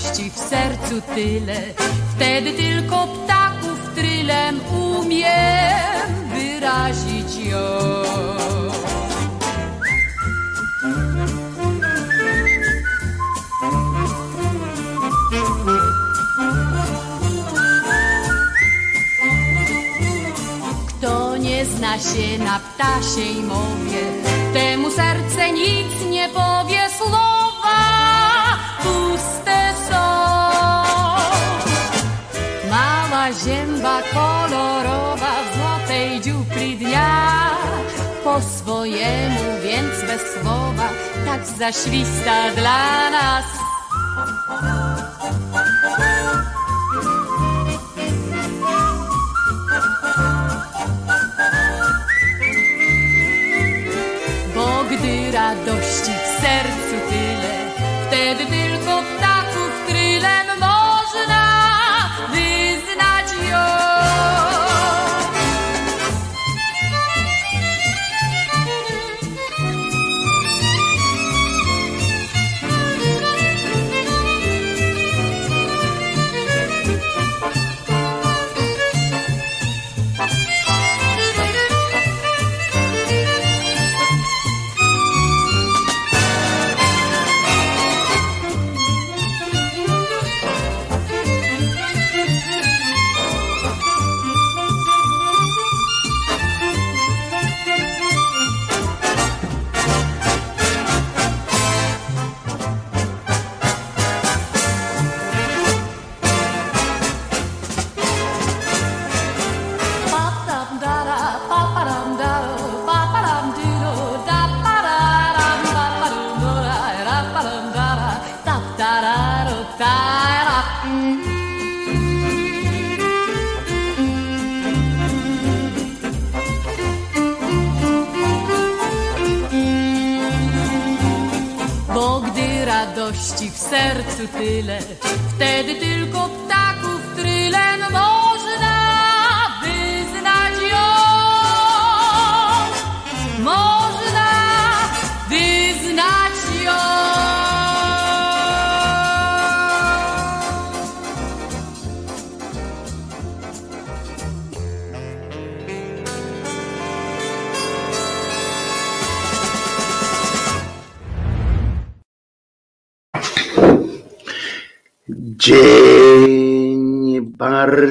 radości w sercu tyle, wtedy tylko ptaków trylem umiem wyrazić ją. Zna się na ptasiej mowie, temu serce nic nie powie kolorowa w złotej dziupli dnia, po swojemu więc bez słowa, tak zaśwista dla nas. Sercu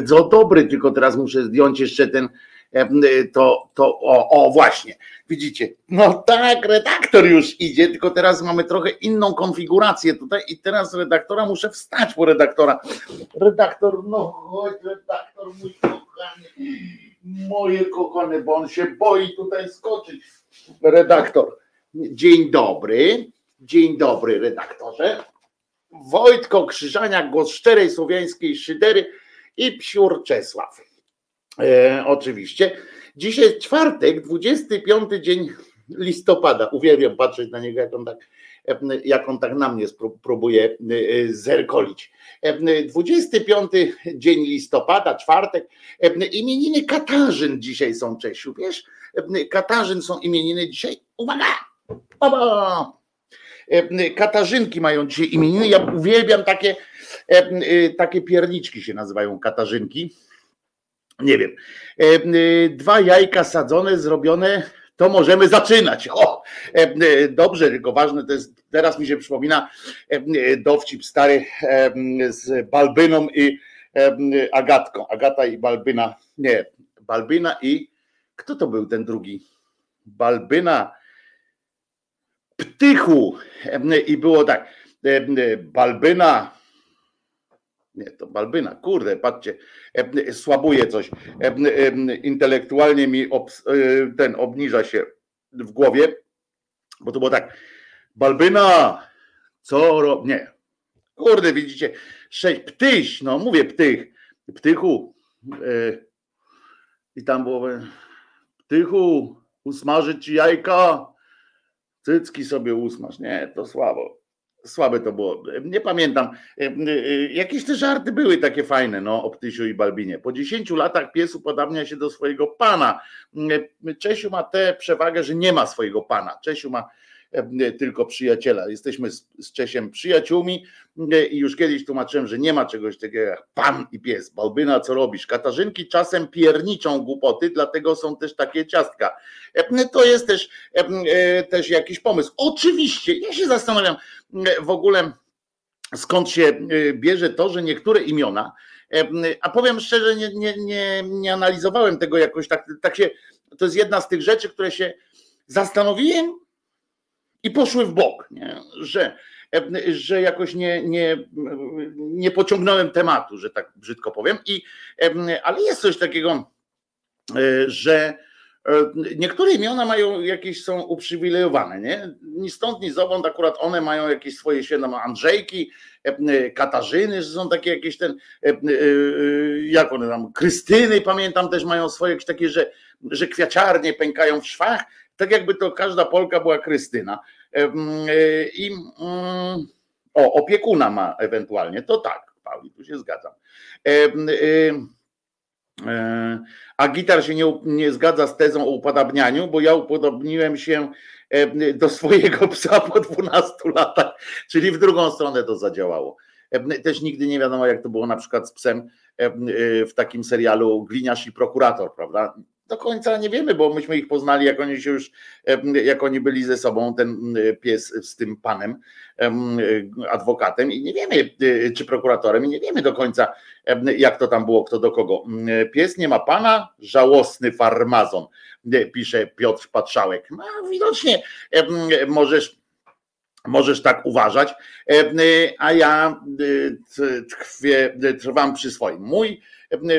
bardzo dobry, tylko teraz muszę zdjąć jeszcze ten, e, to, to, o, o właśnie, widzicie, no tak, redaktor już idzie, tylko teraz mamy trochę inną konfigurację tutaj i teraz redaktora muszę wstać po redaktora. Redaktor, no chodź, redaktor mój kochany, moje kochane, bo on się boi tutaj skoczyć. Redaktor, dzień dobry, dzień dobry redaktorze. Wojtko Krzyżaniak, głos szczerej słowiańskiej szydery i psiur Czesław. E, oczywiście. Dzisiaj czwartek, 25 dzień listopada. Uwielbiam patrzeć na niego, jak on tak, e, jak on tak na mnie próbuje e, zerkolić. E, 25 dzień listopada, czwartek. E, Imieniny Katarzyn dzisiaj są, Czesiu, wiesz? E, Katarzyn są imieniny dzisiaj. Uwaga! E, Katarzynki mają dzisiaj imieniny. Ja uwielbiam takie, e, e, takie pierniczki się nazywają Katarzynki. Nie wiem. E, e, Dwa jajka sadzone, zrobione, to możemy zaczynać. O, e, e, dobrze, tylko ważne to jest, teraz mi się przypomina e, e, dowcip stary e, z Balbyną i e, Agatką. Agata i Balbyna, nie, Balbyna i kto to był ten drugi? Balbyna, Ptychu i było tak, Balbyna, nie, to Balbyna, kurde, patrzcie, słabuje coś, intelektualnie mi ten obniża się w głowie, bo to było tak, Balbyna, co rob... nie, kurde, widzicie, sześć, ptyś, no mówię ptych, ptychu i tam było, ptychu, usmażyć ci jajka, cycki sobie usmaż. Nie, to słabo. Słabe to było. Nie pamiętam. Jakieś te żarty były takie fajne, no, o Ptysiu i Balbinie. Po 10 latach pies upodabnia się do swojego pana. Czesiu ma tę przewagę, że nie ma swojego pana. Czesiu ma tylko przyjaciela. Jesteśmy z, z Czesiem przyjaciółmi i już kiedyś tłumaczyłem, że nie ma czegoś takiego jak pan i pies. Balbyna, co robisz? Katarzynki czasem pierniczą głupoty, dlatego są też takie ciastka. To jest też, też jakiś pomysł. Oczywiście, ja się zastanawiam w ogóle skąd się bierze to, że niektóre imiona, a powiem szczerze, nie, nie, nie, nie analizowałem tego jakoś tak, tak się, to jest jedna z tych rzeczy, które się zastanowiłem i poszły w bok, nie? Że, że jakoś nie, nie, nie pociągnąłem tematu, że tak brzydko powiem. I, ale jest coś takiego, e, że e, Niektóre imiona mają jakieś są uprzywilejowane, nie? Ni stąd, ni zowąd, akurat one mają jakieś swoje święta, Andrzejki, Katarzyny, że są takie jakieś ten, jak one tam, Krystyny, pamiętam, też mają swoje jakieś takie, że, że kwiaciarnie pękają w szwach, tak jakby to każda Polka była Krystyna. E, I o, opiekuna ma ewentualnie, to tak, Pauli, tu się zgadzam. E, e, a gitar się nie, nie zgadza z tezą o upodabnianiu, bo ja upodobniłem się do swojego psa po 12 latach, czyli w drugą stronę to zadziałało. Też nigdy nie wiadomo, jak to było na przykład z psem w takim serialu Gliniarz i prokurator, prawda? Do końca nie wiemy, bo myśmy ich poznali, jak oni się już, jak oni byli ze sobą, ten pies z tym panem, adwokatem i nie wiemy, e, czy prokuratorem, i nie wiemy do końca, jak to tam było, kto do kogo. Pies nie ma pana, żałosny farmazon, pisze Piotr Patrzałek. No, widocznie możesz Możesz tak uważać, a ja tkwię, trwam przy swoim. Mój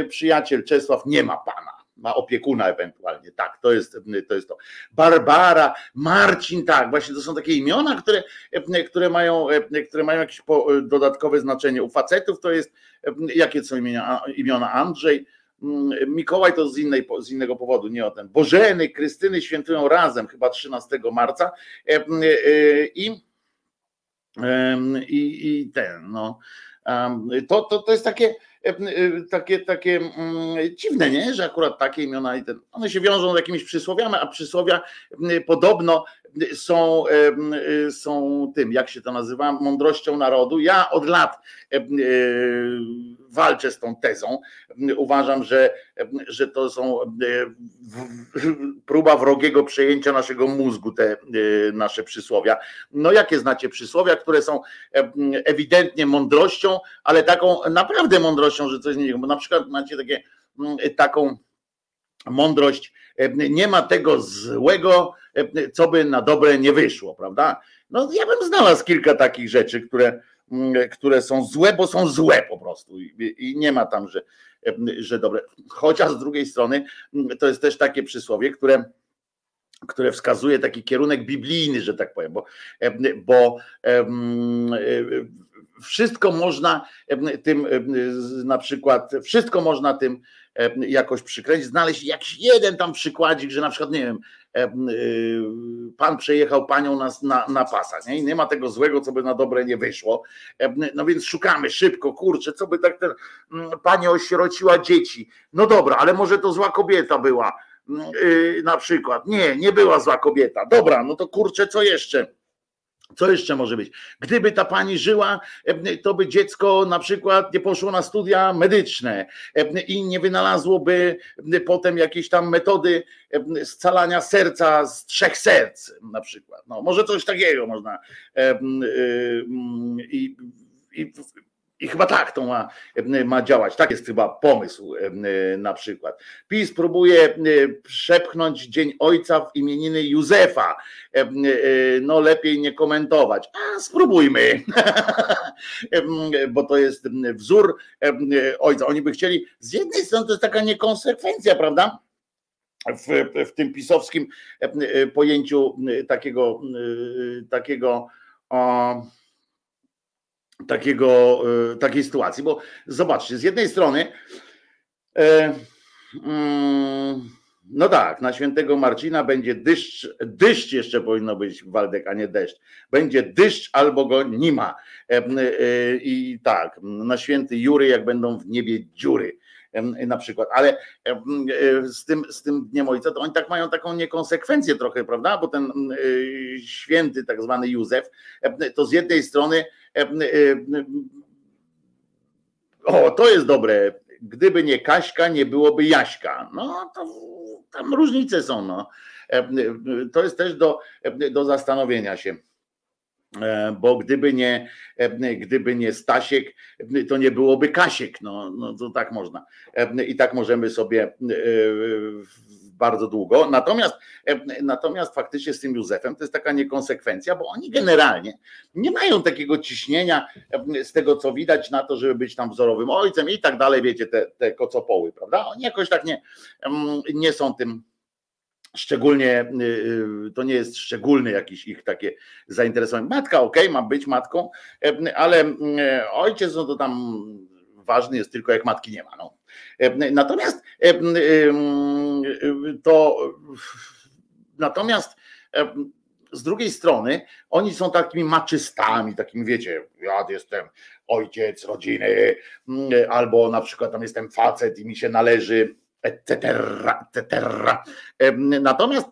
przyjaciel Czesław nie ma pana ma opiekuna ewentualnie. Tak, to jest to. Jest to. Barbara, Marcin, tak, właśnie to są takie imiona, które, które, mają, które mają jakieś dodatkowe znaczenie. U facetów to jest, jakie są imiona, imiona Andrzej, Mikołaj to z, innej, z innego powodu, nie o ten. Bożeny, Krystyny świętują razem, chyba 13 marca. I, i, i ten, no. To, to, to jest takie, E, e, takie, takie mm, dziwne, nie? że akurat takie imiona i ten, one się wiążą z jakimiś przysłowiami, a przysłowia podobno są, są tym, jak się to nazywa, mądrością narodu. Ja od lat walczę z tą tezą. Uważam, że, że to są próba wrogiego przejęcia naszego mózgu, te nasze przysłowia. No jakie znacie przysłowia, które są ewidentnie mądrością, ale taką naprawdę mądrością, że coś nie bo na przykład macie takie taką mądrość, nie ma tego złego, co by na dobre nie wyszło, prawda? No ja bym znalazł kilka takich rzeczy, które, mm, które są złe, bo są złe po prostu i nie ma tam, że, że dobre. Chociaż z drugiej strony mm, to jest też takie przysłowie, które które wskazuje taki kierunek biblijny, że tak powiem, bo, bo wszystko można tym na przykład, wszystko można tym jakoś przykręcić, znaleźć jakiś jeden tam przykładzik, że na przykład, nie wiem, y, pan przejechał panią na, na, na pasa, nie? I nie ma tego złego, co by na dobre nie wyszło. No więc szukamy szybko, kurczę, co by tak ten, mm, pani osierociła dzieci. No dobra, ale może to zła kobieta była, mm, y, na przykład. Nie, nie była zła kobieta. Dobra, no to kurczę, co jeszcze? Co jeszcze może być? Gdyby ta pani żyła, to by dziecko na przykład nie poszło na studia medyczne i nie wynalazłoby potem jakiejś tam metody scalania serca z trzech serc, na przykład. No, może coś takiego można. I, i i chyba tak to ma, ma działać. Tak jest chyba pomysł na przykład. PiS próbuje przepchnąć Dzień Ojca w imieniny Józefa. No lepiej nie komentować. A spróbujmy. Bo to jest wzór ojca. Oni by chcieli, z jednej strony to jest taka niekonsekwencja, prawda? W, w tym pisowskim pojęciu takiego, takiego o, takiego, e, takiej sytuacji, bo zobaczcie, z jednej strony e, mm, no tak, na świętego Marcina będzie deszcz, deszcz jeszcze powinno być Waldek, a nie deszcz. Będzie deszcz albo go nie ma. E, I tak, na święty Jury, jak będą w niebie dziury. Na przykład, ale z tym, z tym Dniem Ojca to oni tak mają taką niekonsekwencję trochę, prawda, bo ten święty tak zwany Józef, to z jednej strony o, to jest dobre, gdyby nie Kaśka, nie byłoby Jaśka. No to tam różnice są. No. To jest też do, do zastanowienia się. E, bo gdyby nie, e, gdyby nie Stasiek, to nie byłoby Kasiek. No, no to tak można. E, I tak możemy sobie bardzo długo. Natomiast, natomiast faktycznie z tym Józefem to jest taka niekonsekwencja, bo oni generalnie nie mają takiego ciśnienia z tego, co widać na to, żeby być tam wzorowym ojcem i tak dalej, wiecie, te, te kocopoły, prawda? Oni jakoś tak nie, nie są tym Szczególnie y, y, to nie jest szczególne jakieś ich takie zainteresowanie. Matka, ok, ma być matką, ale e, ojciec, no to tam ważny jest tylko jak matki nie ma. No. Natomiast to natomiast z drugiej strony oni są takimi maczystami, takimi wiecie, ja jestem ojciec rodziny, albo na przykład tam jestem facet i mi się należy etc., etc. Natomiast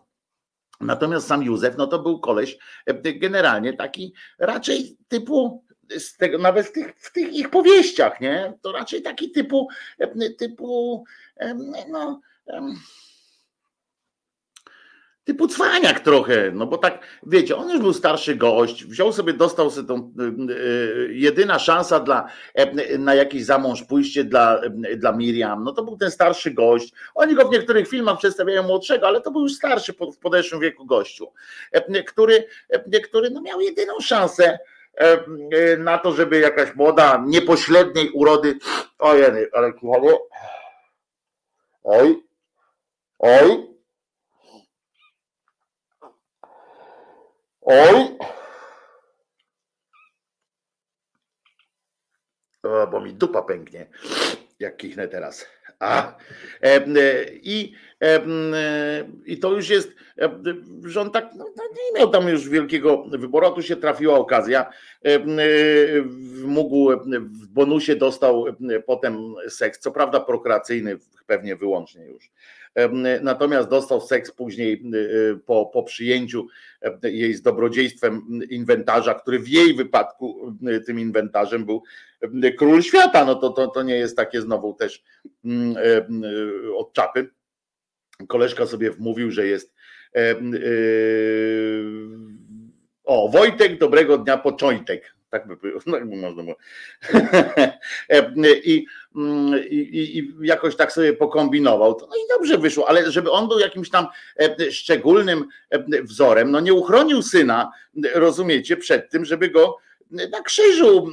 Natomiast sam Józef, no to był koleś generalnie taki raczej typu z tego, nawet w tych, w tych ich powieściach, nie? To raczej taki typu, typu no, typu cwaniak trochę, no bo tak, wiecie, on już był starszy gość, wziął sobie, dostał sobie tą y, y, jedyna szansa dla, e, na jakiś zamąż pójście dla, dla Miriam, no to był ten starszy gość, oni go w niektórych filmach przedstawiają młodszego, ale to był już starszy w podeszłym wieku gościu, e, który, e, który no miał jedyną szansę na to, żeby jakaś młoda, niepośredniej urody, ojej, ale oj, oj, Oj! O, bo mi dupa pęknie, jak kichnę teraz. A, e, e, i, e, I to już jest, że on tak no, no, nie miał tam już wielkiego wyboru. A tu się trafiła okazja. Mógł w bonusie dostał potem seks, co prawda prokreacyjny, pewnie wyłącznie już. Natomiast dostał seks później po, po przyjęciu jej z dobrodziejstwem inwentarza, który w jej wypadku tym inwentarzem był król świata. No to, to, to nie jest takie znowu też mm, od czapy. Koleżka sobie wmówił, że jest o, Wojtek, dobrego dnia, początek. Tak by tak by można było. I, i, I, jakoś tak sobie pokombinował. No i dobrze wyszło, ale żeby on był jakimś tam szczególnym wzorem, no nie uchronił syna, rozumiecie, przed tym, żeby go na krzyżu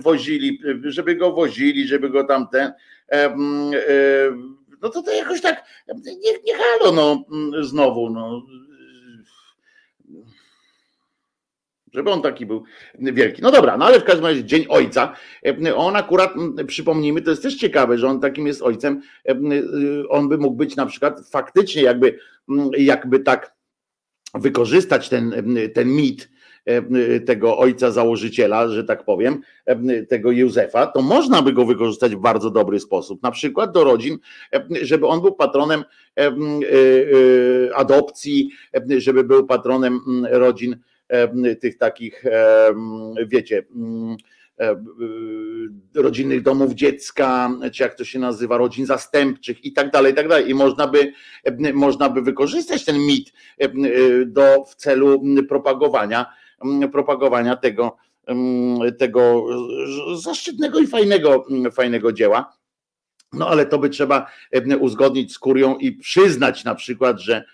wozili, żeby go wozili, żeby go tamten. No to to jakoś tak, nie, nie halo, no znowu, no żeby on taki był wielki. No dobra, no ale w każdym razie Dzień Ojca, on akurat, przypomnijmy, to jest też ciekawe, że on takim jest ojcem, on by mógł być na przykład faktycznie jakby, jakby tak wykorzystać ten, ten mit, tego ojca założyciela, że tak powiem, tego Józefa, to można by go wykorzystać w bardzo dobry sposób. Na przykład do rodzin, żeby on był patronem e, e, adopcji, żeby był patronem rodzin tych takich, wiecie, rodzinnych domów dziecka, czy jak to się nazywa, rodzin zastępczych i tak dalej, i tak dalej. I można by, można by wykorzystać ten mit do, w celu propagowania, propagowania tego, tego zaszczytnego i fajnego, fajnego dzieła. No ale to by trzeba uzgodnić z kurią i przyznać na przykład, że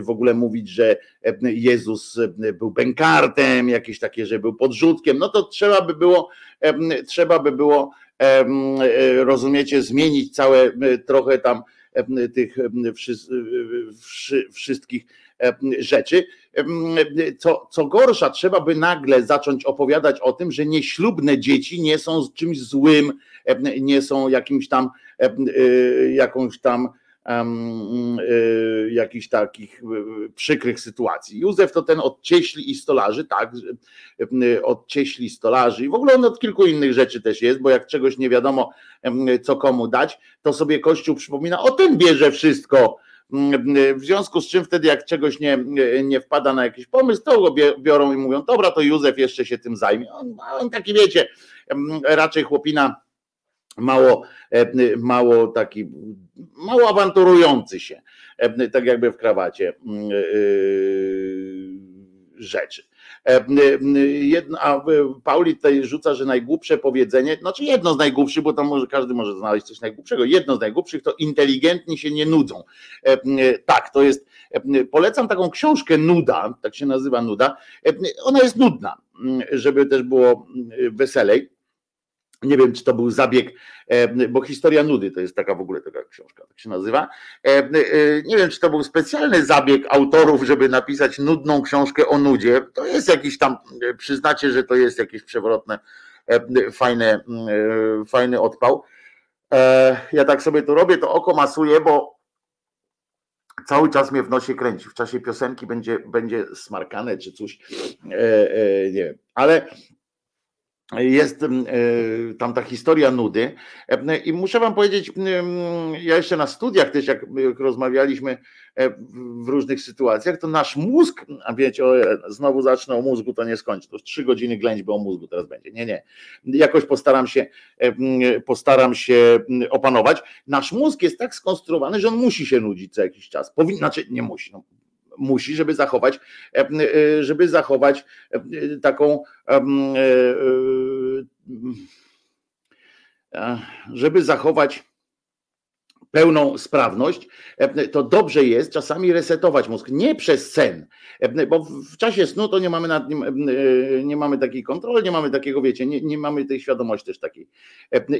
w ogóle mówić, że Jezus był bękartem, jakieś takie, że był podrzutkiem, no to trzeba by było, trzeba by było, rozumiecie, zmienić całe trochę tam tych wszystkich rzeczy. Co, co gorsza, trzeba by nagle zacząć opowiadać o tym, że nieślubne dzieci nie są czymś złym, nie są jakimś tam jakąś tam jakichś takich przykrych sytuacji. Józef to ten od cieśli i stolarzy, tak, od cieśli stolarzy i w ogóle on od kilku innych rzeczy też jest, bo jak czegoś nie wiadomo, co komu dać, to sobie Kościół przypomina, o ten bierze wszystko, w związku z czym wtedy jak czegoś nie, nie wpada na jakiś pomysł, to go biorą i mówią, dobra, to Józef jeszcze się tym zajmie. On, on taki wiecie, raczej chłopina mało, mało taki, mało awanturujący się, tak jakby w krawacie rzeczy. E, jedno, a Pauli tutaj rzuca, że najgłupsze powiedzenie, znaczy jedno z najgłupszych, bo tam może każdy może znaleźć coś najgłupszego. Jedno z najgłupszych to inteligentni się nie nudzą. E, tak, to jest. E, polecam taką książkę Nuda, tak się nazywa Nuda. Ona jest nudna, żeby też było weselej nie wiem, czy to był zabieg, e, bo historia nudy to jest taka w ogóle taka książka, tak się nazywa. E, e, nie wiem, czy to był specjalny zabieg autorów, żeby napisać nudną książkę o nudzie. To jest jakiś tam, przyznacie, że to jest jakieś przewrotne, fajne, fajny odpał. Ja tak sobie to robię, to oko masuję, bo cały czas mnie w nosie kręci. W czasie piosenki będzie, będzie smarkane czy coś. Nie wiem, ale jest e, tam ta historia nudy. E, i muszę wam powiedzieć, ja jeszcze na studiach też jak rozmawialiśmy e, w różnych sytuacjach, to nasz mózg, a wiecie, o, znowu zacznę o mózgu, to nie skończę, to trzy godziny ględźby o mózgu teraz będzie, nie, nie, jakoś postaram się postaram się opanować. Nasz mózg jest tak skonstruowany, że on musi się nudzić co jakiś czas, powinien, znaczy nie musi, no, musi, żeby zachować, e, e, żeby zachować e, taką żeby zachować pełną sprawność, e, to dobrze jest czasami resetować mózg, nie przez sen, e, bo w czasie snu to nie mamy nad nim, e, nie mamy takiej kontroli, nie mamy takiego, wiecie, nie, nie mamy tej świadomości też takiej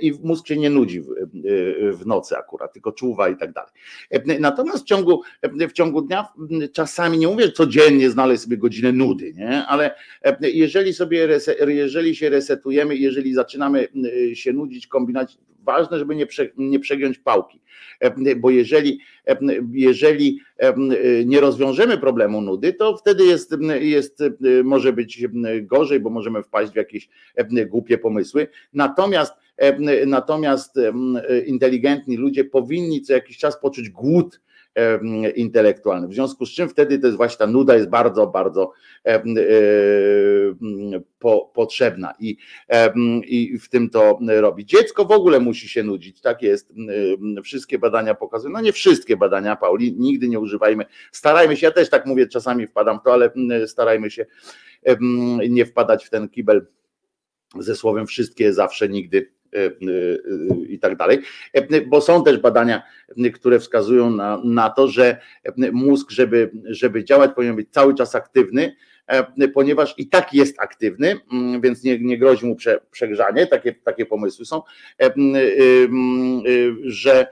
i mózg się nie nudzi w, w nocy akurat, tylko czuwa i tak dalej. Natomiast w ciągu, w ciągu dnia czasami, nie mówię codziennie znaleźć sobie godzinę nudy, nie? ale jeżeli sobie, jeżeli się resetujemy, jeżeli zaczynamy się nudzić, kombinować, ważne, żeby nie, prze, nie przegiąć pałki, e, bo jeżeli, e, jeżeli e, nie rozwiążemy problemu nudy, to wtedy jest, jest, może być gorzej, bo możemy wpaść w jakieś głupie pomysły. Natomiast Natomiast inteligentni ludzie powinni co jakiś czas poczuć głód intelektualny. W związku z czym wtedy to jest właśnie ta nuda jest bardzo, bardzo po, potrzebna i, i w tym to robi. Dziecko w ogóle musi się nudzić, tak jest. Wszystkie badania pokazują, no nie wszystkie badania, Pauli, nigdy nie używajmy, starajmy się, ja też tak mówię, czasami wpadam w to, ale starajmy się nie wpadać w ten kibel ze słowem wszystkie, zawsze, nigdy E, e, i tak dalej, e, bo są też badania, które wskazują na, na to, że mózg, żeby, żeby działać, powinien być cały czas aktywny, ponieważ i tak jest aktywny, mm, więc nie, nie grozi mu prze, przegrzanie, takie, takie pomysły są, że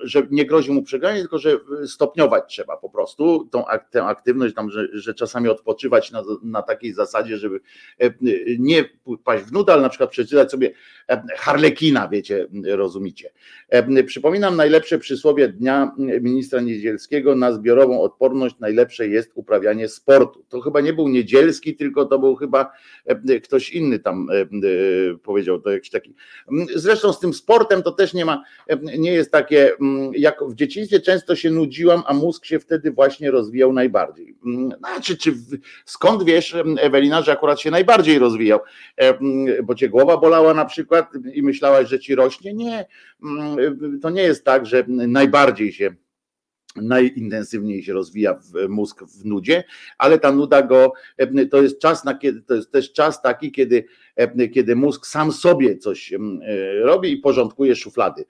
że nie grozi mu przegranie, tylko że stopniować trzeba po prostu tą, tę aktywność, tam, że, że czasami odpoczywać na, na takiej zasadzie, żeby e, nie paść w nudę, ale na przykład przeczytać sobie e, Harlekina, wiecie, rozumicie. E, przypominam najlepsze przysłowie dnia ministra Niedzielskiego na zbiorową odporność najlepsze jest uprawianie sportu. To chyba nie był Niedzielski, tylko to był chyba ktoś inny tam powiedział, to jakiś taki. Zresztą z tym sportem to też nie ma, nie jest jest takie, mm, jak w dzieciństwie często się nudziłam, a mózg się wtedy właśnie rozwijał najbardziej. Mm, znaczy, czy skąd wiesz, Ewelina, że akurat się najbardziej rozwijał? Mm, bo cię głowa bolała na przykład i myślałaś, że ci rośnie? Nie, to nie jest tak, że najbardziej się najintensywniej się rozwija mózg w nudzie, ale ta nuda go, to jest czas na kiedy, to jest też czas taki, kiedy, kiedy mózg sam sobie coś e, robi i porządkuje szuflady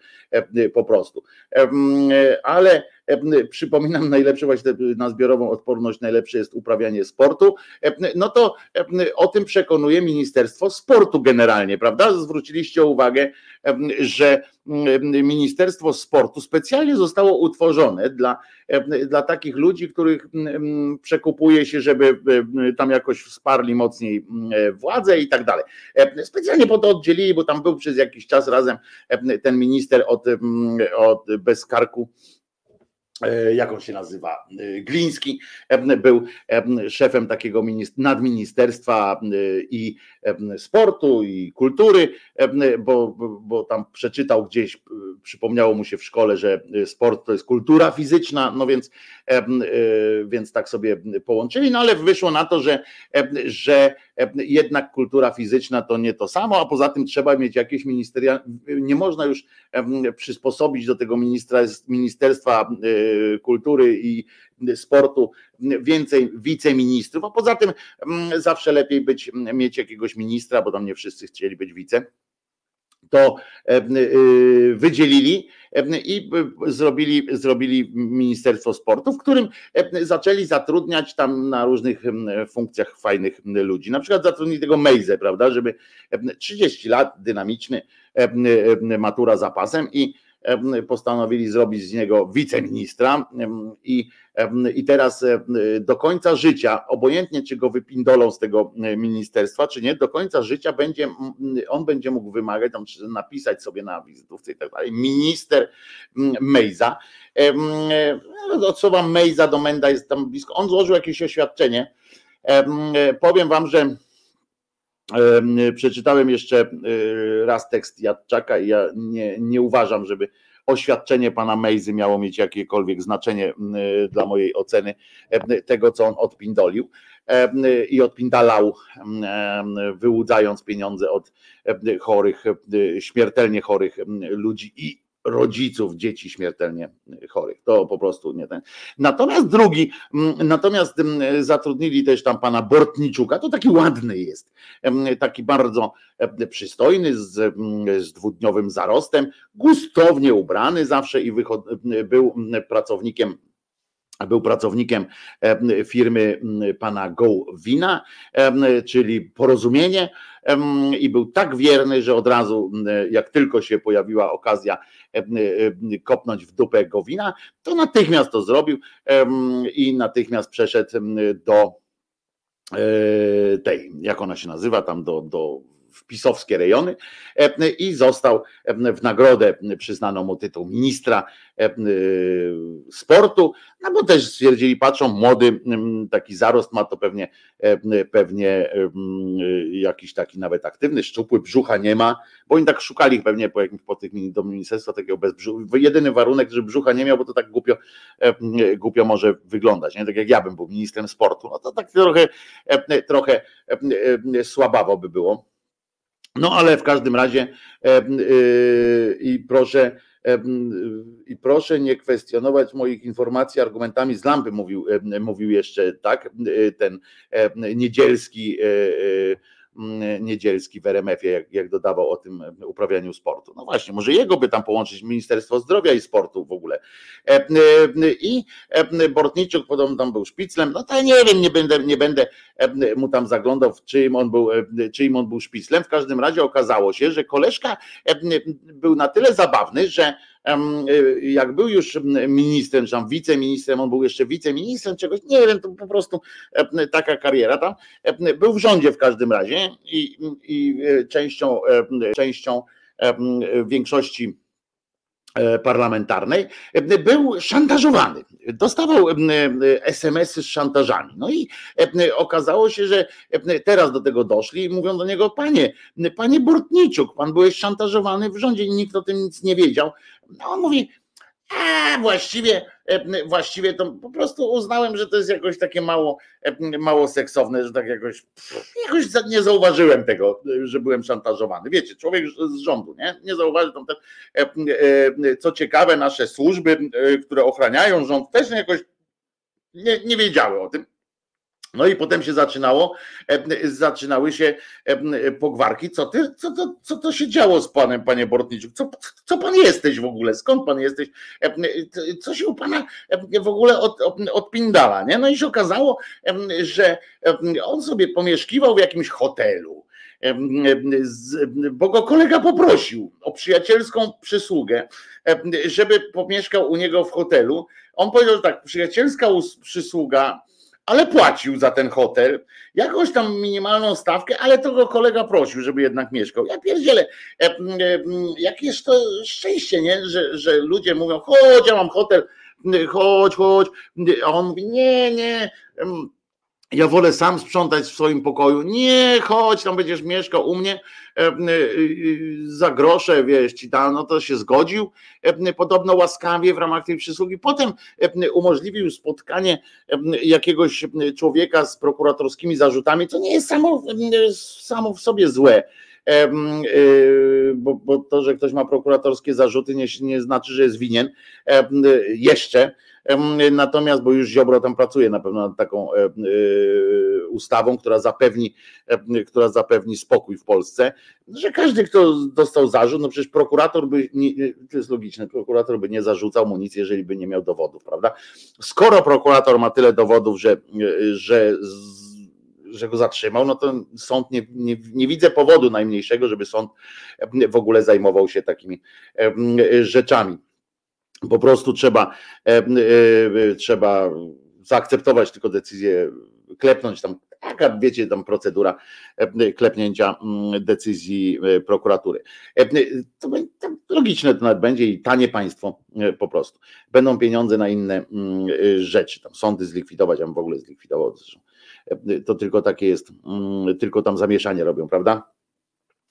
po prostu. Ale przypominam, najlepsze właśnie na zbiorową odporność, najlepsze jest uprawianie sportu, no to o tym przekonuje Ministerstwo Sportu generalnie, prawda? Zwróciliście uwagę, że Ministerstwo Sportu specjalnie zostało utworzone dla, dla takich ludzi, których przekupuje się, żeby tam jakoś wsparli mocniej władzę i tak dalej. Specjalnie po to oddzielili, bo tam był przez jakiś czas razem ten minister od, od Bezkarku E, jak on się nazywa, e, Gliński, e, był szefem takiego nadministerstwa i sportu i kultury, bo, bo tam przeczytał gdzieś, przypomniało mu się w szkole, że sport to jest kultura fizyczna, no więc, więc tak sobie połączyli, no ale wyszło na to, że, że jednak kultura fizyczna to nie to samo, a poza tym trzeba mieć jakieś ministeria, nie można już przysposobić do tego ministra, ministerstwa kultury i sportu więcej wiceministrów, a poza tym zawsze lepiej być, mieć jakiegoś ministra, bo tam nie wszyscy chcieli być wice to y, wydzielili i zrobili, zrobili Ministerstwo Sportu, w którym zaczęli zatrudniać tam na różnych funkcjach fajnych ludzi. Na przykład zatrudnili tego Mejzę, prawda, żeby 30 lat dynamiczny, matura zapasem i postanowili zrobić z niego wiceministra i, i teraz do końca życia, obojętnie czy go wypindolą z tego ministerstwa, czy nie, do końca życia będzie, on będzie mógł wymagać, tam napisać sobie na wizytówce i tak dalej, minister Mejza. Od słowa Mejza do Menda jest tam blisko. On złożył jakieś oświadczenie. Powiem wam, że Przeczytałem jeszcze e, raz tekst Jadczaka i ja nie, nie uważam, żeby oświadczenie pana Mejzy miało mieć jakiekolwiek znaczenie dla mojej oceny tego, co on odpindolił i odpindalał, wyłudzając pieniądze od chorych, śmiertelnie chorych ludzi. I rodziców dzieci śmiertelnie chorych. To po prostu nie ten. Natomiast drugi, mm, natomiast mm, zatrudnili też tam pana Bortniczuka, to taki ładny jest, taki bardzo przystojny, z, mm, z dwudniowym zarostem, gustownie ubrany zawsze i wychod, był pracownikiem był pracownikiem firmy pana Gołwina, czyli Porozumienie i był tak wierny, że od razu jak tylko się pojawiła okazja kopnąć w dupę Gowina, to natychmiast to zrobił i natychmiast przeszedł do e, tej, jak ona się nazywa, tam do, do w pisowskie rejony e, i został e, w nagrodę przyznano mu tytuł ministra e, sportu, no bo też stwierdzili, patrzą, młody taki zarost ma to pewnie pewnie jakiś taki nawet aktywny, szczupły, brzucha nie ma, bo oni tak szukali pewnie po jakimś po tych do ministerstwa takiego bez brzucha, jedyny warunek, że brzucha nie miał, bo to tak głupio, głupio może wyglądać, nie? tak jak ja bym był ministrem sportu, no to tak trochę, trochę słabawo by było. No ale w każdym razie y, i proszę i proszę nie kwestionować moich informacji argumentami. Z lampy, mówił, mówił jeszcze tak, ten niedzielski Niedzielski w RMF-ie, jak, jak dodawał o tym e, uprawianiu sportu. No właśnie, może jego by tam połączyć Ministerstwo Zdrowia i Sportu w ogóle. E, e, I Bortniczuk podobno tam był szpiclem, no to nie wiem, nie będę, nie będę mu tam zaglądał, czyim on był, czyim on był szpiclem. W każdym razie okazało się, że koleżka był na tyle zabawny, że jak był już ministrem, czy tam wiceministrem, on był jeszcze wiceministrem czegoś, nie wiem, to po prostu taka kariera tam. Był w rządzie w każdym razie i, i y, częścią, częścią większości E, parlamentarnej, był szantażowany. Dostawał SMS-y z szantażami. No i okazało się, że teraz do tego doszli i mówią do niego, panie, panie Bortniczuk, pan byłeś szantażowany w rządzie i nikt o tym nic nie wiedział. No on mówi, a właściwie, e, właściwie to po prostu uznałem, że to jest jakoś takie mało, e, mało seksowne, że tak jakoś, jakoś nie zauważyłem tego, że byłem szantażowany. Wiecie, człowiek z rządu, nie? Nie zauważył tam e, co ciekawe, nasze służby, które ochraniają rząd, też jakoś nie, nie wiedziały o tym. No i potem się zaczynało, e, zaczynały się e, pogwarki. Co, ty, co, to, co to się działo z panem, panie Bortniczuk? Co, co pan jesteś w ogóle? Skąd pan jesteś? E, co się u pana w ogóle od, odpindala? Nie? No i się okazało, że on sobie pomieszkiwał w jakimś hotelu bo go kolega poprosił o przyjacielską przysługę, żeby pomieszkał u niego w hotelu. On powiedział tak, przyjacielska przysługa ale płacił za ten hotel, jakąś tam minimalną stawkę, ale to go kolega prosił, żeby jednak mieszkał. Ja pierdzielę, jakie jest to szczęście, nie? Że, że ludzie mówią, chodź, ja mam hotel, chodź, chodź, a on mówi, nie, nie, ja wolę sam sprzątać w swoim pokoju. Nie, chodź, tam będziesz mieszkał u mnie e, e, za grosze, wiesz, ci tam, no to się zgodził. E, podobno łaskawie w ramach tej przysługi. Potem umożliwił spotkanie jakiegoś człowieka z prokuratorskimi zarzutami, co nie jest samo, samo w sobie złe. Bo, bo to, że ktoś ma prokuratorskie zarzuty, nie, nie znaczy, że jest winien jeszcze Natomiast, bo już Ziobro tam pracuje na pewno nad taką ustawą, która zapewni, która zapewni spokój w Polsce, że każdy, kto dostał zarzut, no przecież prokurator by, nie, to jest logiczne, prokurator by nie zarzucał mu nic, jeżeli by nie miał dowodów, prawda? Skoro prokurator ma tyle dowodów, że, że że go zatrzymał, no to sąd nie, nie, nie, widzę powodu najmniejszego, żeby sąd w ogóle zajmował się takimi rzeczami. Po prostu trzeba, e, e, trzeba zaakceptować tylko decyzję, klepnąć tam, taka wiecie, tam procedura e, klepnięcia mm, decyzji prokuratury. To, to logiczne to nawet będzie i tanie państwo po prostu. Będą pieniądze na inne mm, rzeczy, tam sądy zlikwidować, a w ogóle zlikwidował. To tylko takie jest, mm, tylko tam zamieszanie robią, prawda?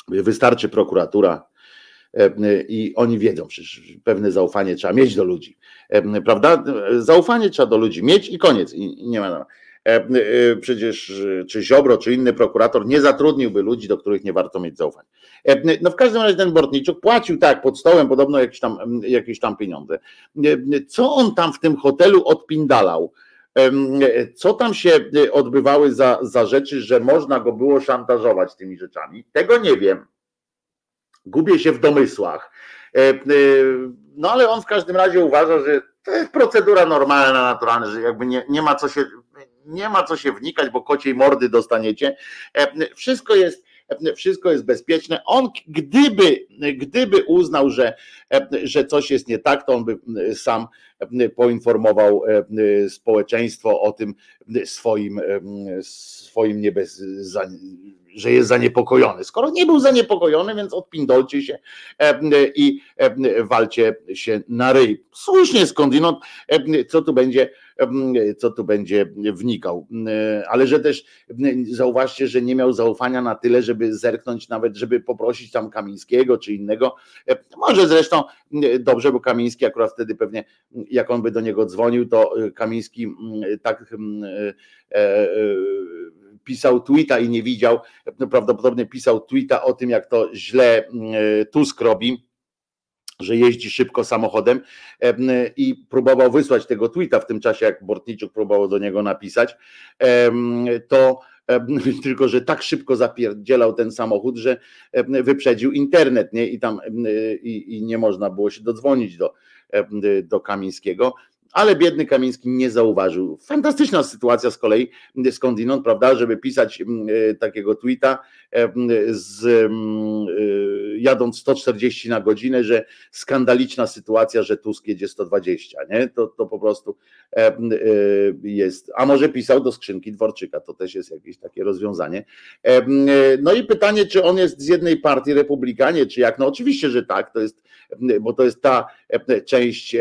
Wystarczy prokuratura, E, i oni wiedzą, przecież pewne zaufanie trzeba mieć do ludzi, e, prawda? Zaufanie trzeba do ludzi mieć i koniec, i nie ma. E, przecież czy Ziobro, czy inny prokurator nie zatrudniłby ludzi, do których nie warto mieć zaufania. No w każdym razie ten Bortniczuk płacił tak pod stołem podobno jakieś tam, jakieś tam pieniądze. Co on tam w tym hotelu odpindalał? Co tam się odbywały za, za rzeczy, że można go było szantażować tymi rzeczami? Tego nie wiem gubię się w domysłach. E, no ale on w każdym razie uważa, że to jest procedura normalna, naturalna, że jakby nie, nie ma co się nie ma co się wnikać, bo kociej mordy dostaniecie. Wszystko jest wszystko jest bezpieczne. On gdyby, gdyby uznał, że, że coś jest nie tak, to on by sam poinformował społeczeństwo o tym swoim, swoim niebez, że jest zaniepokojony. Skoro nie był zaniepokojony, więc odpindolcie się i walcie się na ryj. Słusznie skądinąd, co tu będzie, co tu będzie wnikał. Ale że też zauważcie, że nie miał zaufania na tyle, żeby zerknąć nawet, żeby poprosić tam Kamińskiego czy innego. Może zresztą dobrze, bo Kamiński akurat wtedy pewnie, jak on by do niego dzwonił, to Kamiński tak e, e, pisał tweeta i nie widział, no prawdopodobnie pisał tweeta o tym, jak to źle mm, Tusk robi, że jeździ szybko samochodem i próbował wysłać tego tweeta w tym czasie, jak Bortniczuk próbował do niego napisać, to tylko że tak szybko zapierdzielał ten samochód, że wyprzedził internet, nie? I tam i, i nie można było się dodzwonić do, do Kamińskiego ale biedny Kamiński nie zauważył. Fantastyczna sytuacja z kolei skądinąd, prawda, żeby pisać mm, e, takiego tweeta e, z, e, jadąc 140 na godzinę, że skandaliczna sytuacja, że Tusk jedzie 120, nie? To, to po prostu jest. A może pisał do skrzynki Dworczyka, to też jest jakieś takie rozwiązanie. No i pytanie, czy on jest z jednej partii republikanie, czy jak? No oczywiście, że tak, to jest, bo to jest ta część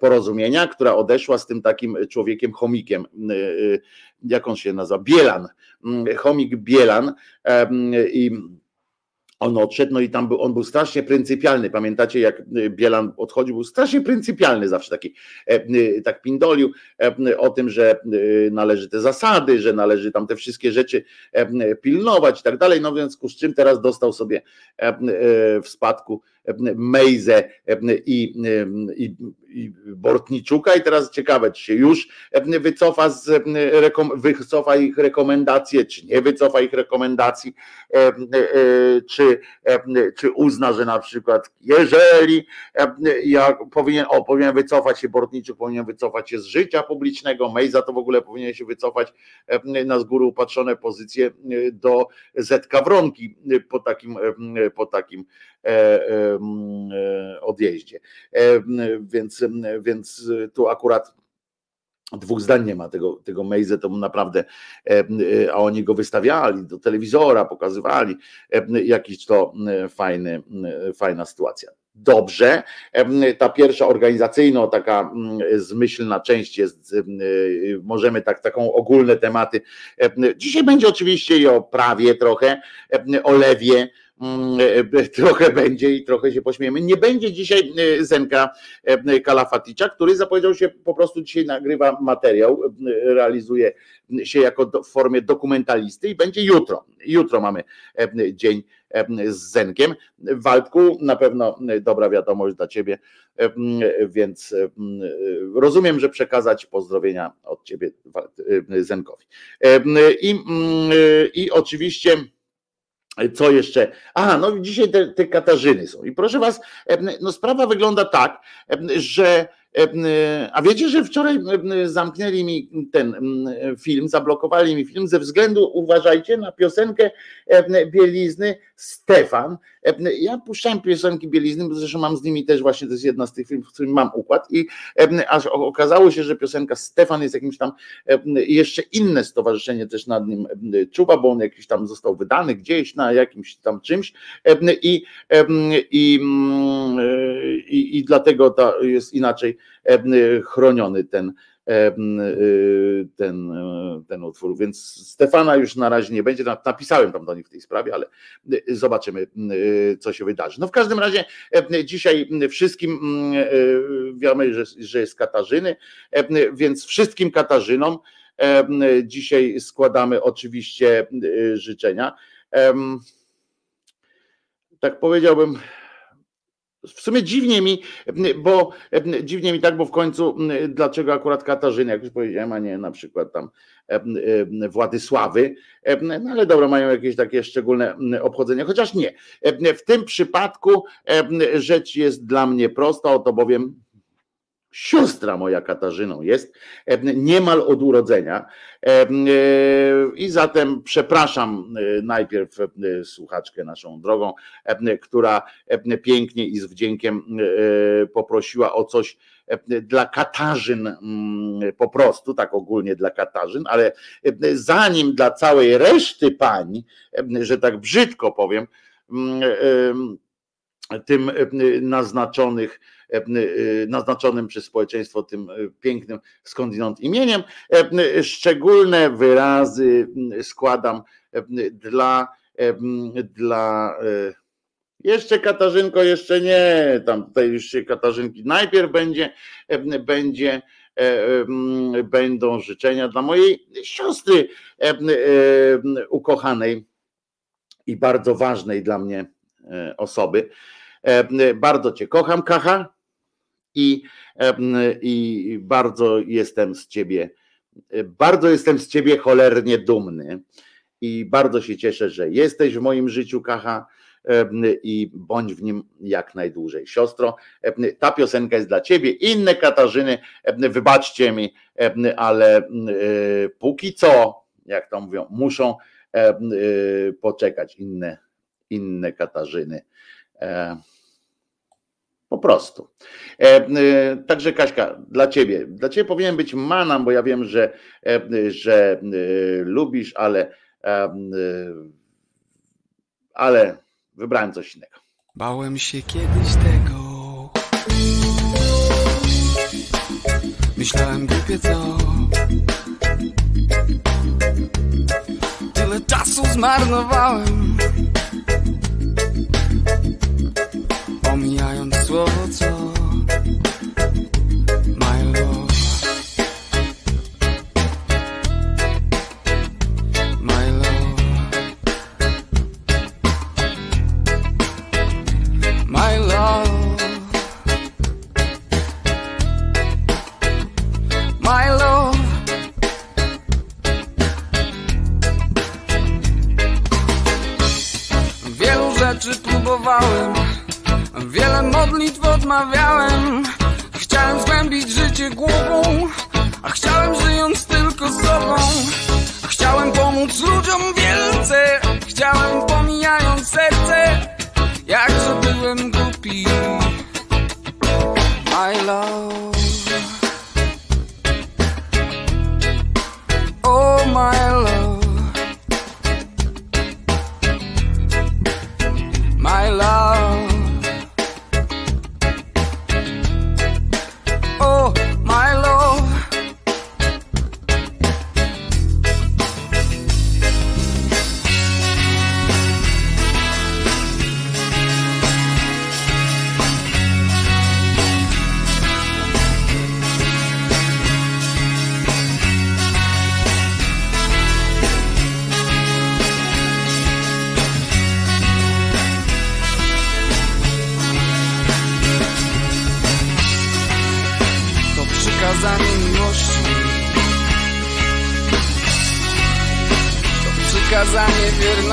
porozumienia, która odeszła z tym takim człowiekiem chomikiem, y, y, jak on się nazywa, Bielan, mm, chomik Bielan i on odszedł, no i tam był, on był strasznie pryncypialny. Pamiętacie, jak Bielan odchodził, był strasznie pryncypialny, zawsze taki, e, tak pindolił e, o tym, że należy te zasady, że należy tam te wszystkie rzeczy e, pilnować i tak dalej. No więc z czym teraz dostał sobie w spadku Mejzę i, i, i Bortniczuka. I teraz ciekawe, czy się już wycofa, z, wycofa ich rekomendacje, czy nie wycofa ich rekomendacji, czy, czy uzna, że na przykład jeżeli ja powinien, o, powinien wycofać się Bortniczuk, powinien wycofać się z życia publicznego, Mejza to w ogóle powinien się wycofać na z góry upatrzone pozycje do Zetka Wronki po takim, po takim E, e, odjeździe. E, więc, więc tu akurat Dwóch zdań nie ma tego, tego Mejze, to naprawdę, a oni go wystawiali do telewizora, pokazywali, jakiś to fajny, fajna sytuacja dobrze. Ta pierwsza organizacyjno, taka zmyślna część jest, możemy tak, taką ogólne tematy. Dzisiaj będzie oczywiście i o prawie trochę, o lewie, trochę będzie i trochę się pośmiejemy. Nie będzie dzisiaj Zenka Kalafaticza, który zapowiedział się po prostu dzisiaj nagrywa materiał, realizuje się jako w formie dokumentalisty i będzie jutro. Jutro mamy dzień z Zenkiem. Waldku, na pewno dobra wiadomość dla ciebie, więc rozumiem, że przekazać pozdrowienia od ciebie Zenkowi. I, i oczywiście co jeszcze? A, no dzisiaj te, te Katarzyny są. I proszę was, no sprawa wygląda tak, że a wiecie, że wczoraj zamknęli mi ten film, zablokowali mi film ze względu, uważajcie, na piosenkę Bielizny Stefan. Ja puszczałem piosenki Bielizny, bo zresztą mam z nimi też właśnie, to jest jedna z tych filmów, w którym mam układ i aż okazało się, że piosenka Stefan jest jakimś tam, jeszcze inne stowarzyszenie też nad nim czuwa, bo on jakiś tam został wydany gdzieś na jakimś tam czymś i, i, i, i dlatego to jest inaczej chroniony ten, ten, ten utwór. Więc Stefana już na razie nie będzie. Napisałem tam do nich w tej sprawie, ale zobaczymy, co się wydarzy. No w każdym razie dzisiaj wszystkim wiemy, że, że jest Katarzyny, więc wszystkim Katarzynom dzisiaj składamy oczywiście życzenia. Tak powiedziałbym, w sumie dziwnie mi, bo dziwnie mi tak, bo w końcu dlaczego akurat Katarzyny, jak już powiedziałem, a nie na przykład tam Władysławy, no ale dobra, mają jakieś takie szczególne obchodzenie, chociaż nie. W tym przypadku rzecz jest dla mnie prosta, oto bowiem siostra moja Katarzyną jest, niemal od urodzenia. I zatem przepraszam najpierw słuchaczkę naszą drogą, która pięknie i z wdziękiem poprosiła o coś dla Katarzyn, po prostu, tak ogólnie dla Katarzyn, ale zanim dla całej reszty pań, że tak brzydko powiem, tym naznaczonych E, e, naznaczonym przez społeczeństwo tym e, pięknym skądinąd imieniem. Szczególne wyrazy składam dla, dla jeszcze Katarzynko, jeszcze nie, tam tutaj już się Katarzynki. Najpierw będzie, będzie będą życzenia dla mojej siostry ukochanej i bardzo ważnej dla mnie osoby. Bardzo Cię kocham, Kacha i, i bardzo jestem z ciebie, bardzo jestem z ciebie cholernie dumny i bardzo się cieszę, że jesteś w moim życiu, Kacha i bądź w nim jak najdłużej. Siostro, ta piosenka jest dla ciebie. Inne Katarzyny, wybaczcie mi, ale e, póki co, jak to mówią, muszą e, poczekać inne, inne Katarzyny. Po prostu. E, e, także Kaśka, dla ciebie. Dla ciebie powinien być manam, bo ja wiem, że, e, że lubisz, ale, ale wybrałem coś innego. Bałem się kiedyś tego. Myślałem głupie co. Tyle czasu zmarnowałem słowo co My love My love My love My love Wielu rzeczy próbowałem Wiele modlitw odmawiałem. Chciałem zgłębić życie głową A chciałem żyjąc tylko sobą. Chciałem pomóc ludziom wielce Chciałem pomijając serce. Jakże byłem głupi. My love. Oh my love. My love.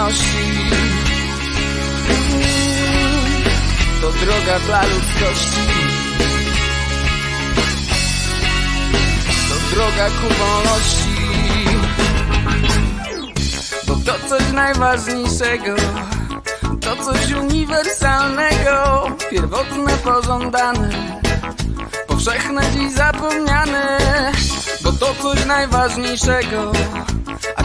Wierności To droga dla ludzkości. To droga ku wolności. Bo to coś najważniejszego. To coś uniwersalnego, pierwotne, pożądane, powszechne dziś zapomniane, bo to coś najważniejszego,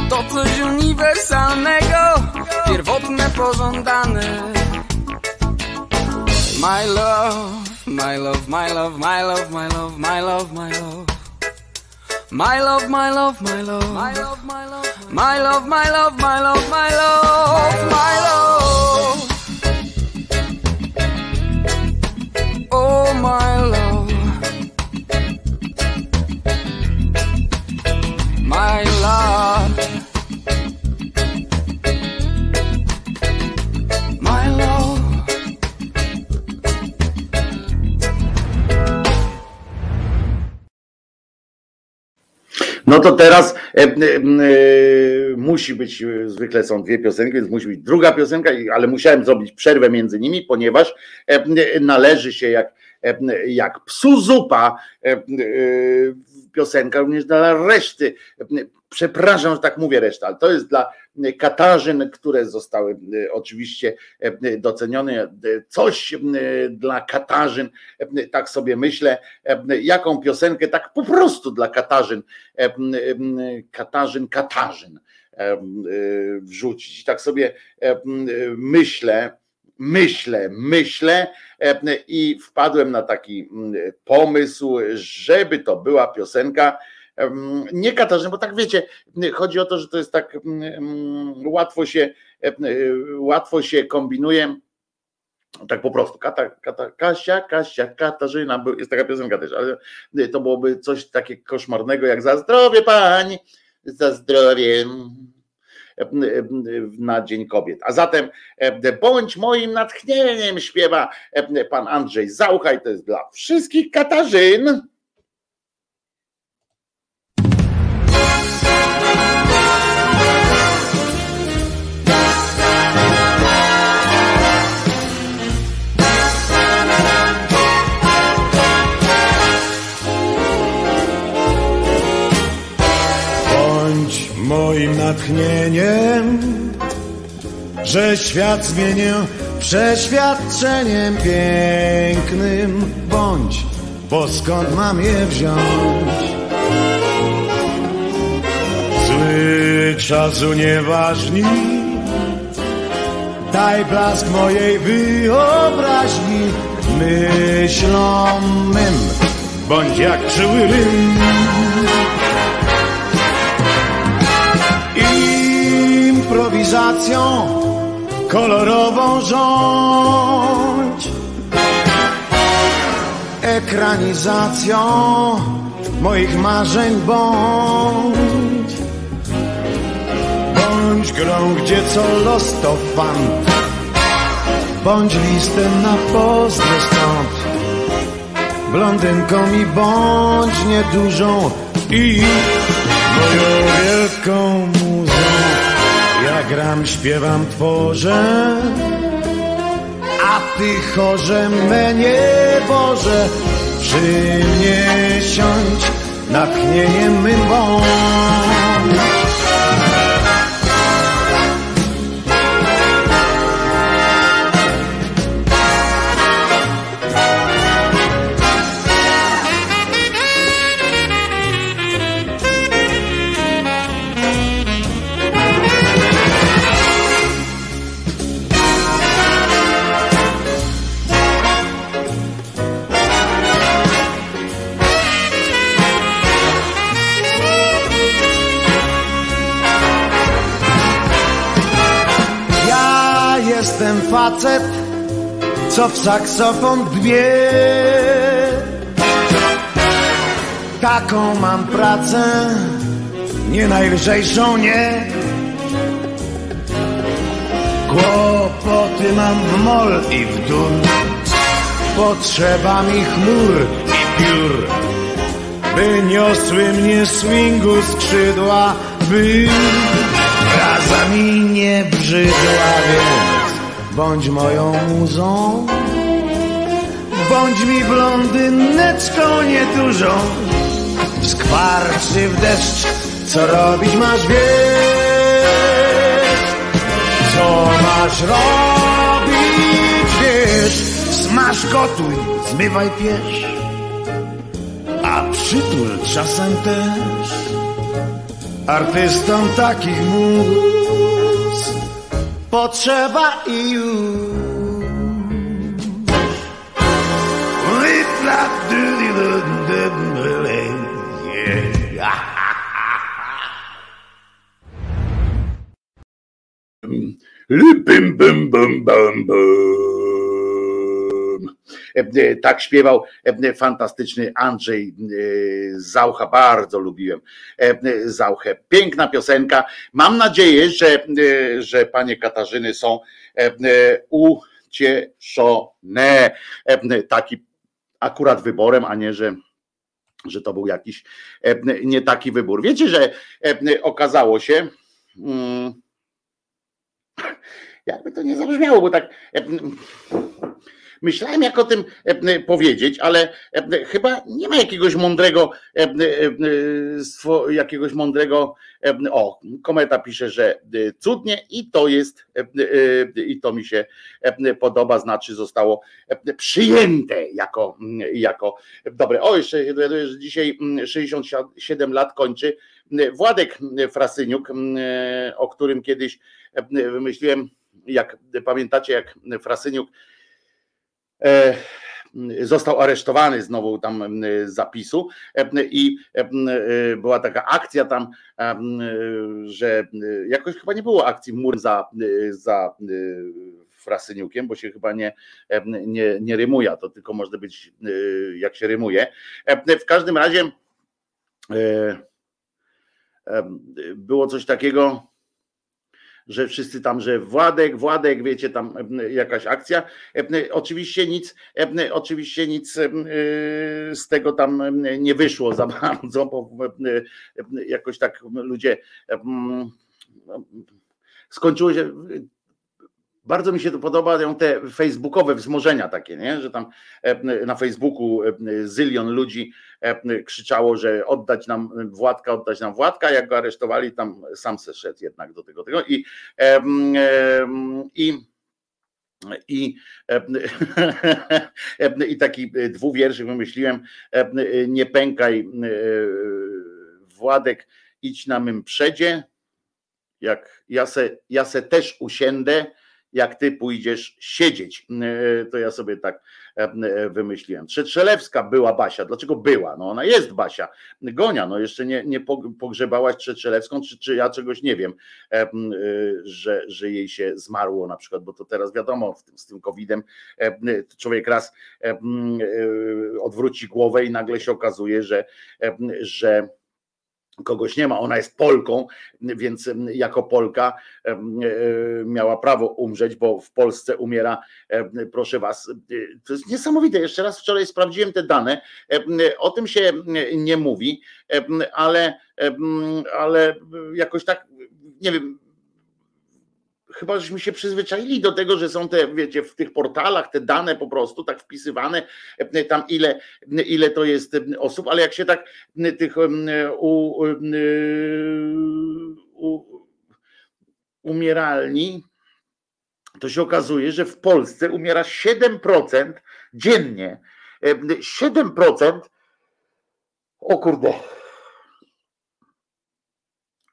to coś uniwersalnego Pierwotne, pożądane My love, my love, my love, my love, my love, my love, my love My love, my love, my love My love, my love, my love, my love, my love, my love, my love Oh my love My love No to teraz e, e, e, musi być, e, zwykle są dwie piosenki, więc musi być druga piosenka, ale musiałem zrobić przerwę między nimi, ponieważ e, należy się jak, jak psu zupa piosenka również dla reszty. Przepraszam, że tak mówię reszta, ale to jest dla Katarzyn, które zostały e, oczywiście e, docenione. E, coś dla Katarzyn, tak sobie myślę, jaką piosenkę tak po prostu dla Katarzyn, Katarzyn, Katarzyn wrzucić. Tak sobie myślę, myślę, myślę i wpadłem na taki pomysł, żeby to była piosenka nie Katarzyn, bo tak wiecie, chodzi o to, że to jest tak łatwo się, łatwo się kombinuje. Tak po prostu. Kata, kata, Kasia, Kasia, Katarzyna, jest taka piosenka też, ale to byłoby coś takiego koszmarnego jak za zdrowie pani, za zdrowie na Dzień Kobiet. A zatem bądź moim natchnieniem, śpiewa pan Andrzej Zauchaj, to jest dla wszystkich Katarzyn. Natchnieniem, że świat zmienię przeświadczeniem pięknym, bądź, bo skąd mam je wziąć? Zły czasu nieważni, daj blask mojej wyobraźni, myślom mym, bądź jak czuły rym. Improwizacją kolorową rządź. Ekranizacją moich marzeń bądź. Bądź grą, gdzie co los to fant. Bądź listem na pozdro stąd. Blondynką mi bądź niedużą i moją wielką muzą. Ja gram, śpiewam, tworzę, a ty chorze mnie Boże, przy mnie siądź, natchnieniem mym bądź. Facet, co w saksofon dbie. Taką mam pracę, nie najlżejszą, nie. Kłopoty mam w mol i w dur. Potrzeba mi chmur i piór, by niosły mnie swingu skrzydła, by raza mi nie brzydła, więc bądź moją muzą, bądź mi blondyneczką niedużą, w skwar czy w deszcz, co robić masz wiesz, co masz robić wiesz, smaż gotuj, zmywaj piesz, a przytul czasem też. Artystom takich mus potrzeba i już. Lupim, bum, bum, bum, bum. E, e, Tak śpiewał e, fantastyczny Andrzej Zaucha, bardzo lubiłem Zauchę. Piękna piosenka. Mam nadzieję, że, że panie Katarzyny są ucieszone. Taki akurat wyborem, a nie, że że to był jakiś nie taki wybór. Wiecie, że okazało się, mm, jakby to nie zabrzmiało, bo tak myślałem jak o tym powiedzieć, ale chyba nie ma jakiegoś mądrego jakiegoś mądrego o, kometa pisze, że cudnie i to jest i to mi się podoba, znaczy zostało przyjęte jako, jako dobre. O, jeszcze się dowiaduję, że dzisiaj 67 lat kończy Władek Frasyniuk, o którym kiedyś wymyśliłem, jak pamiętacie, jak Frasyniuk został aresztowany znowu tam zapisu i była taka akcja tam, że jakoś chyba nie było akcji mur za, za Frasyniukiem, bo się chyba nie, nie, nie rymuje, to tylko może być jak się rymuje. W każdym razie było coś takiego, że wszyscy tam, że Władek, Władek, wiecie, tam jakaś akcja. Oczywiście nic, oczywiście nic z tego tam nie wyszło za bardzo, bo jakoś tak ludzie skończyło się bardzo mi się to podoba, te facebookowe wzmożenia takie, nie? że tam e, na Facebooku e, zylion ludzi e, krzyczało, że oddać nam Władka, oddać nam Władka, jak go aresztowali, tam sam se szedł jednak do tego, tego. i, i i, I taki dwuwierszy wymyśliłem, nie pękaj Władek, idź na mym przedzie, jak ja se, ja se też usiędę, jak ty pójdziesz siedzieć. E, to ja sobie tak e, e, wymyśliłem. Trzetrzelewska była Basia. Dlaczego była? No ona jest Basia. Gonia, no jeszcze nie, nie pogrzebałaś Trzetrzelewską, czy, czy ja czegoś nie wiem, że, że jej się zmarło na przykład, bo to teraz wiadomo, z tym COVID-em człowiek raz odwróci głowę i nagle się okazuje, że, że kogoś nie ma. Ona jest Polką, więc jako Polka miała prawo umrzeć, bo w Polsce umiera, proszę was, to jest niesamowite. Jeszcze raz wczoraj sprawdziłem te dane. O tym się nie mówi, ale, ale jakoś tak, nie wiem, chyba żeśmy się przyzwyczaili do tego, że są te, wiecie, w tych portalach te dane po prostu tak wpisywane, e, tam ile, ile to jest e, osób, ale jak się tak tych u, u, umieralni, to się okazuje, że w Polsce umiera 7% dziennie. 7% o kurde.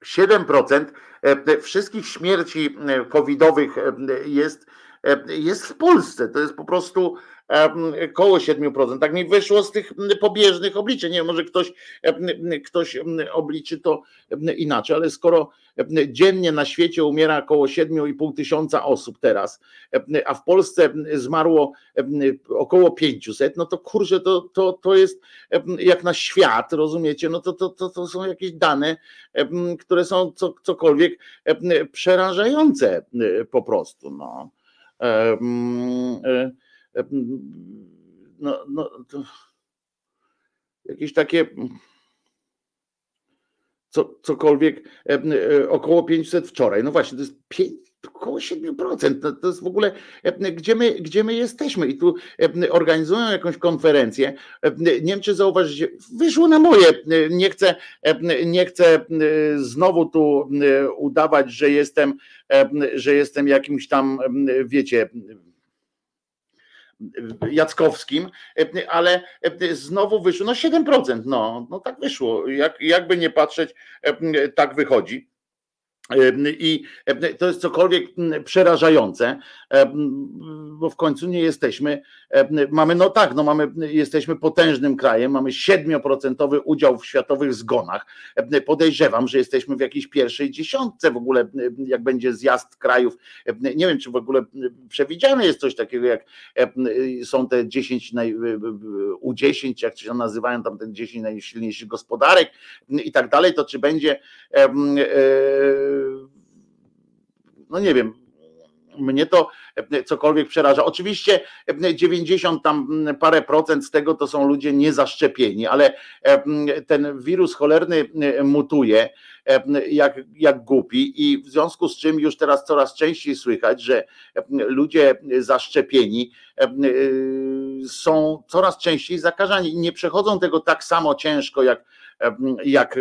7% E, wszystkich śmierci e, covidowych e, jest, jest w Polsce. To jest po prostu koło 7%. Tak mi wyszło z tych pobieżnych obliczeń. Nie wiem, może ktoś, ktoś obliczy to inaczej, ale skoro dziennie na świecie umiera około 7,5 tysiąca osób teraz, a w Polsce zmarło około 500, no to kurczę, to, to, to jest jak na świat, rozumiecie? No to, to, to, to są jakieś dane, które są co, cokolwiek przerażające po prostu. No. E, no, no, to jakieś takie co, cokolwiek, około 500 wczoraj. No właśnie, to jest 5, około 7%. To, to jest w ogóle, gdzie my, gdzie my jesteśmy i tu organizują jakąś konferencję. Nie wiem, czy zauważycie, wyszło na moje. Nie chcę, nie chcę znowu tu udawać, że jestem, że jestem jakimś tam, wiecie, Jackowskim, ale znowu wyszło, no 7%, no, no tak wyszło, Jak, jakby nie patrzeć, tak wychodzi. I to jest cokolwiek przerażające, bo w końcu nie jesteśmy, mamy, no tak, no mamy, jesteśmy potężnym krajem, mamy 7% udział w światowych zgonach. Podejrzewam, że jesteśmy w jakiejś pierwszej dziesiątce w ogóle, jak będzie zjazd krajów. Nie wiem, czy w ogóle przewidziane jest coś takiego, jak są te 10 U10, jak się nazywają tam ten 10 najsilniejszych gospodarek i tak dalej, to czy będzie no nie wiem, mnie to cokolwiek przeraża. Oczywiście 90 tam parę procent z tego to są ludzie niezaszczepieni, ale ten wirus cholerny mutuje jak, jak głupi i w związku z czym już teraz coraz częściej słychać, że ludzie zaszczepieni są coraz częściej zakażani. Nie przechodzą tego tak samo ciężko jak jak,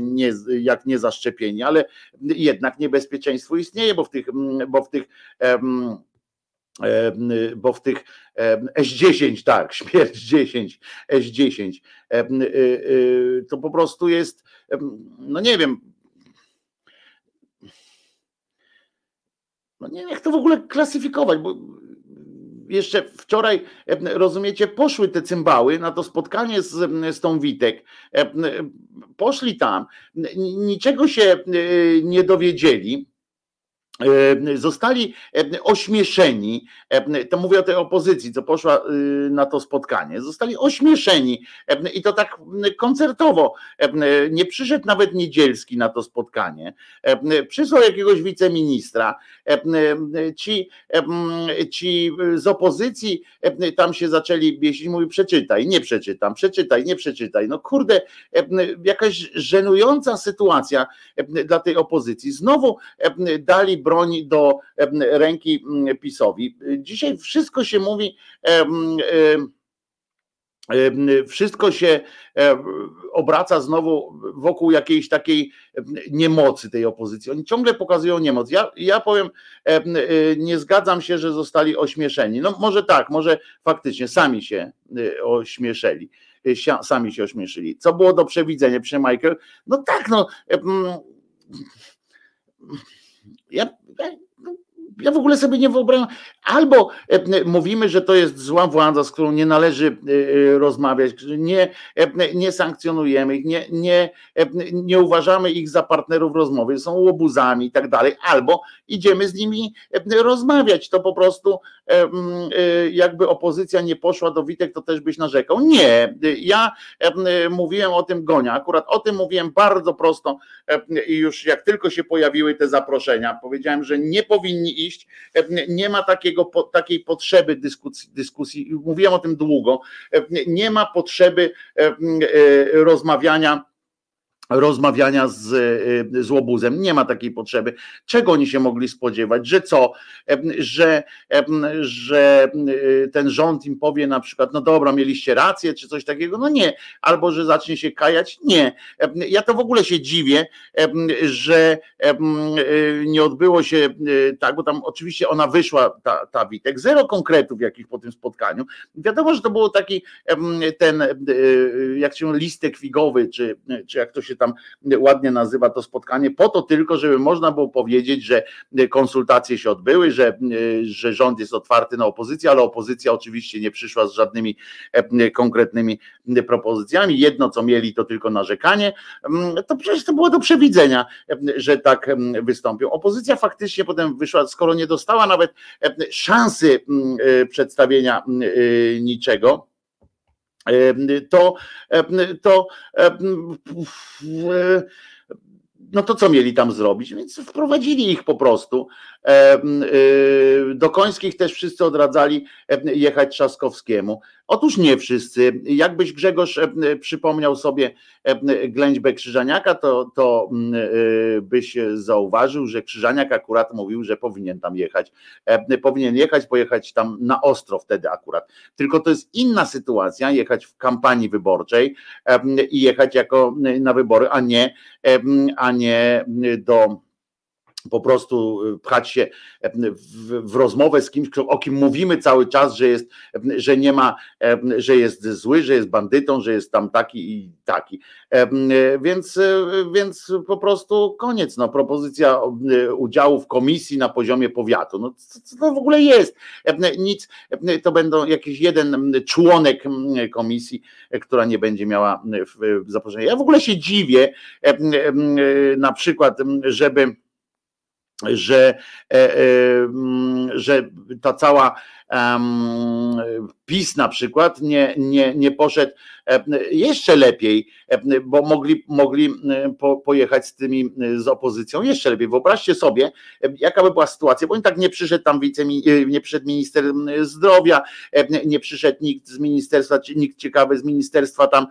nie, jak niezaszczepieni, ale jednak niebezpieczeństwo istnieje, bo w tych, bo w tych bo w tych S10, tak, śmierć 10, S10, to po prostu jest, no nie wiem, no nie jak to w ogóle klasyfikować, bo jeszcze wczoraj, rozumiecie, poszły te cymbały na to spotkanie z, z tą Witek. Poszli tam, niczego się nie dowiedzieli E, zostali e, ośmieszeni, e, to mówię o tej opozycji, co poszła na to spotkanie, zostali ośmieszeni i to tak koncertowo. Nie przyszedł nawet Niedzielski na to spotkanie, przysłał jakiegoś wiceministra. Ci, ci z opozycji tam się zaczęli biesić, mówi przeczytaj, nie przeczytam, przeczytaj, nie przeczytaj. No kurde, jakaś żenująca sytuacja dla tej opozycji. Znowu dali broni do ręki PiSowi. Dzisiaj wszystko się mówi wszystko się obraca znowu wokół jakiejś takiej niemocy tej opozycji. Oni ciągle pokazują niemoc. Ja, ja powiem, nie zgadzam się, że zostali ośmieszeni. No może tak, może faktycznie sami się ośmieszyli. Sami się ośmieszyli. Co było do przewidzenia przy Michael? No tak, no ja, ja w ogóle sobie nie wyobrażam. Albo e, mówimy, że to jest zła władza, z którą nie należy e, e, rozmawiać, nie, nie sankcjonujemy ich, nie, nie, nie uważamy ich za partnerów rozmowy, są łobuzami i tak dalej, albo idziemy z nimi rozmawiać. To po prostu jakby opozycja nie poszła do Witek, to też byś narzekał. Nie, ja mówiłem o tym Gonia, akurat o tym mówiłem bardzo prosto i już jak tylko się pojawiły te zaproszenia, powiedziałem, że nie powinni iść, nie ma takiego, takiej potrzeby dyskusji, dyskusji, mówiłem o tym długo, nie ma potrzeby rozmawiania rozmawiania z, y, z łobuzem. Nie ma takiej potrzeby. Czego oni się mogli spodziewać? Że co? Że, że y, ten rząd im powie na przykład, no dobra, mieliście rację, czy coś takiego? No nie. Albo, że zacznie się kajać? Nie. Ja to w ogóle się dziwię, że y, nie odbyło się tak, bo tam oczywiście ona wyszła, ta, ta Witek, zero konkretów jakich po tym spotkaniu. Wiadomo, że to było taki ten, jak się listek figowy, czy, czy jak to się tam ładnie nazywa to spotkanie, po to tylko, żeby można było powiedzieć, że konsultacje się odbyły, że, że rząd jest otwarty na opozycję, ale opozycja oczywiście nie przyszła z żadnymi e, konkretnymi propozycjami. Jedno, co mieli, to tylko narzekanie. To przecież to było do przewidzenia, że tak wystąpią. Opozycja faktycznie potem wyszła, skoro nie dostała nawet szansy e, przedstawienia niczego to, to no to co mieli tam zrobić? Więc wprowadzili ich po prostu. Y, do Końskich też wszyscy odradzali jechać Trzaskowskiemu. Otóż nie wszyscy. Jakbyś Grzegorz przypomniał sobie ględźbę Krzyżaniaka, to, to byś zauważył, że Krzyżaniak akurat mówił, że powinien tam jechać. Powinien jechać, pojechać tam na ostro wtedy akurat. Tylko to jest inna sytuacja, jechać w kampanii wyborczej i jechać jako na wybory, a nie, a nie do po prostu y, pchać się e, w, w, rozmowę z kimś, o kim mówimy cały czas, że jest, że nie ma, e, że jest zły, że jest bandytą, że jest tam taki i taki. E, więc, więc po prostu koniec. No, propozycja udziału w komisji na poziomie powiatu. No, co to w ogóle jest? Nic, to będą jakiś jeden członek komisji, która nie będzie miała zaproszenia. Ja w ogóle się dziwię, na przykład, żeby że, e, e, mm, że ta cała PiS na przykład nie, nie, nie poszedł e, jeszcze lepiej, bo mogli, mogli po, pojechać z tymi z opozycją jeszcze lepiej. Wyobraźcie sobie, jaka by była sytuacja, bo tak nie przyszedł tam nie przyszedł minister zdrowia, nie przyszedł nikt z ministerstwa, nikt ciekawy z ministerstwa tam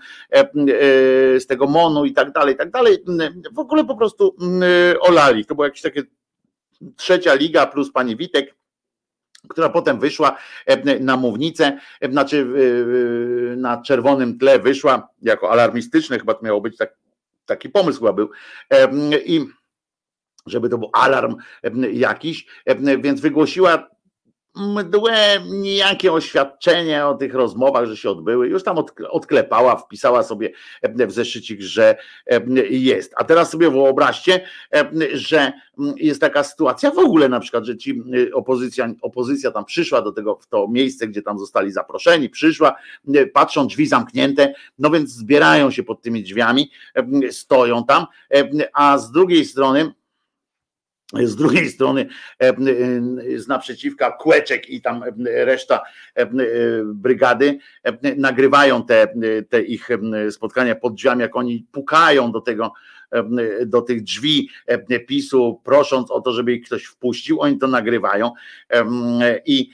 z tego MONU i tak dalej, i tak dalej. W ogóle po prostu olali. To było jakieś takie trzecia liga plus pani Witek która potem wyszła e, na mównicę, e, znaczy e, na czerwonym tle wyszła jako alarmistyczne, chyba to miało być tak, taki pomysł chyba był. I żeby to był alarm jakiś, więc wygłosiła mdłe nijakie oświadczenie o tych rozmowach, że się odbyły. Już tam odklepała, wpisała sobie w zeszycik, że jest. A teraz sobie wyobraźcie, że jest taka sytuacja w ogóle na przykład, że ci opozycja, opozycja tam przyszła do tego, w to miejsce, gdzie tam zostali zaproszeni, przyszła, patrzą drzwi zamknięte, no więc zbierają się pod tymi drzwiami, stoją tam, a z drugiej strony z drugiej strony e, z naprzeciwka Kłeczek i tam reszta e, brygady nagrywają te, te ich spotkania pod drzwiami, jak oni pukają do tego do tych drzwi PiSu, prosząc o to, żeby ich ktoś wpuścił. Oni to nagrywają i,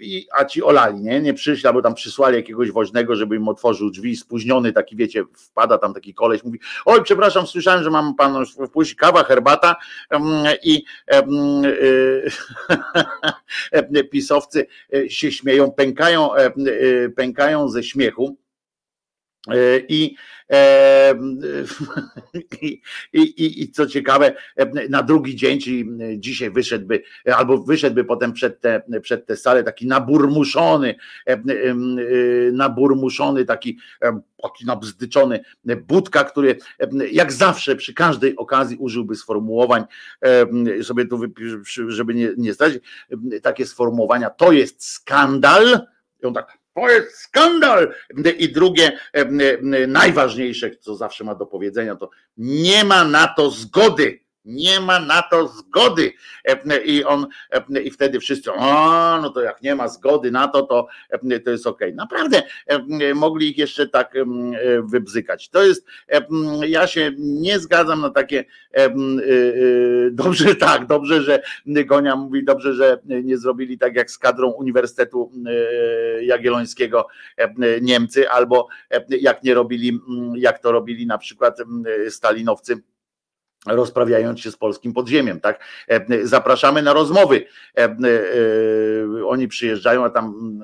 i a ci olali, nie? Nie przyszli, albo tam przysłali jakiegoś woźnego, żeby im otworzył drzwi, spóźniony taki, wiecie, wpada tam taki koleś, mówi, oj, przepraszam, słyszałem, że mam panu wpuścić kawa, herbata i pisowcy e, się śmieją, pękają, pękają ze śmiechu I, i, i, I co ciekawe, na drugi dzień, czyli dzisiaj wyszedłby, albo wyszedłby potem przed te, przed te salę taki naburmuszony, e, naburmuszony, taki, taki nabzdyczony budka, który jak zawsze przy każdej okazji użyłby sformułowań, sobie tu żeby nie, nie zdać, takie sformułowania, to jest skandal, i on tak to jest skandal. I drugie, najważniejsze, co zawsze ma do powiedzenia, to nie ma na to zgody nie ma na to zgody. I on, i wtedy wszyscy, o, no to jak nie ma zgody na to, to, to jest ok. Naprawdę mogli ich jeszcze tak wybzykać. To jest, ja się nie zgadzam na takie, e, e, dobrze tak, dobrze, że Gonia mówi, dobrze, że nie zrobili tak jak z kadrą Uniwersytetu e, Jagiellońskiego Niemcy, albo jak nie robili, jak to robili na przykład stalinowcy rozprawiając się z polskim podziemiem, tak? E, zapraszamy na rozmowy. E, e, oni przyjeżdżają, a tam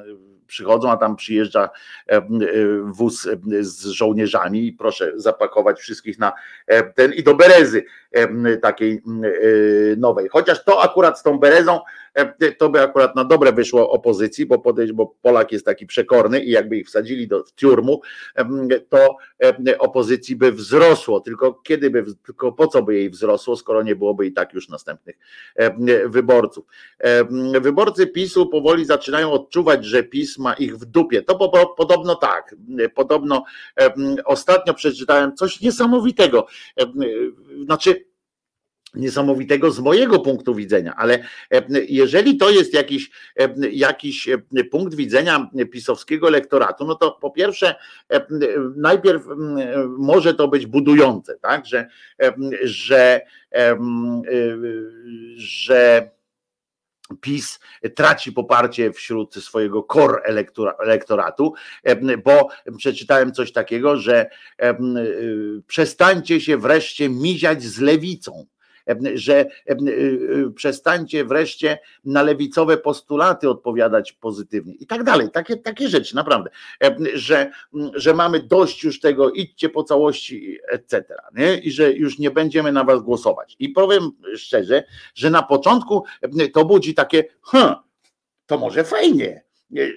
przychodzą, a tam przyjeżdża wóz z żołnierzami i proszę zapakować wszystkich na ten i do berezy takiej nowej. Chociaż to akurat z tą berezą to by akurat na dobre wyszło opozycji, bo podejść, bo Polak jest taki przekorny i jakby ich wsadzili do tiurmu, to opozycji by wzrosło. Tylko kiedy by, tylko po co by jej wzrosło, skoro nie byłoby i tak już następnych wyborców. Wyborcy PiSu powoli zaczynają odczuwać, że PiS ma ich w dupie. To podobno tak. Podobno ostatnio przeczytałem coś niesamowitego. Znaczy, niesamowitego z mojego punktu widzenia, ale e, jeżeli to jest jakiś, e, jakiś e, punkt widzenia pisowskiego elektoratu, no to po pierwsze najpierw może to być budujące, tak, że, że, że PiS traci poparcie wśród swojego core elektoratu, bo przeczytałem coś takiego, że przestańcie się wreszcie miziać z lewicą że e, e, przestańcie wreszcie na lewicowe postulaty odpowiadać pozytywnie i tak dalej. Takie, takie rzeczy, naprawdę, że, że mamy dość już tego, idźcie po całości, etc. Nie? I że już nie będziemy na was głosować. I powiem szczerze, że na początku to budzi takie, hm, to może fajnie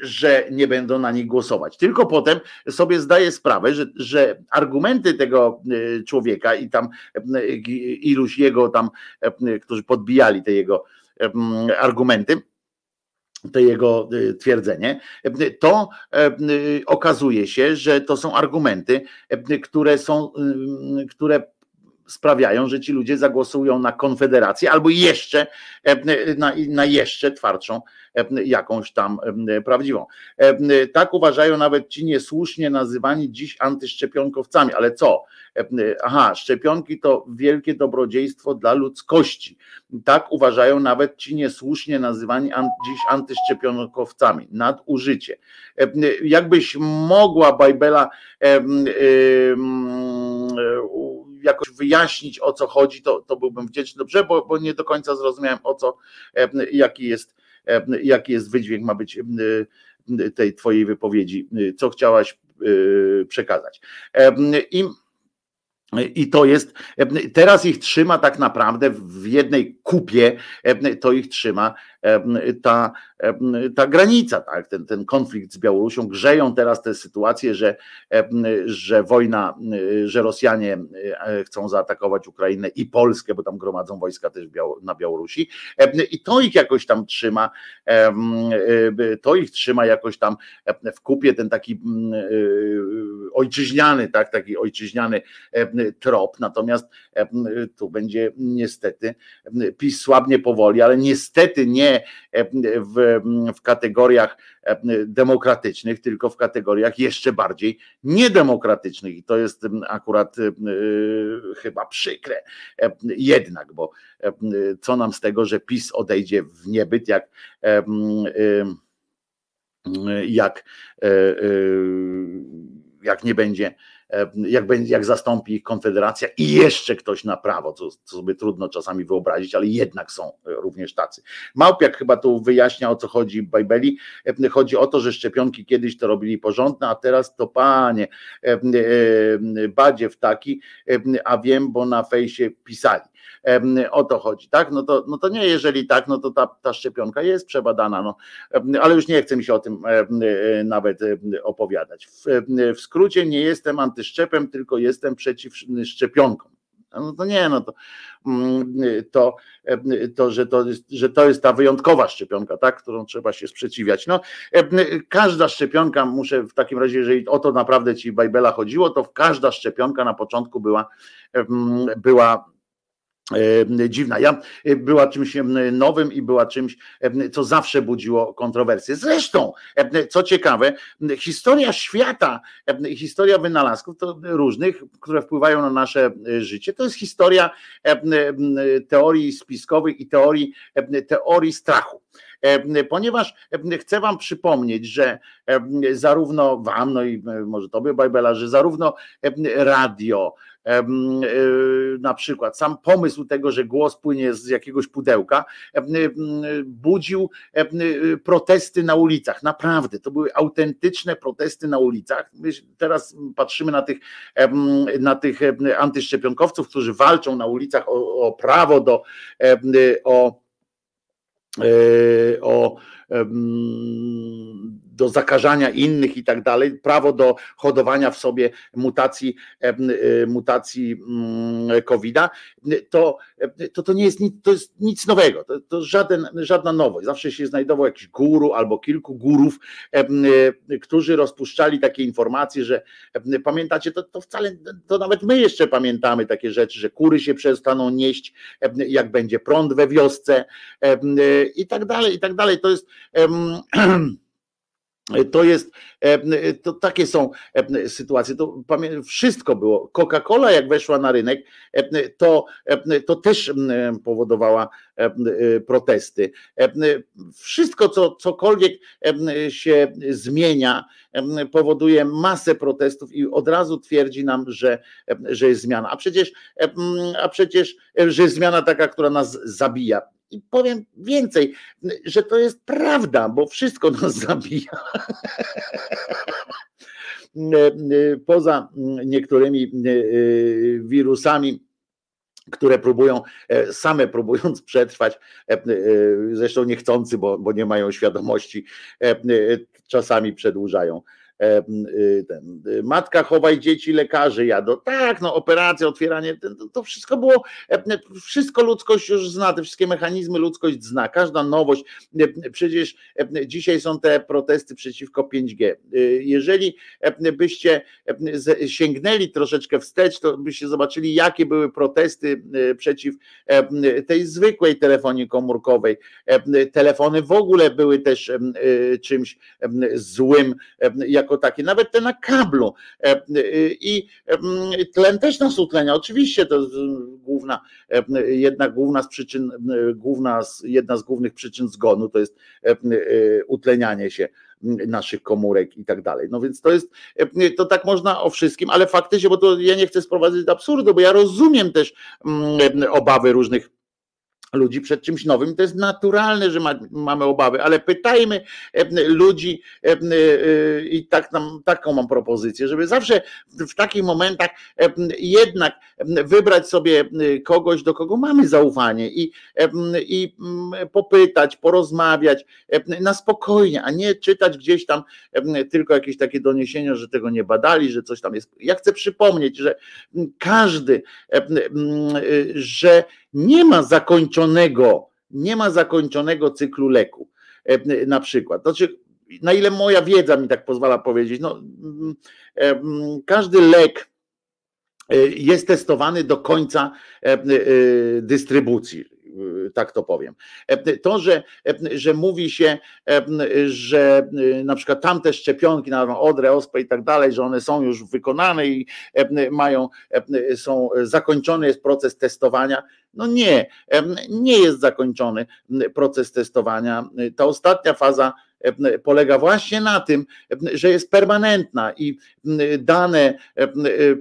że nie będą na nich głosować. Tylko potem sobie zdaję sprawę, że, że argumenty tego e, człowieka i tam e, iluś jego tam, e, którzy podbijali te jego argumenty, to jego twierdzenie, to okazuje się, że to są argumenty, które są, które sprawiają, że ci ludzie zagłosują na konfederację albo jeszcze na, na jeszcze twardszą jakąś tam prawdziwą. Tak uważają nawet ci niesłusznie nazywani dziś antyszczepionkowcami, ale co? Aha, szczepionki to wielkie dobrodziejstwo dla ludzkości. Tak uważają nawet ci niesłusznie nazywani dziś antyszczepionkowcami. Nadużycie. Jakbyś mogła, Bajbela, jakoś wyjaśnić o co chodzi, to, to byłbym wdzięczny. Dobrze, bo, bo nie do końca zrozumiałem o co, jaki jest, jaki jest wydźwięk ma być tej twojej wypowiedzi, co chciałaś przekazać. I i to jest, teraz ich trzyma tak naprawdę w jednej kupie, to ich trzyma ta, ta granica, tak? ten, ten konflikt z Białorusią. Grzeją teraz te sytuacje, że, że wojna, że Rosjanie chcą zaatakować Ukrainę i Polskę, bo tam gromadzą wojska też na Białorusi. I to ich jakoś tam trzyma, to ich trzyma jakoś tam w kupie ten taki ojczyźniany, tak? taki ojczyźniany trop. Natomiast tu będzie niestety PiS słabnie powoli, ale niestety nie w, w kategoriach demokratycznych, tylko w kategoriach jeszcze bardziej niedemokratycznych. I to jest akurat chyba przykre jednak, bo co nam z tego, że PiS odejdzie w niebyt, jak jak, jak nie będzie E, jak, będzie, jak zastąpi ich Konfederacja i jeszcze ktoś na prawo, co, co sobie trudno czasami wyobrazić, ale jednak są również tacy. Małpiak chyba tu wyjaśnia o co chodzi w Bajbeli. E, chodzi o to, że szczepionki kiedyś to robili porządne, a teraz to panie, e, badziew taki, a wiem, bo na fejsie pisali o to chodzi, tak? No to, no to nie, jeżeli tak, no to ta, ta szczepionka jest przebadana, no, ale już nie chcę mi się o tym nawet opowiadać. W, w skrócie nie jestem antyszczepem, tylko jestem przeciw szczepionkom. No to nie, no to, to, to, że, to jest, że to jest ta wyjątkowa szczepionka, tak, którą trzeba się sprzeciwiać. No, każda szczepionka, muszę w takim razie, jeżeli o to naprawdę ci Bajbela chodziło, to każda szczepionka na początku była, była E, dziwna. Ja e, była czymś nowym i była czymś, co zawsze budziło kontrowersje. Zresztą, co ciekawe, historia świata, historia wynalazków to różnych, które wpływają na nasze e, życie, to jest historia teorii spiskowych i teorii, teorii strachu. Ponieważ chcę Wam przypomnieć, że zarówno Wam, no i może Tobie, Bajbela, że zarówno radio, E, na przykład sam pomysł tego, że głos płynie z jakiegoś pudełka, budził protesty na ulicach. Naprawdę, to były autentyczne protesty na ulicach. My teraz patrzymy na tych, na tych antyszczepionkowców, którzy walczą na ulicach o, o prawo do o, e, o do zakażania innych i tak dalej, prawo do hodowania w sobie mutacji, e, mutacji mm, COVID-a, to, to, to nie jest nic, to jest nic nowego, to, to żaden, żadna nowość. Zawsze się znajdował jakiś guru albo kilku górów, którzy rozpuszczali takie informacje, że pamiętacie, to, to wcale, to nawet my jeszcze pamiętamy takie rzeczy, że kury się przestaną nieść, jak będzie prąd we wiosce i tak dalej, i tak dalej. To jest to jest, to takie są sytuacje. To wszystko było. Coca-Cola, jak weszła na rynek, to, to też powodowała protesty. Wszystko, co cokolwiek się zmienia, powoduje masę protestów i od razu twierdzi nam, że, że jest zmiana. A przecież, a przecież, że jest zmiana taka, która nas zabija. I powiem więcej, że to jest prawda, bo wszystko nas zabija. Poza niektórymi e, wirusami, które próbują, e, same próbując przetrwać, e, zresztą niechcący, bo, bo nie mają świadomości, czasami przedłużają ten, y, matka chowaj dzieci, lekarze jadą. Tak, no operacja, otwieranie, to wszystko było, wszystko ludzkość już zna, te wszystkie mechanizmy ludzkość zna, każda nowość. Przecież dzisiaj są te protesty przeciwko 5G. Y, jeżeli byście sięgnęli troszeczkę wstecz, to byście zobaczyli, jakie były protesty przeciw tej zwykłej telefonii komórkowej. Telefony w ogóle były też czymś złym, jak jako takie, nawet te na kablu. E, e, I tlen też nas utlenia. Oczywiście to główna, jedna główna z przyczyn, główna, jedna z głównych przyczyn zgonu to jest utlenianie się naszych komórek i tak dalej. No więc to jest, to tak można o wszystkim, ale faktycznie, bo to ja nie chcę sprowadzać do absurdu, bo ja rozumiem też obawy różnych ludzi przed czymś nowym. To jest naturalne, że ma, mamy obawy, ale pytajmy ludzi i tak nam, taką mam propozycję, żeby zawsze w takich momentach jednak wybrać sobie kogoś, do kogo mamy zaufanie i, i popytać, porozmawiać na spokojnie, a nie czytać gdzieś tam tylko jakieś takie doniesienia, że tego nie badali, że coś tam jest. Ja chcę przypomnieć, że każdy, że nie ma zakończonego, nie ma zakończonego cyklu leku. E, na przykład. Znaczy, na ile moja wiedza mi tak pozwala powiedzieć, no, e, każdy lek e, jest testowany do końca dystrybucji tak to powiem. To, że, że mówi się, że na przykład tamte szczepionki na odrę, ospę i tak dalej, że one są już wykonane i mają, są zakończony jest proces testowania, no nie, nie jest zakończony proces testowania. Ta ostatnia faza polega właśnie na tym, że jest permanentna i dane,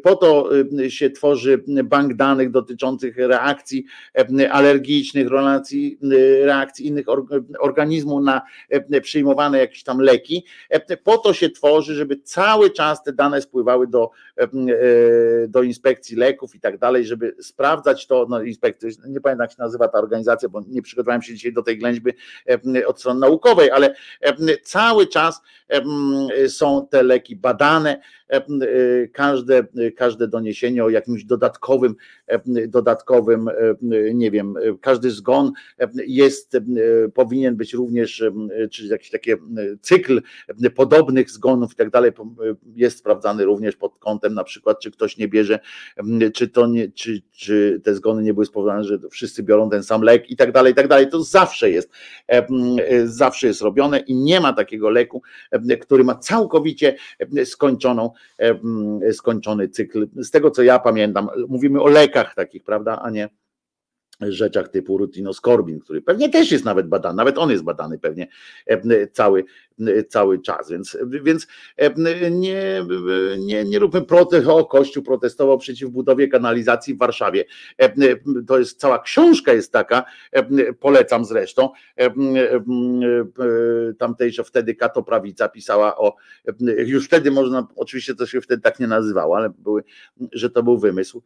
po to się tworzy bank danych dotyczących reakcji alergicznych, reakcji, reakcji innych organizmów na przyjmowane jakieś tam leki. Po to się tworzy, żeby cały czas te dane spływały do, do inspekcji leków i tak dalej, żeby sprawdzać to, no inspekcja, nie pamiętam jak się nazywa ta organizacja, bo nie przygotowałem się dzisiaj do tej ględźby od strony naukowej, ale cały czas są te leki badane, Y, każde, każde doniesienie o jakimś dodatkowym, dodatkowym, nie wiem, każdy zgon jest, powinien być również, czy jakiś taki cykl podobnych zgonów i tak dalej, jest sprawdzany również pod kątem na przykład, czy ktoś nie bierze, czy to nie, czy, czy te zgony nie były spowodowane, że wszyscy biorą ten sam lek i tak dalej, i tak dalej. To zawsze jest, zawsze jest robione i nie ma takiego leku, który ma całkowicie skończoną skończony cykl. Z tego co ja pamiętam, mówimy o lekach takich, prawda, a nie rzeczach typu rutinoskorbin, który pewnie też jest nawet badany, nawet on jest badany pewnie cały, cały czas, więc, więc nie, nie, nie róbmy protest, o Kościół protestował przeciw budowie kanalizacji w Warszawie. To jest cała książka jest taka, polecam zresztą, tamtejsza wtedy Kato Prawica pisała o, już wtedy można, oczywiście to się wtedy tak nie nazywało, ale były, że to był wymysł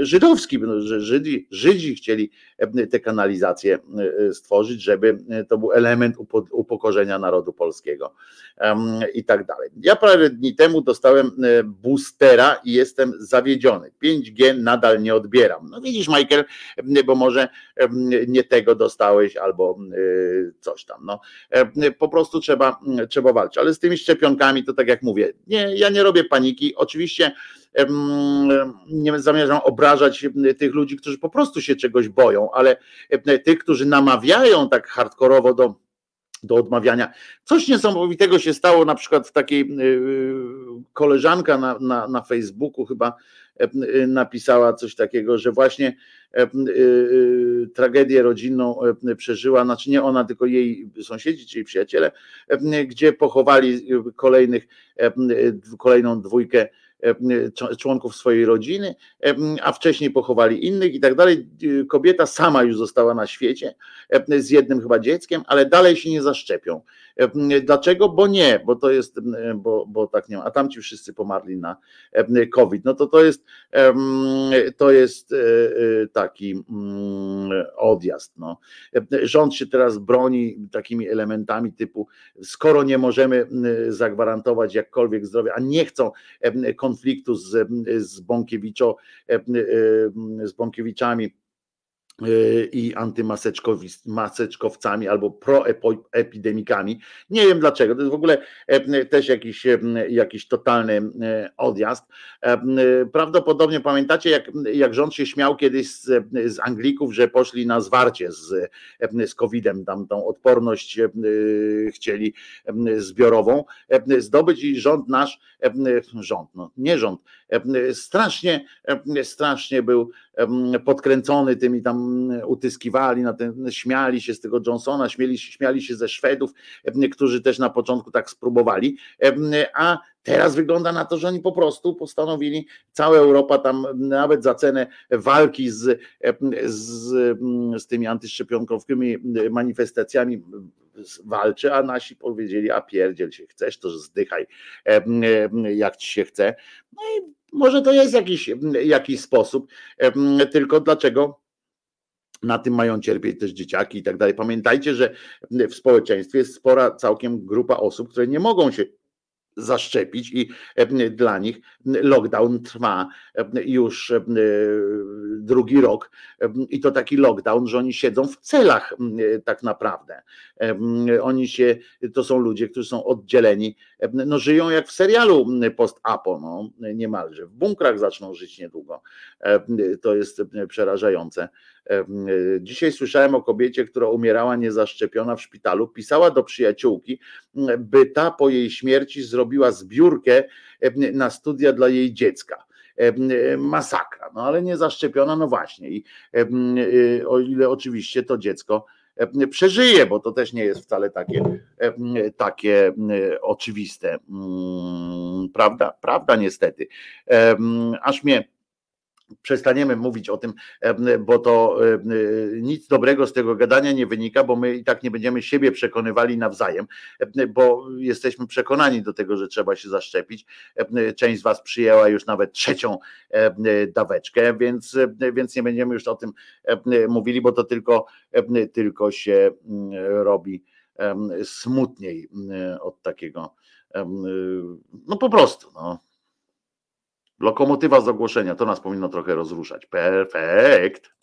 żydowski, że Żydzi, Żydzi chcieli tę kanalizację stworzyć, żeby to był element upokorzenia narodu polskiego i tak dalej. Ja parę dni temu dostałem boostera i jestem zawiedziony. 5G nadal nie odbieram. No widzisz, Michael, bo może nie tego dostałeś albo coś tam. No, po prostu trzeba, trzeba walczyć. Ale z tymi szczepionkami to tak jak mówię, nie, ja nie robię paniki. Oczywiście nie zamierzam obrażać tych ludzi, którzy po prostu się czegoś boją, ale tych, którzy namawiają tak hardkorowo do do odmawiania. Coś niesamowitego się stało na przykład w takiej koleżanka na, na, na Facebooku chyba napisała coś takiego, że właśnie tragedię rodzinną przeżyła, znaczy nie ona, tylko jej sąsiedzi, czyli przyjaciele, gdzie pochowali kolejnych, kolejną dwójkę członków swojej rodziny, a wcześniej pochowali innych i tak dalej. Kobieta sama już została na świecie z jednym chyba dzieckiem, ale dalej się nie zaszczepią. Dlaczego? Bo nie, bo to jest, bo, bo tak nie ma. A tamci wszyscy pomarli na COVID. No to to jest, to jest e, e, taki odjazd. No. Rząd się teraz broni takimi elementami typu, skoro nie możemy zagwarantować jakkolwiek zdrowia, a nie chcą konfliktu z, z Bąkiewiczo, z Bąkiewiczami i antymaseczkowcami albo proepidemikami. Nie wiem dlaczego. To jest w ogóle też jakiś, jakiś totalny odjazd. Prawdopodobnie pamiętacie, jak, jak rząd się śmiał kiedyś z, z Anglików, że poszli na zwarcie z, z COVID-em, tam tą odporność chcieli zbiorową zdobyć i rząd nasz, rząd, no nie rząd, strasznie, strasznie był podkręcony tymi tam utyskiwali, na ten, śmiali się z tego Johnsona, śmieli, śmiali się ze Szwedów, którzy też na początku tak spróbowali, a Teraz wygląda na to, że oni po prostu postanowili, cała Europa tam nawet za cenę walki z, z, z tymi antyszczepionkowymi manifestacjami walczy, a nasi powiedzieli, a pierdziel się chcesz, to zdychaj jak ci się chce. No i może to jest jakiś, jakiś sposób, tylko dlaczego na tym mają cierpieć też dzieciaki i tak dalej. Pamiętajcie, że w społeczeństwie jest spora całkiem grupa osób, które nie mogą się zaszczepić i dla nich lockdown trwa już drugi rok i to taki lockdown, że oni siedzą w celach tak naprawdę. Oni się, to są ludzie, którzy są oddzieleni, no żyją jak w serialu post-apo, no, niemalże. W bunkrach zaczną żyć niedługo. To jest przerażające. Dzisiaj słyszałem o kobiecie, która umierała niezaszczepiona w szpitalu, pisała do przyjaciółki, by ta po jej śmierci zrobiła zbiórkę na studia dla jej dziecka masakra, no ale nie zaszczepiona, no właśnie. I o ile oczywiście to dziecko przeżyje, bo to też nie jest wcale takie, takie oczywiste. Mm, prawda? Prawda, niestety. Aż mnie przestaniemy mówić o tym, bo to nic dobrego z tego gadania nie wynika, bo my i tak nie będziemy siebie przekonywali nawzajem, bo jesteśmy przekonani do tego, że trzeba się zaszczepić. Część z Was przyjęła już nawet trzecią daweczkę, więc, więc nie będziemy już o tym mówili, bo to tylko, tylko się robi smutniej od takiego. No po prostu. No. Lokomotywa z ogłoszenia, to nas powinno trochę rozruszać. Perfekt.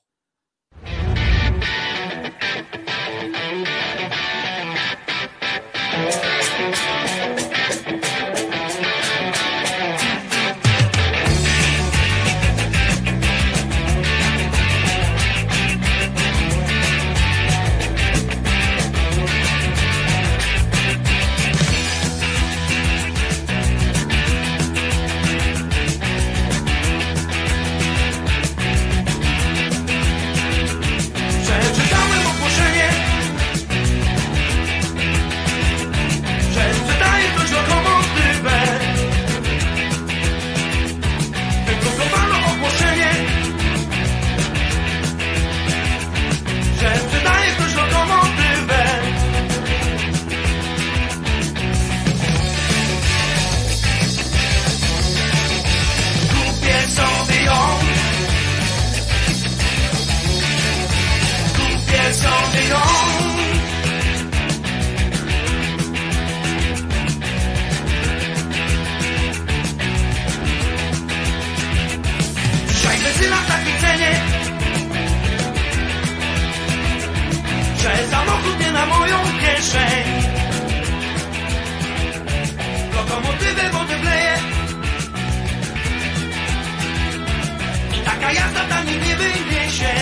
ta jazda nie wyniesie.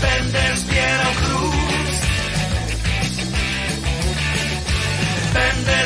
Będę zbierał gruz. Będę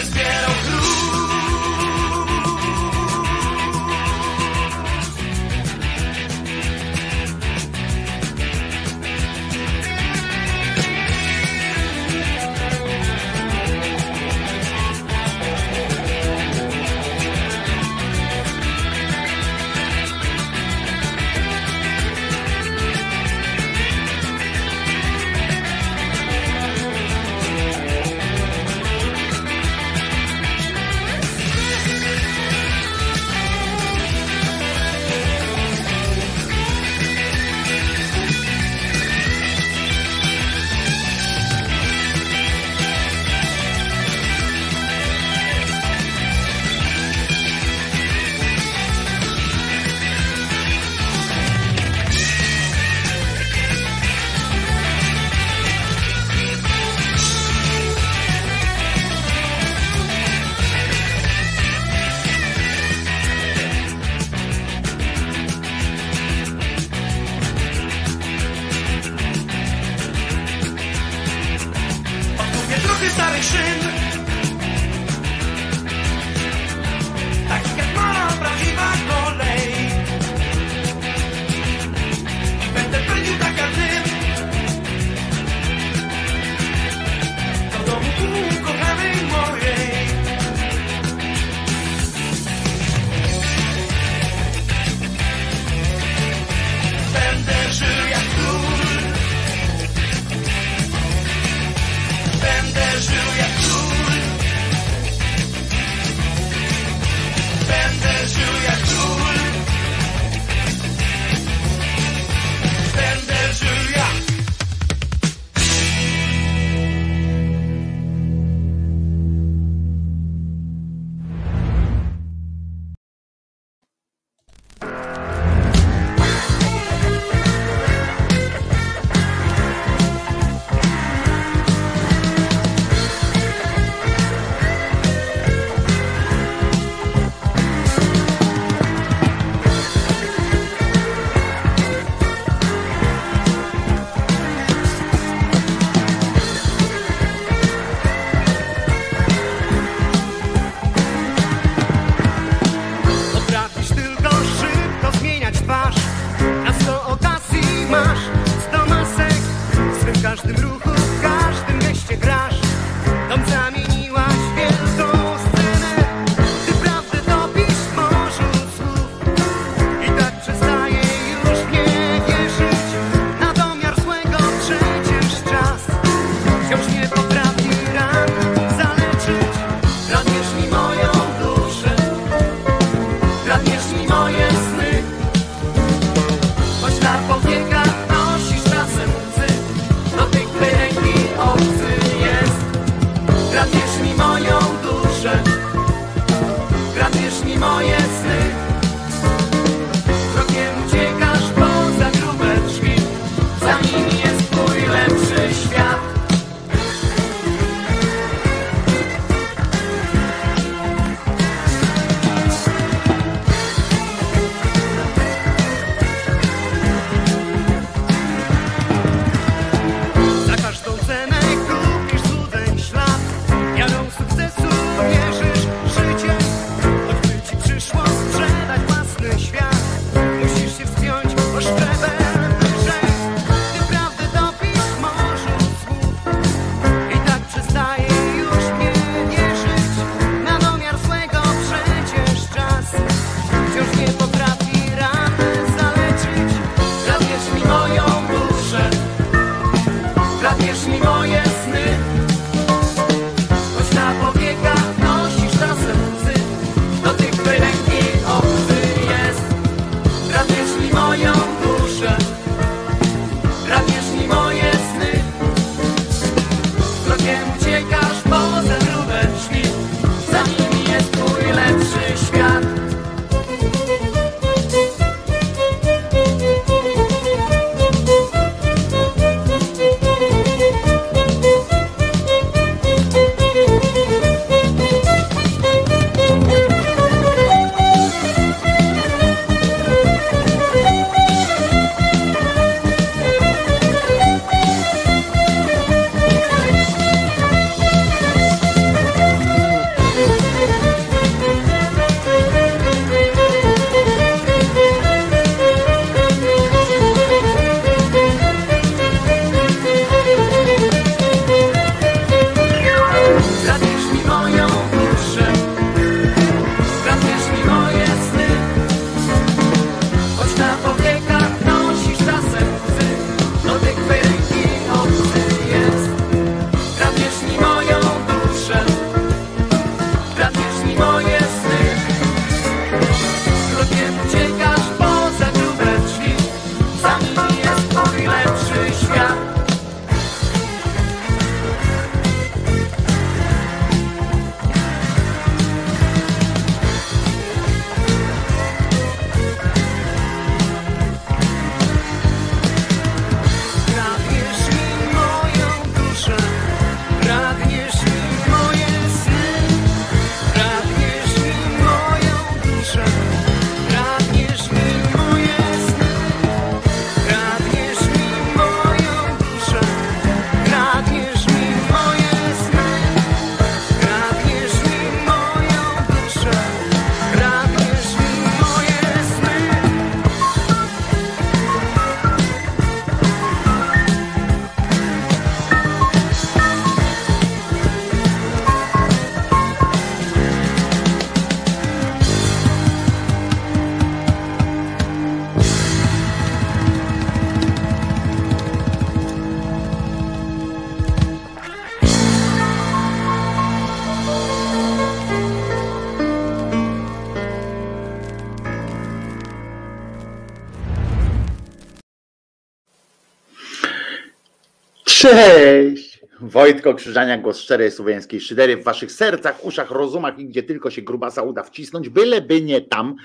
Cześć! Wojtko Krzyżania, głos szczerej słowiańskiej szydery w waszych sercach, uszach, rozumach i gdzie tylko się grubasa uda wcisnąć, byleby nie tam,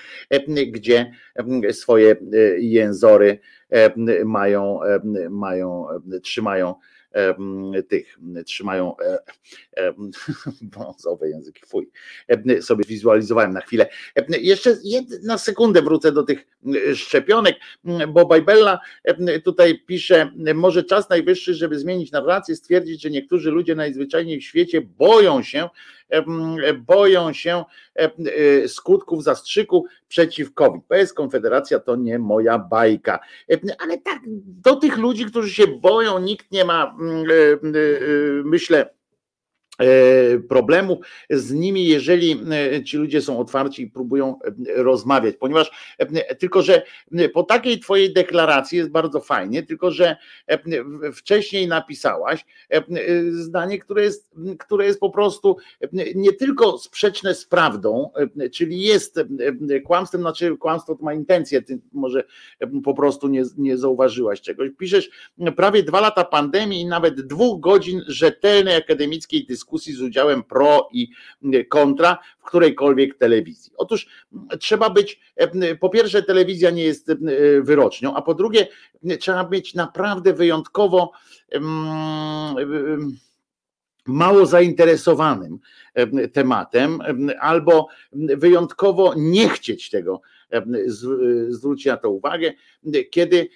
gdzie swoje jęzory mają, mają, trzymają tych, trzymają brązowe języki, fuj, sobie wizualizowałem na chwilę. Jeszcze na sekundę wrócę do tych szczepionek, bo Bajbella tutaj pisze, może czas najwyższy, żeby zmienić narrację, stwierdzić, że niektórzy ludzie najzwyczajniej w świecie boją się, boją się e, skutków zastrzyku przeciw COVID. PS Konfederacja to nie moja bajka. Ale tak, do tych ludzi, którzy się boją, nikt nie ma, mm, e, e, myślę, problemów z nimi, jeżeli e, ci ludzie są otwarci i próbują e, rozmawiać, ponieważ tylko, że po takiej twojej deklaracji jest bardzo fajnie, tylko, że wcześniej napisałaś zdanie, które jest, które jest po prostu nie tylko sprzeczne z prawdą, czyli jest kłamstwem, znaczy kłamstwo to ma intencję, ty może po prostu nie, nie zauważyłaś czegoś. Piszesz prawie dwa lata pandemii i nawet dwóch godzin rzetelnej akademickiej dyskusji dyskusji z udziałem pro i kontra w którejkolwiek telewizji. Otóż trzeba być, po pierwsze, telewizja nie jest wyrocznią, a po drugie, trzeba być naprawdę wyjątkowo mało zainteresowanym tematem, albo wyjątkowo nie chcieć tego zwrócić na to uwagę, kiedy,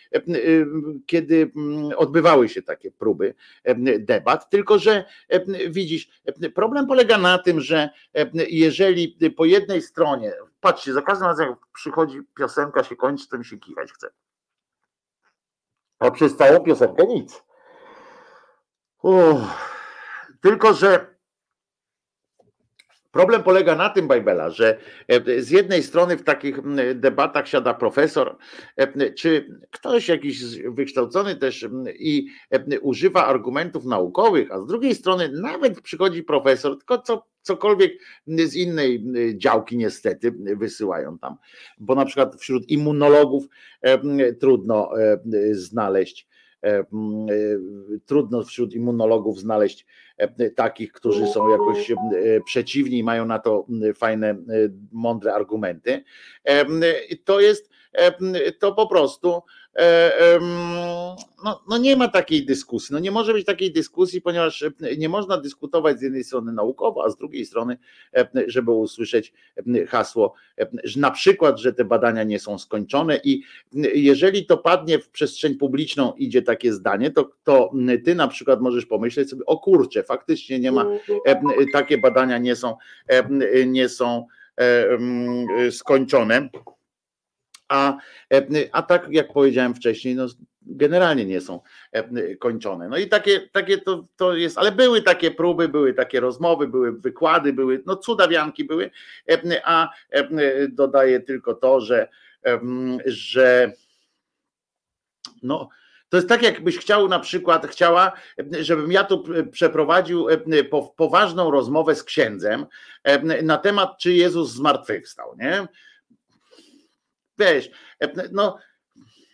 kiedy odbywały się takie próby debat, tylko że widzisz, problem polega na tym, że jeżeli po jednej stronie, patrzcie, za każdym razem jak przychodzi piosenka, się kończy, to mi się kiwać chce. A przez całą piosenkę nic. Uff. Tylko, że Problem polega na tym, Bajbela, że e, z jednej strony w takich debatach siada profesor, e, czy ktoś jakiś wykształcony też i e, używa argumentów naukowych, a z drugiej strony nawet przychodzi profesor, tylko co, cokolwiek z innej działki niestety wysyłają tam, bo na przykład wśród immunologów trudno znaleźć trudno wśród immunologów znaleźć E, takich, którzy są jakoś e, przeciwni i mają na to fajne, e, mądre argumenty. To jest to po prostu no, no nie ma takiej dyskusji. No nie może być takiej dyskusji, ponieważ nie można dyskutować z jednej strony naukowo, a z drugiej strony, żeby usłyszeć hasło, że na przykład, że te badania nie są skończone i jeżeli to padnie w przestrzeń publiczną, idzie takie zdanie, to, to ty na przykład możesz pomyśleć sobie, o kurczę, faktycznie nie ma, takie badania nie są, nie są skończone. A, a tak jak powiedziałem wcześniej, no generalnie nie są kończone. No i takie, takie to, to jest, ale były takie próby, były takie rozmowy, były wykłady, były, no cudawianki były, a dodaję tylko to, że, że no To jest tak, jakbyś chciał na przykład, chciała, żebym ja tu przeprowadził poważną rozmowę z księdzem na temat, czy Jezus zmartwychwstał, nie? Wiesz, no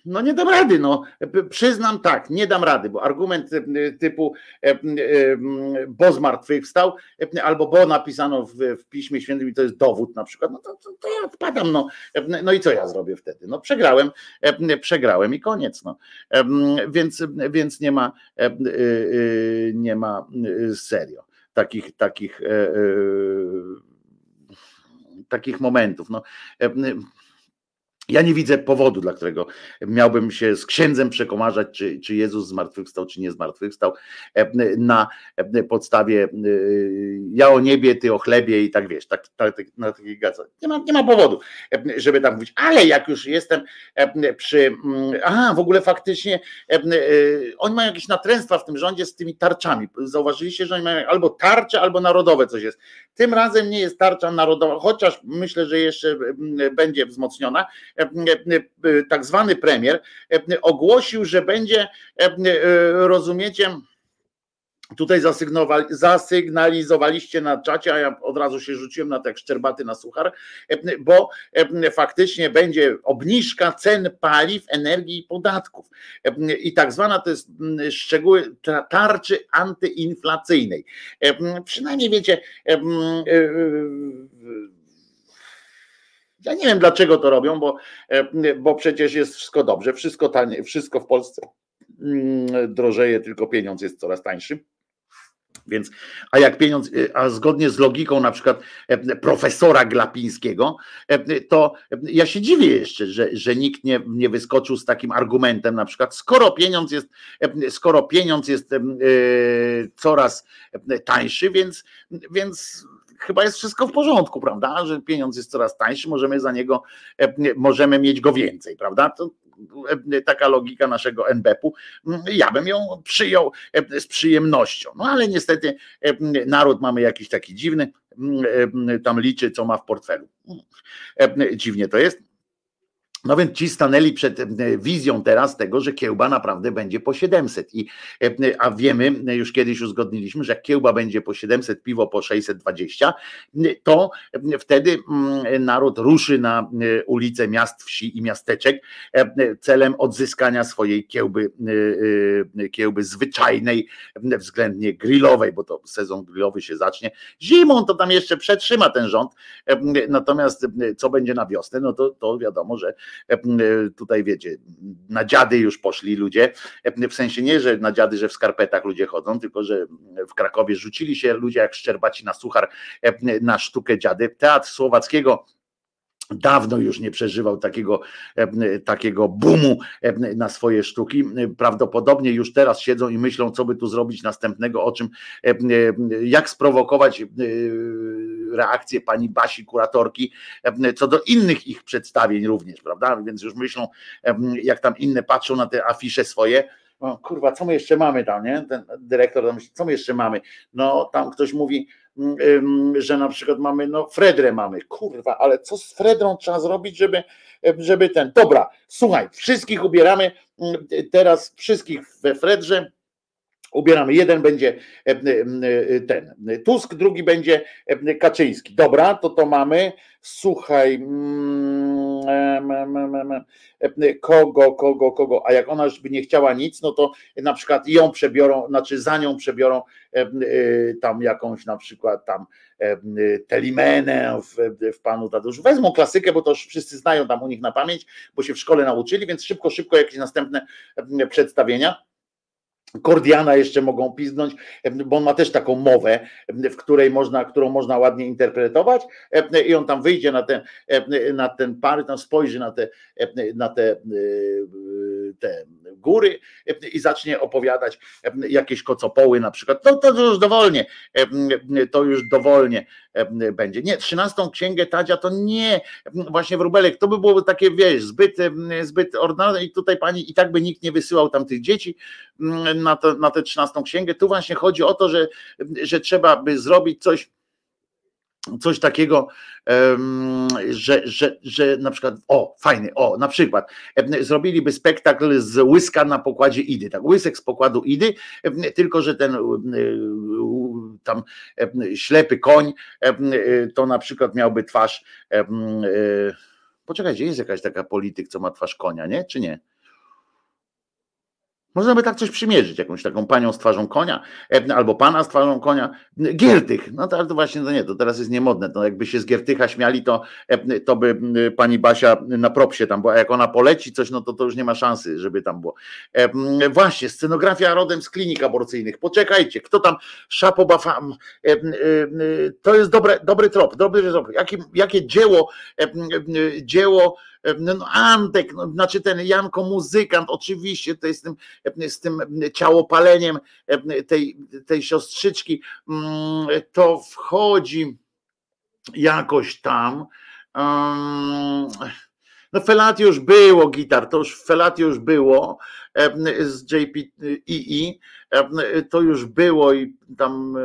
no nie dam rady, no przyznam tak, nie dam rady, bo argument e, typu e, e, bo zmartwychwstał, albo bo napisano w, w Piśmie Świętym i to jest dowód na przykład, no to, to, to, ja odpadam, no, no i co ja zrobię wtedy? No przegrałem, przegrałem i koniec, no. Więc, więc nie ma, nie ma serio takich, takich takich momentów. No, ja nie widzę powodu, dla którego miałbym się z księdzem przekomarzać, czy, czy Jezus zmartwychwstał, czy nie zmartwychwstał, e, na e, podstawie e, ja o niebie, ty o chlebie i tak wiesz, tak, tak, na takiej gadce. Nie ma, nie ma powodu, żeby tak mówić, ale jak już jestem przy. Mm, aha, w ogóle faktycznie oni mają jakieś natręstwa w tym rządzie z tymi tarczami. Zauważyliście, że oni mają albo tarcze, albo narodowe coś jest. Tym razem nie jest tarcza narodowa, chociaż myślę, że jeszcze będzie wzmocniona tak zwany premier ogłosił, że będzie, rozumiecie, Tutaj zasygnalizowaliście na czacie, a ja od razu się rzuciłem na tak szczerbaty na suchar, bo faktycznie będzie obniżka cen paliw, energii i podatków. I tak zwana to jest szczegóły tarczy antyinflacyjnej. Przynajmniej wiecie, ja nie wiem dlaczego to robią, bo, e, bo przecież jest wszystko dobrze, wszystko tanie, wszystko w Polsce mm, drożeje, tylko pieniądz jest coraz tańszy. Więc, a jak pieniądz, e, a zgodnie z logiką na przykład e, profesora Glapińskiego, to ja się dziwię jeszcze, że, że nikt nie, nie wyskoczył z takim argumentem, na przykład, skoro pieniądz jest, skoro pieniądz jest coraz tańszy, więc, więc chyba jest wszystko w porządku, prawda? Że pieniądz jest coraz tańszy, możemy za niego, e, możemy mieć go więcej, prawda? To e, taka logika naszego NBP-u, mm, ja bym ją przyjął e, z przyjemnością. No ale niestety naród mamy jakiś taki dziwny, mm, tam liczy, co ma w portfelu. Mm, dziwnie to jest. No więc ci stanęli przed e, wizją teraz tego, że kiełba naprawdę będzie po 700. I, e, a wiemy, już kiedyś uzgodniliśmy, że jak kiełba będzie po 700, piwo po 620, to wtedy mm, naród ruszy na e, ulice miast, wsi i miasteczek celem odzyskania swojej kiełby, kiełby zwyczajnej, względnie grillowej, bo to sezon grillowy się zacznie. Zimą to tam jeszcze przetrzyma ten rząd, natomiast co będzie na wiosnę, no to, to wiadomo, że E, tutaj wiecie, na dziady już poszli ludzie, e, w sensie nie, że na dziady, że w skarpetach ludzie chodzą, tylko że w Krakowie rzucili się ludzie jak szczerbaci na suchar e, na sztukę dziady. Teatr Słowackiego dawno już nie przeżywał takiego, takiego boomu na swoje sztuki. Prawdopodobnie już teraz siedzą i myślą, co by tu zrobić następnego, o czym, jak sprowokować reakcję pani Basi, kuratorki, co do innych ich przedstawień również, prawda? Więc już myślą, jak tam inne patrzą na te afisze swoje, o, kurwa, co my jeszcze mamy tam, nie? Ten dyrektor tam myśli, co my jeszcze mamy? No, tam ktoś mówi, że na przykład mamy, no, Fredrę mamy, kurwa, ale co z Fredrą trzeba zrobić, żeby, żeby ten, dobra, słuchaj, wszystkich ubieramy teraz, wszystkich we Fredrze, ubieramy. Jeden będzie e, ten Tusk, drugi będzie Kaczyński. Dobra, to to mamy. Słuchaj, mm, kogo, kogo, kogo, a jak ona już by nie chciała nic, no to na przykład ją przebiorą, znaczy za nią przebiorą tam jakąś na przykład tam Telimenę w, w panu Tadeuszu. Wezmą klasykę, bo to już wszyscy znają tam u nich na pamięć, bo się w szkole nauczyli, więc szybko, szybko jakieś następne przedstawienia Kordiana jeszcze mogą piznąć, bo on ma też taką mowę, w której można, którą można ładnie interpretować i on tam wyjdzie na ten, na ten pary, tam spojrzy na te, na te, te góry i zacznie opowiadać jakieś kocopoły na przykład, no to już dowolnie, to już dowolnie będzie. Nie, trzynastą księgę Tadzia to nie, właśnie wróbelek, to by było takie, wiesz, zbyt, zbyt ordynarne i tutaj pani i tak by nikt nie wysyłał tam tych dzieci na, to, na tę trzynastą księgę. Tu właśnie chodzi o to, że, że trzeba by zrobić coś coś takiego, że, że, że na przykład, o, fajny, o, na przykład zrobiliby spektakl z łyska na pokładzie Idy, tak, łysek z pokładu Idy, tylko że ten tam ślepy koń to na przykład miałby twarz, e, poczekajcie, jest jakaś taka polityk, co ma twarz konia, nie, czy nie? Można by tak coś przymierzyć, jakąś taką panią z twarzą konia, e, albo pana z twarzą konia. Giertych, no to, to właśnie to nie, to teraz jest niemodne. To jakby się z Giertycha śmiali, to, e, to by pani Basia na propsie tam była. Jak ona poleci coś, no to to już nie ma szansy, żeby tam było. E, właśnie, scenografia rodem z klinik aborcyjnych. Poczekajcie, kto tam szapobafam. To jest dobre, dobry trop, dobry trop. Jakie, jakie dzieło, dzieło no, no Antek, no, znaczy ten Janko muzykant, oczywiście to jest z tym, z tym ciałopaleniem tej, tej siostrzyczki, mm, to wchodzi jakoś tam. No Felati już było gitar, to już Felati już było z JPEE, to już było i tam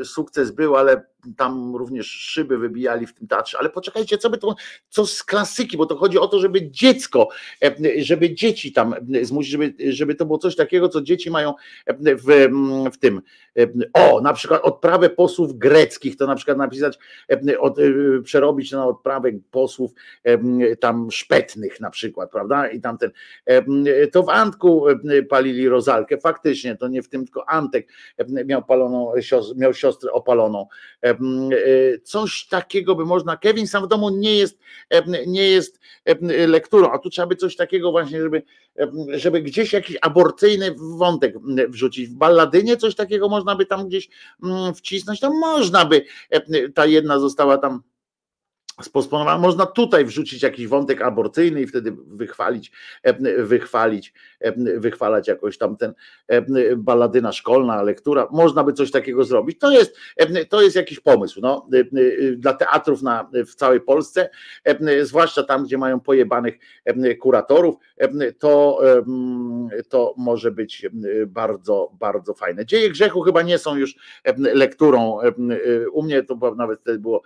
e, sukces był, ale tam również szyby wybijali w tym teatrze, ale poczekajcie, co by to, co z klasyki, bo to chodzi o to, żeby dziecko, żeby dzieci tam zmusić, żeby, żeby to było coś takiego, co dzieci mają w, w tym, o, na przykład odprawę posłów greckich, to na przykład napisać, od, e, przerobić na odprawę posłów tam szpetnych na przykład, prawda, i tamten, to w Antku palili rozalkę, faktycznie, to nie w tym, tylko Antek miał paloną, miał siostrę opaloną, E, coś takiego by można. Kevin sam w domu nie jest, nie jest lekturą, a tu trzeba by coś takiego właśnie, żeby, żeby gdzieś jakiś aborcyjny wątek wrzucić. W balladynie coś takiego można by tam gdzieś wcisnąć, to można by, ta jedna została tam Można tutaj wrzucić jakiś wątek aborcyjny i wtedy wychwalić, wychwalić, wychwalać jakoś tam ten baladyna szkolna, lektura. Można by coś takiego zrobić. To jest, to jest jakiś pomysł no, dla teatrów na, w całej Polsce, zwłaszcza tam, gdzie mają pojebanych kuratorów, to, to może być bardzo, bardzo fajne. Dzieje grzechu chyba nie są już lekturą. U mnie to nawet było,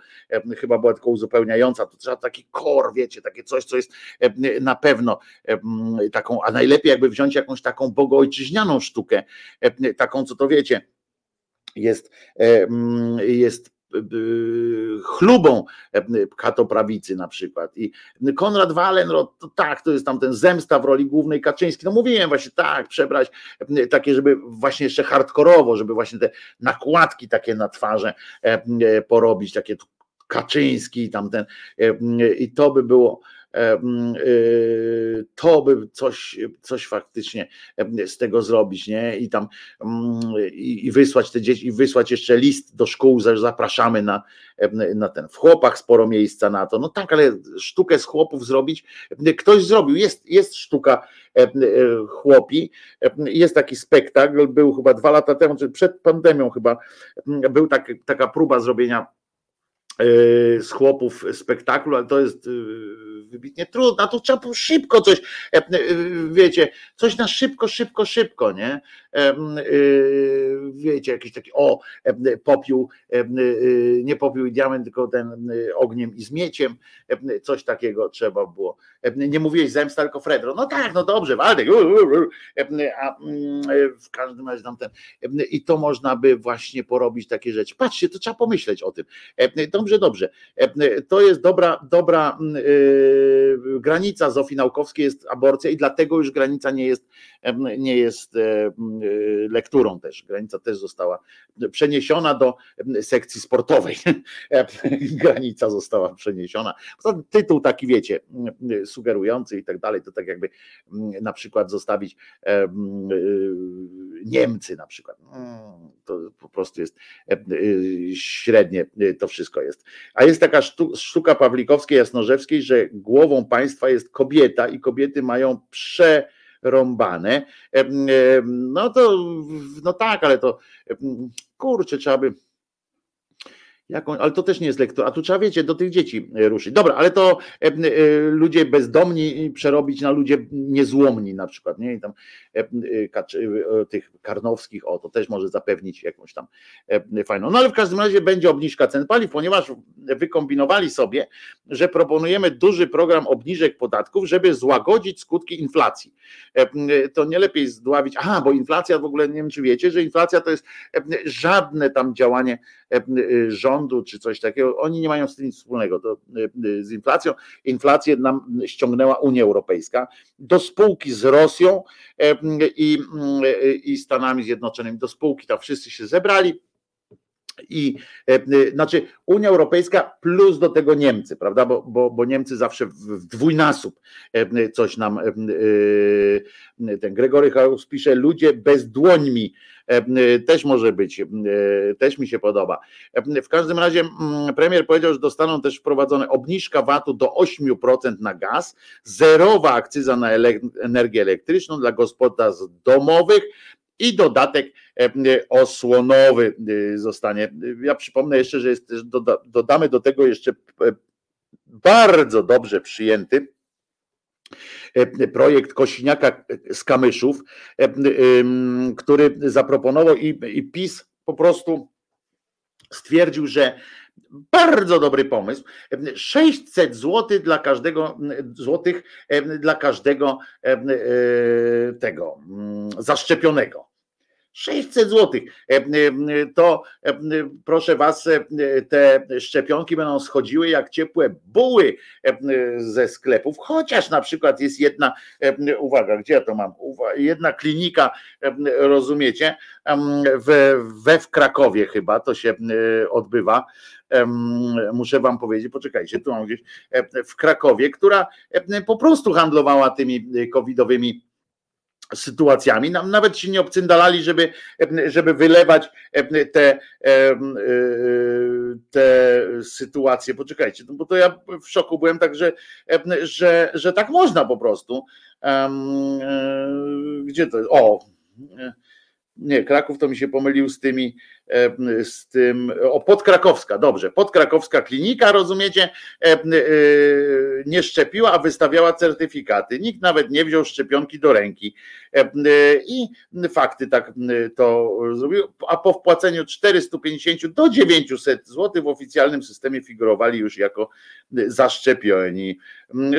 chyba była tylko uzupełniająca, to trzeba taki kor, wiecie, takie coś, co jest e, na pewno e, taką, a najlepiej jakby wziąć jakąś taką bogojczyźnianą sztukę, e, taką, co to wiecie, jest, jest chlubą katoprawicy na przykład. I Konrad Wallenrod, to tak, to jest tam ten zemsta w roli głównej Kaczyński. No mówiłem właśnie tak, przebrać takie, żeby właśnie jeszcze hardkorowo, żeby właśnie te nakładki takie na twarze porobić, takie Kaczyński i tamten, e, i to by było, e, e, to by coś, coś faktycznie z tego zrobić, nie? I tam i wysłać te dzieci, i wysłać jeszcze list do szkół, zapraszamy na, na ten. W chłopach sporo miejsca na to. No tak, ale sztukę z chłopów zrobić, ktoś zrobił. Jest, jest sztuka chłopi, jest taki spektakl, był chyba dwa lata temu, czy przed pandemią chyba, był tak, taka próba zrobienia z chłopów spektaklu, ale to jest e, wybitnie trudne, tu trzeba szybko coś, e, wiecie, coś na szybko, szybko, szybko, nie? Wiecie, jakiś taki, o, popiół, nie popiół i diament, tylko ten ogniem i zmieciem, coś takiego trzeba było. Nie mówiłeś zemsta, tylko Fredro. No tak, no dobrze, Waldek, a w każdym razie tam ten, i to można by właśnie porobić takie rzeczy. Patrzcie, to trzeba pomyśleć o tym. Dobrze, dobrze. To jest dobra, dobra granica Zofii Naukowskiej jest aborcja i dlatego już granica nie jest, nie jest lekturą też. Granica też została przeniesiona do sekcji sportowej. Granica została przeniesiona. Tytuł taki, wiecie, sugerujący i tak dalej, to tak jakby na przykład zostawić Niemcy na przykład. To po prostu jest średnie to wszystko jest. A jest taka sztuka Pawlikowskiej, Jasnorzewskiej, że głową państwa jest kobieta i kobiety mają przerąbane. No to, no tak, ale to kurczę, trzeba by Ale to też nie jest lektura. A tu trzeba, wiecie, do tych dzieci e, ruszyć. Dobra, ale to e, e, ludzie bezdomni przerobić na ludzie niezłomni na przykład, nie? I tam e, e, tych karnowskich, o, to też może zapewnić jakąś tam e, fajną. No ale w każdym razie będzie obniżka cen paliw, ponieważ wykombinowali sobie, że proponujemy duży program obniżek podatków, żeby złagodzić skutki inflacji. To nie lepiej zdławić, aha, bo inflacja w ogóle, nie wiem czy wiecie, że inflacja to jest żadne tam działanie rządu czy coś takiego, oni nie mają z tym nic wspólnego to, z inflacją. Inflację nam ściągnęła Unia Europejska do spółki z Rosją i, i Stanami Zjednoczonymi, do spółki tam wszyscy się zebrali i e, znaczy Unia Europejska plus do tego Niemcy, prawda? Bo, bo, bo Niemcy zawsze w dwójnasób e, coś nam e, ten Gregory House pisze, ludzie bez dłońmi też może być, też mi się podoba. W każdym razie premier powiedział, że dostaną też wprowadzone obniżka VAT-u do 8% na gaz, zerowa akcyza na energię elektryczną dla gospodarstw domowych, i dodatek e, osłonowy zostanie. Ja przypomnę jeszcze, że jest dodamy do tego jeszcze e, bardzo dobrze przyjęty projekt Kosiniaka z Kamyszów, który zaproponował i, i PiS po prostu stwierdził, że bardzo dobry pomysł. 600 zł dla każdego złotych dla każdego tego zaszczepionego. 600 zł. E, e, to e, proszę Was, te szczepionki będą schodziły jak ciepłe buły ze sklepów, chociaż na przykład jest jedna, uwaga, gdzie ja to mam? Jedna klinika, rozumiecie, we, w Krakowie chyba to się odbywa. Muszę Wam powiedzieć, poczekajcie, tu mam gdzieś w Krakowie, która po prostu handlowała tymi covidowymi sytuacjami. Nawet się nie obcyndalali, żeby, żeby wylewać te, te sytuacje. Poczekajcie, no bo to ja w szoku byłem tak, że, że, tak można po prostu. E, gdzie to jest? O, nie, Kraków to mi się pomylił z tymi, z tym, o Podkrakowska, dobrze, Podkrakowska klinika, rozumiecie, nie szczepiła, a wystawiała certyfikaty. Nikt nawet nie wziął szczepionki do ręki. I fakty tak to zrobił, a po wpłaceniu 450 do 900 zł w oficjalnym systemie figurowali już jako zaszczepieni.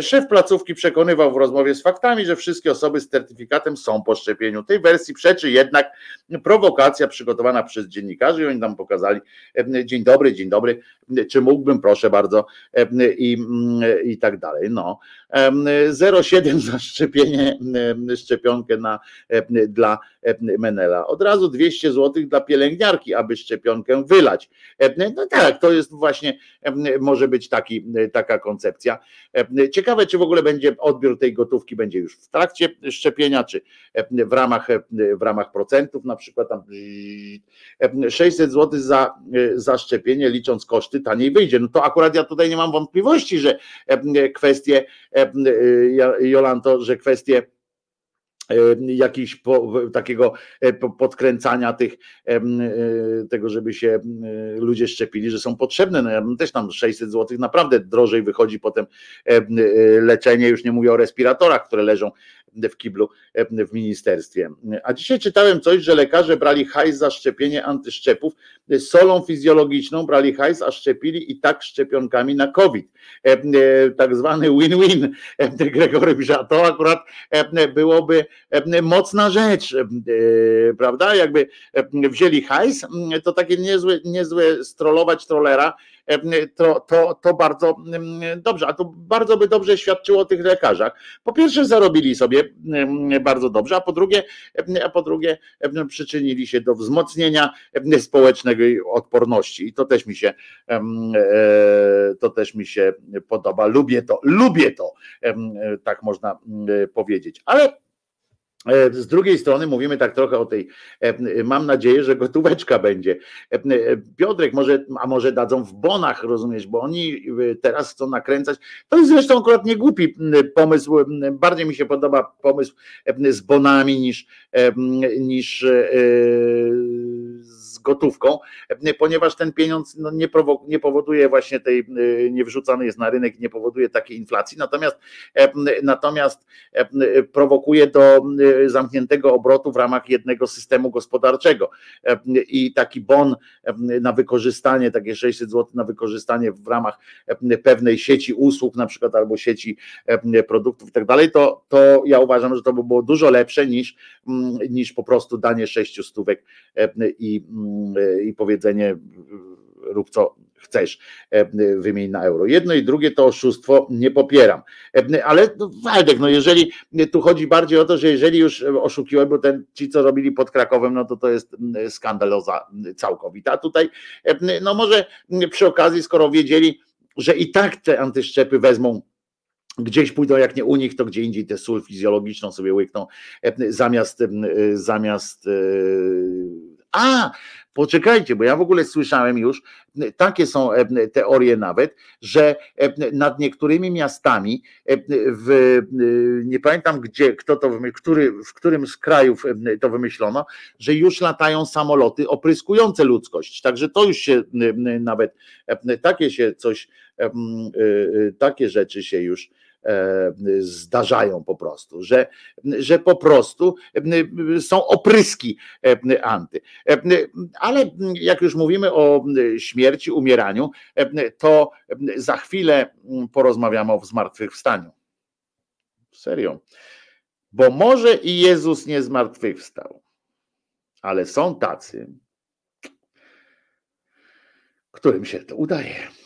Szef placówki przekonywał w rozmowie z faktami, że wszystkie osoby z certyfikatem są po szczepieniu. Tej wersji przeczy jednak prowokacja przygotowana przez dziennikarzy i oni nam pokazali dzień dobry, dzień dobry, czy mógłbym, proszę bardzo i, i tak dalej. No. 0,7 za szczepienie, szczepionkę na, dla Menela. Od razu 200 zł dla pielęgniarki, aby szczepionkę wylać. No tak, to jest właśnie, może być taki, taka koncepcja. Ciekawe, czy w ogóle będzie odbiór tej gotówki będzie już w trakcie szczepienia, czy w ramach, w ramach procentów, na przykład tam 600 zł za, za szczepienie, licząc koszty, taniej wyjdzie. No to akurat ja tutaj nie mam wątpliwości, że kwestie, Jolanto, że kwestie jakiś po, takiego e, podkręcania tych, e, tego, żeby się ludzie szczepili, że są potrzebne. No ja też tam 600 zł naprawdę drożej wychodzi potem e, leczenie, już nie mówię o respiratorach, które leżą w kiblu w ministerstwie. A dzisiaj czytałem coś, że lekarze brali hajs za szczepienie antyszczepów, solą fizjologiczną brali hajs, a szczepili i tak szczepionkami na COVID. Tak zwany win-win. Gregory a to akurat byłoby mocna rzecz, prawda? Jakby wzięli hajs, to takie niezłe, niezłe strollować trollera, to, to, to bardzo dobrze, a to bardzo by dobrze świadczyło o tych lekarzach. Po pierwsze zarobili sobie bardzo dobrze, a po drugie, a po drugie przyczynili się do wzmocnienia społecznej odporności i to też mi się e, to też mi się podoba. Lubię to, lubię to, tak można powiedzieć. Ale z drugiej strony mówimy tak trochę o tej, e, mam nadzieję, że gotóweczka będzie. E, Piotrek, może, a może dadzą w bonach, rozumiesz, bo oni teraz chcą nakręcać. To jest zresztą akurat nie głupi pomysł. Bardziej mi się podoba pomysł z bonami niż, niż z gotówką, ponieważ ten pieniądz no, nie, nie powoduje właśnie tej, nie wrzucany jest na rynek, nie powoduje takiej inflacji, natomiast, natomiast prowokuje do zamkniętego obrotu w ramach jednego systemu gospodarczego. I taki bon na wykorzystanie, takie 600 zł na wykorzystanie w ramach pewnej sieci usług, na przykład albo sieci produktów i tak dalej, to, to ja uważam, że to by było dużo lepsze niż, mm, niż po prostu danie sześciu stówek i, mm, i powiedzenie rób co chcesz, wymień na euro. Jedno i drugie to oszustwo nie popieram. Ale no, Waldek, no jeżeli tu chodzi bardziej o to, że jeżeli już oszukiłem, bo ten, ci co robili pod Krakowem, no to to jest skandaloza całkowita. Tutaj, no może przy okazji, skoro wiedzieli, że i tak te antyszczepy wezmą gdzieś pójdą, jak nie u nich, to gdzie indziej tę sól fizjologiczną sobie łykną, zamiast, zamiast a, poczekajcie, bo ja w ogóle słyszałem już, takie są teorie nawet, że nad niektórymi miastami, w, nie pamiętam gdzie, kto to wymyślił, który, w którym z krajów to wymyślono, że już latają samoloty opryskujące ludzkość. Także to już się nawet takie się coś, takie rzeczy się już E, zdarzają po prostu, że, że po prostu e, są opryski e, anty. Ale jak już mówimy o śmierci, umieraniu, to za chwilę porozmawiamy o zmartwychwstaniu. Serio. Bo może i Jezus nie zmartwychwstał, ale są tacy, którym się to udaje.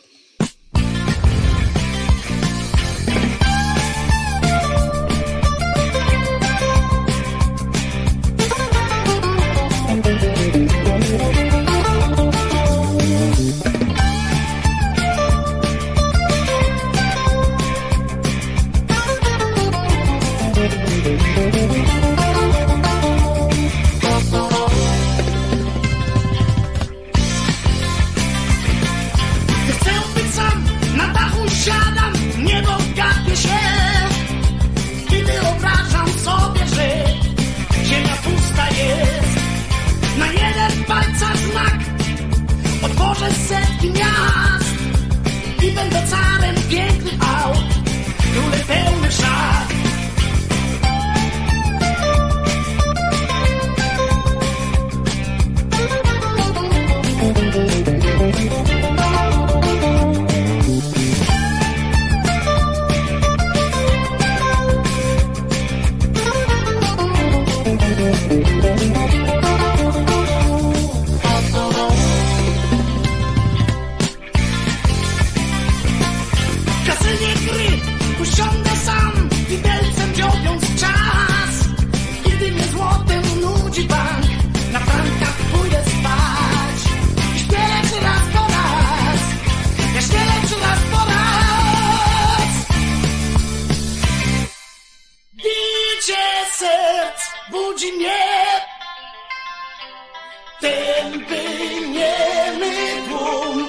Telekum.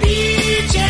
Widzicie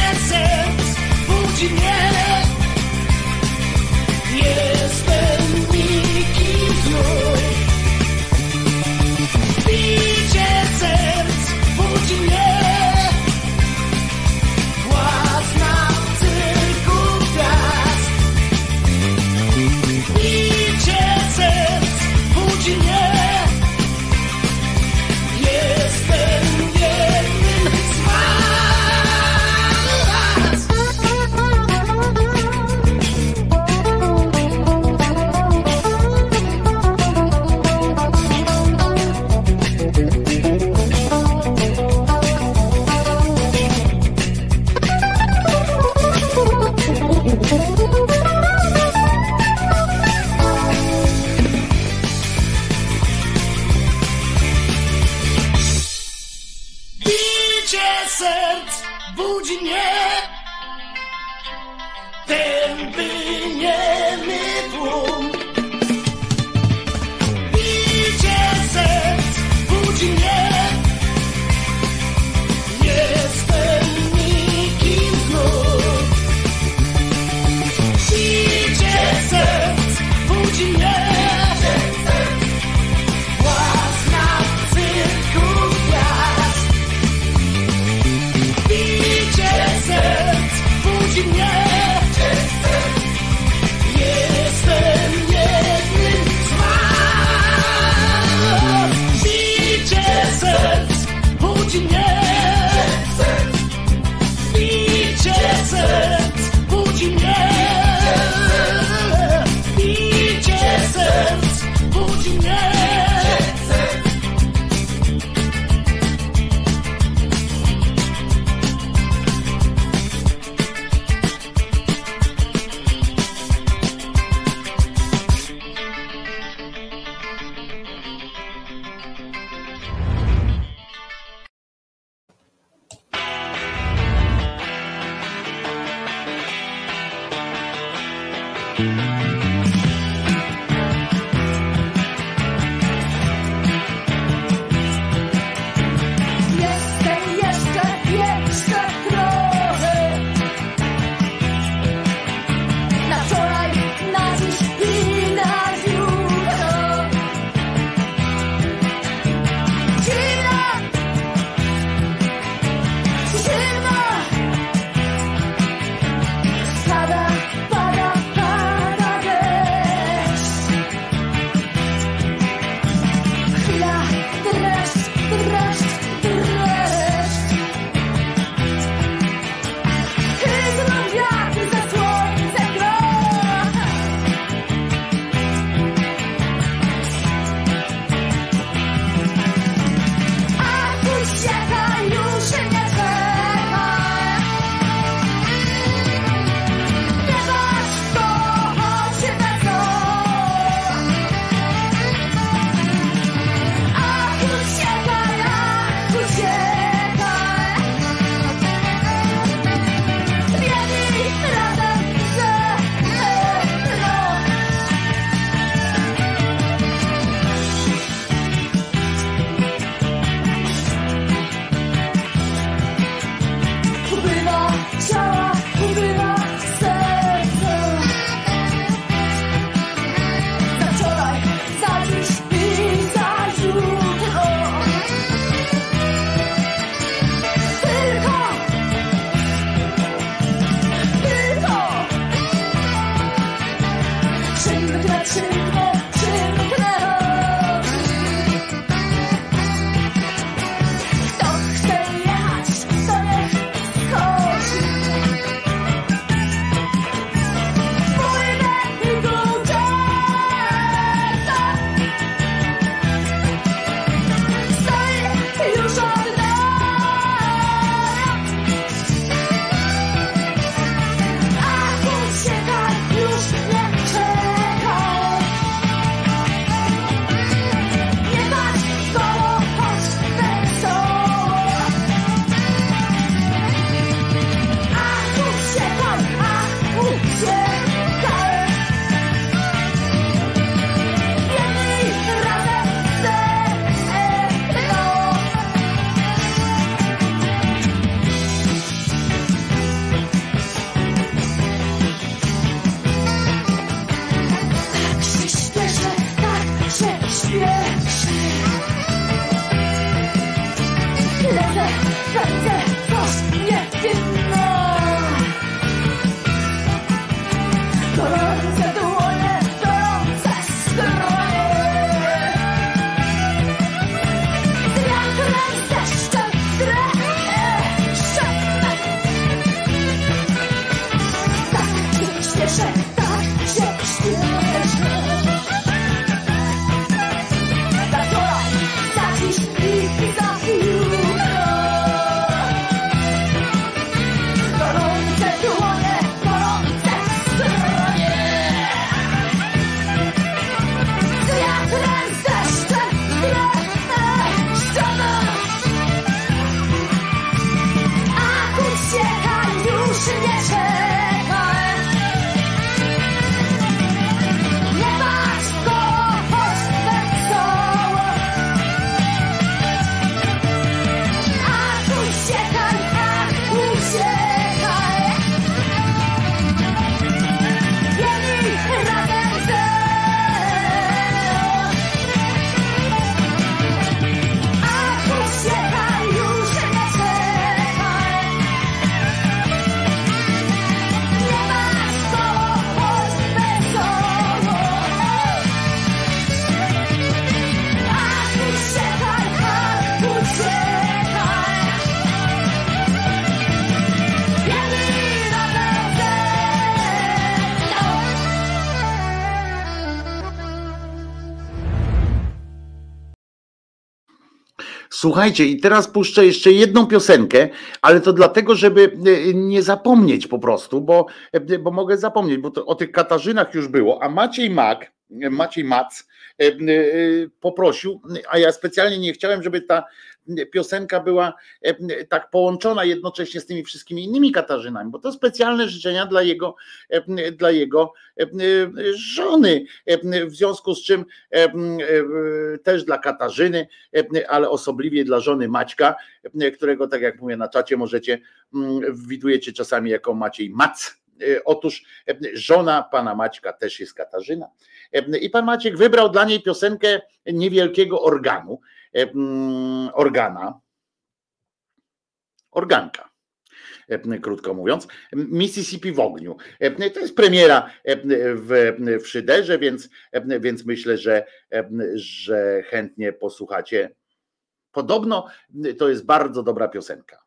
Słuchajcie, i teraz puszczę jeszcze jedną piosenkę, ale to dlatego, żeby nie zapomnieć po prostu, bo, bo mogę zapomnieć, bo to o tych Katarzynach już było, a Maciej Mak, Maciej Mac poprosił, a ja specjalnie nie chciałem, żeby ta piosenka była e, tak połączona jednocześnie z tymi wszystkimi innymi Katarzynami, bo to specjalne życzenia dla jego, e, dla jego e, żony, w związku z czym też dla Katarzyny, ale osobliwie dla żony Maćka, którego tak jak mówię na czacie możecie, widujecie czasami jako Maciej Mac, Otóż żona pana Maćka też jest Katarzyna. I pan Maciek wybrał dla niej piosenkę niewielkiego organu. E, organa, organka e, krótko mówiąc, Mississippi w ogniu. E, to jest premiera w, w Szyderze, więc, więc myślę, że, że chętnie posłuchacie. Podobno to jest bardzo dobra piosenka.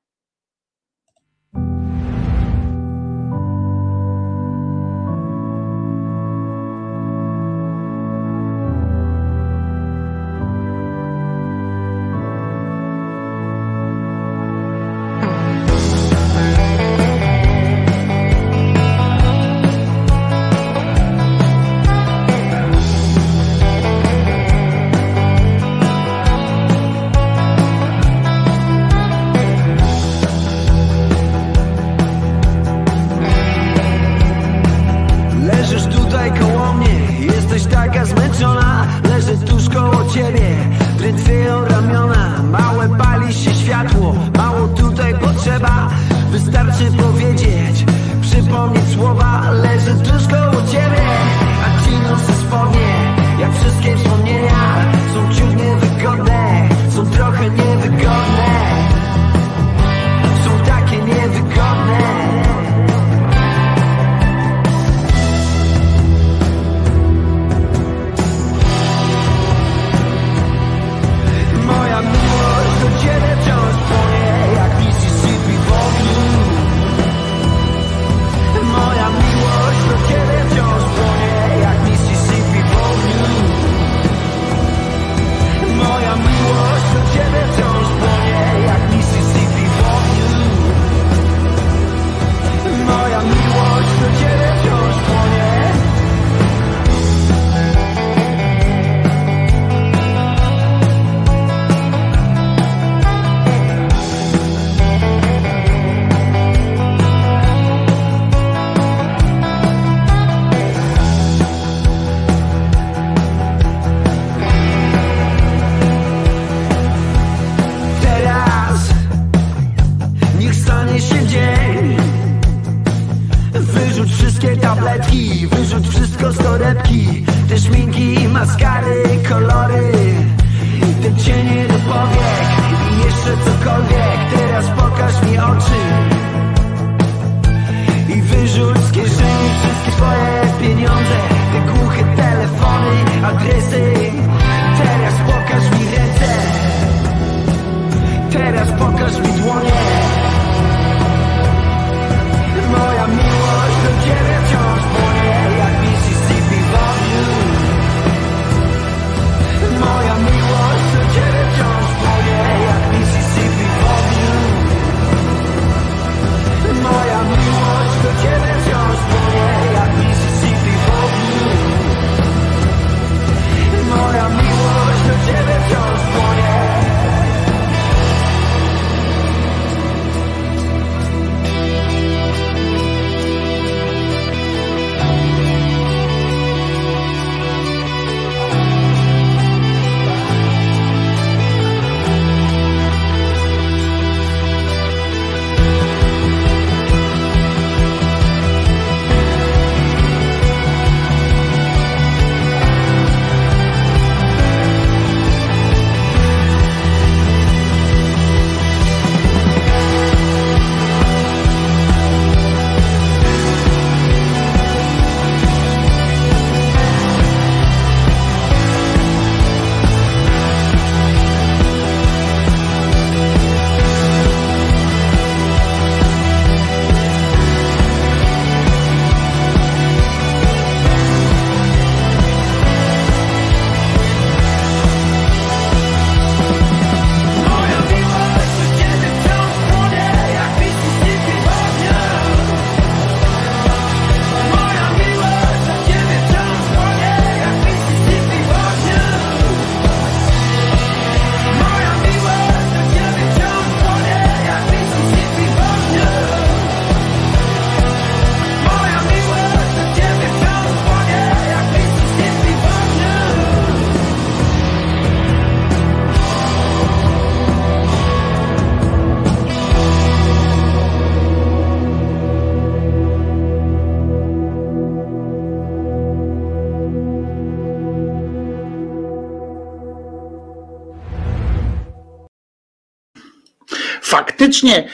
Faktycznie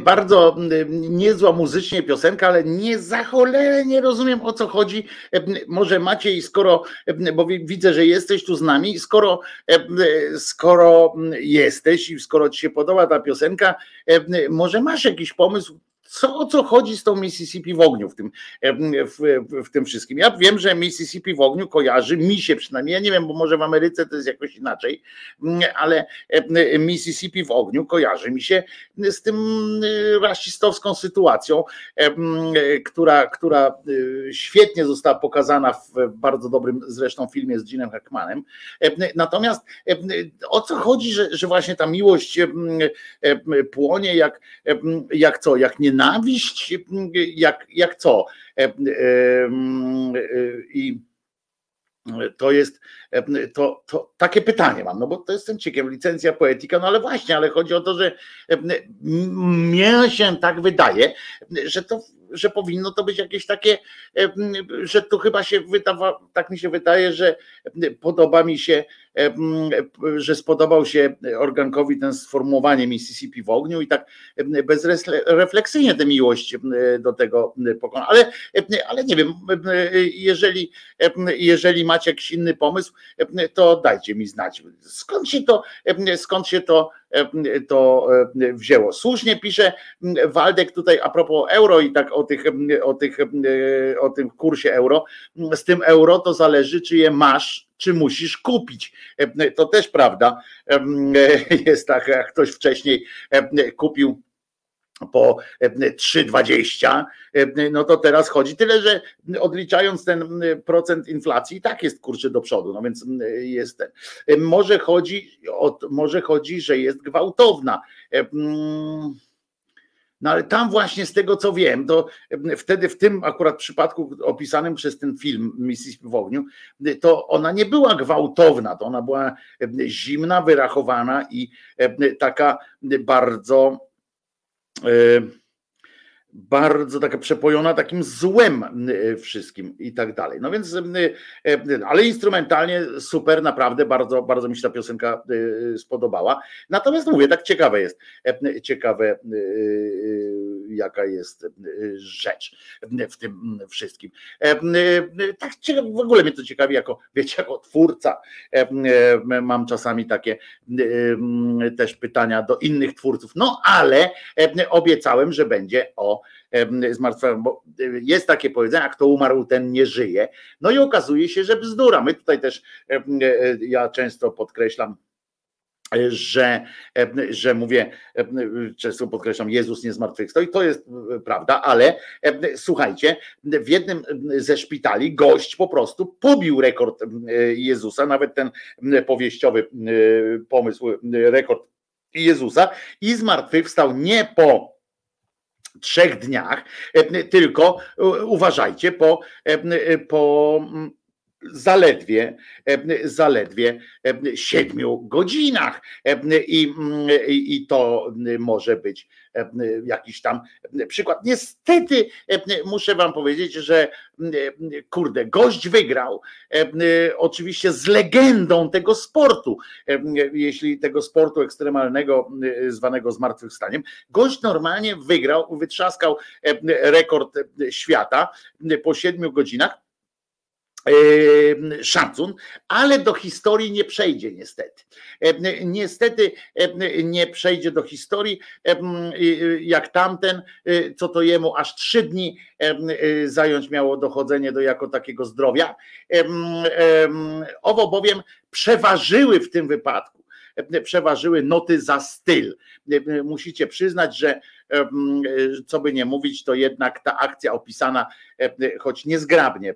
bardzo niezła muzycznie piosenka, ale nie za cholerę nie rozumiem o co chodzi. Może Maciej, skoro, bo widzę, że jesteś tu z nami, skoro, skoro jesteś i skoro ci się podoba ta piosenka, może masz jakiś pomysł, co, o co chodzi z tą Mississippi w ogniu w tym, w, w, tym wszystkim. Ja wiem, że Mississippi w ogniu kojarzy mi się przynajmniej, ja nie wiem, bo może w Ameryce to jest jakoś inaczej, ale Mississippi w ogniu kojarzy mi się z tym rasistowską sytuacją, która, która świetnie została pokazana w bardzo dobrym zresztą filmie z Ginem Hackmanem. Natomiast o co chodzi, że, że właśnie ta miłość płonie jak, jak co, jak nie nienawiść, jak, jak co? E, e, I to jest to, to takie pytanie mam, no bo to jestem ciekaw, licencja poetyka, no ale właśnie, ale chodzi o to, że mnie się tak wydaje, że to że powinno to być jakieś takie, że to chyba się wydawa, tak mi się wydaje, że podoba mi się, że spodobał się organkowi ten sformułowanie Mississippi w ogniu i tak bezrefleksyjnie tę miłość do tego pokona. Ale, ale nie wiem, jeżeli, jeżeli macie jakiś inny pomysł, to dajcie mi znać. Skąd się to, skąd się to to wzięło. Słusznie pisze Waldek tutaj a propos euro i tak o, tych, o, tych, o tym kursie euro. Z tym euro to zależy, czy je masz, czy musisz kupić. To też prawda. Jest tak, jak ktoś wcześniej kupił po 3,20, no to teraz chodzi. Tyle, że odliczając ten procent inflacji, tak jest kurczę do przodu, no więc jest ten. Może chodzi, może chodzi, że jest gwałtowna. No ale tam właśnie z tego co wiem, to wtedy w tym akurat przypadku opisanym przez ten film Mississippi w ogniu, to ona nie była gwałtowna, to ona była zimna, wyrachowana i taka bardzo Y, bardzo taka przepojona takim złem y, wszystkim i tak dalej. No więc, y, ale instrumentalnie super, naprawdę bardzo, bardzo mi się ta piosenka spodobała. Natomiast mówię, tak ciekawe jest, ciekawe jaka jest rzecz w tym wszystkim. Tak w ogóle mnie to ciekawi, jako wiecie, jako twórca mam czasami takie też pytania do innych twórców, no ale obiecałem, że będzie o zmartwychwstałym, bo jest takie powiedzenie, kto umarł, ten nie żyje. No i okazuje się, że bzdura. My tutaj też, ja często podkreślam, że, że mówię, często podkreślam, Jezus nie zmartwychwstał i to jest prawda, ale słuchajcie, w jednym ze szpitali gość po prostu pobił rekord Jezusa, nawet ten powieściowy pomysł, rekord Jezusa i zmartwychwstał nie po trzech dniach, tylko uważajcie, po, po zaledwie, zaledwie siedmiu godzinach I, i to może być jakiś tam przykład. Niestety muszę wam powiedzieć, że kurde, gość wygrał oczywiście z legendą tego sportu, jeśli tego sportu ekstremalnego zwanego zmartwychwstaniem. Gość normalnie wygrał, wytrzaskał rekord świata po siedmiu godzinach szacun, ale do historii nie przejdzie niestety. Niestety nie przejdzie do historii jak tamten, co to jemu aż trzy dni zająć miało dochodzenie do jako takiego zdrowia. Owo bowiem przeważyły w tym wypadku przeważyły noty za styl. Musicie przyznać, że co by nie mówić, to jednak ta akcja opisana, choć niezgrabnie,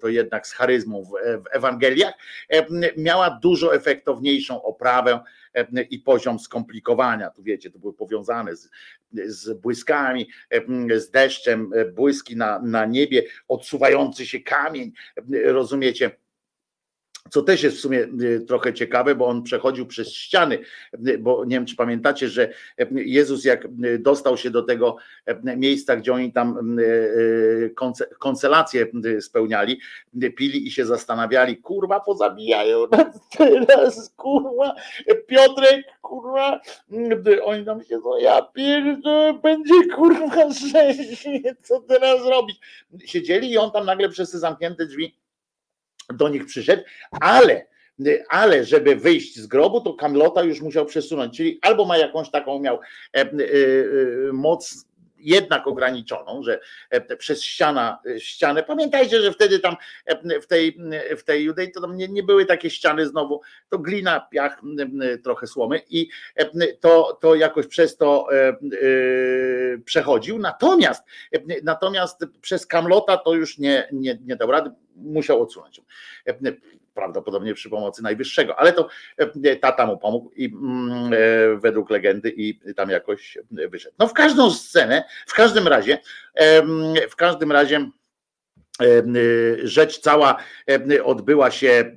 to jednak z charyzmą w Ewangeliach, miała dużo efektowniejszą oprawę i poziom skomplikowania. Tu wiecie, to były powiązane z, z błyskami, z deszczem, błyski na, na niebie, odsuwający się kamień, rozumiecie? Co też jest w sumie y, trochę ciekawe, bo on przechodził przez ściany, y, bo nie wiem, czy pamiętacie, że y, Jezus jak dostał się do tego miejsca, gdzie oni tam koncelacje spełniali, pili i się zastanawiali, kurwa, pozabijają nas teraz, kurwa, Piotrek, kurwa, oni tam się, no ja pierdolę, będzie kurwa rzeźnie, co teraz robić? Siedzieli i on tam nagle przez te zamknięte drzwi do nich przyszedł, ale ale żeby wyjść z grobu, to Kamlota już musiał przesunąć, czyli albo ma jakąś taką miał e, e, e, moc jednak ograniczoną, że przez ściana, ścianę, pamiętajcie, że wtedy tam w tej, w tej Judei to tam nie, nie były takie ściany znowu, to glina, piach, trochę słomy i to, to jakoś przez to przechodził, natomiast natomiast przez Kamlota to już nie, nie, nie dał rady, musiał odsunąć. Prawdopodobnie przy pomocy najwyższego, ale to e, tata mu pomógł i mm, e, według legendy i tam jakoś wyszedł. No w każdą scenę, w każdym razie, w każdym razie rzecz cała odbyła się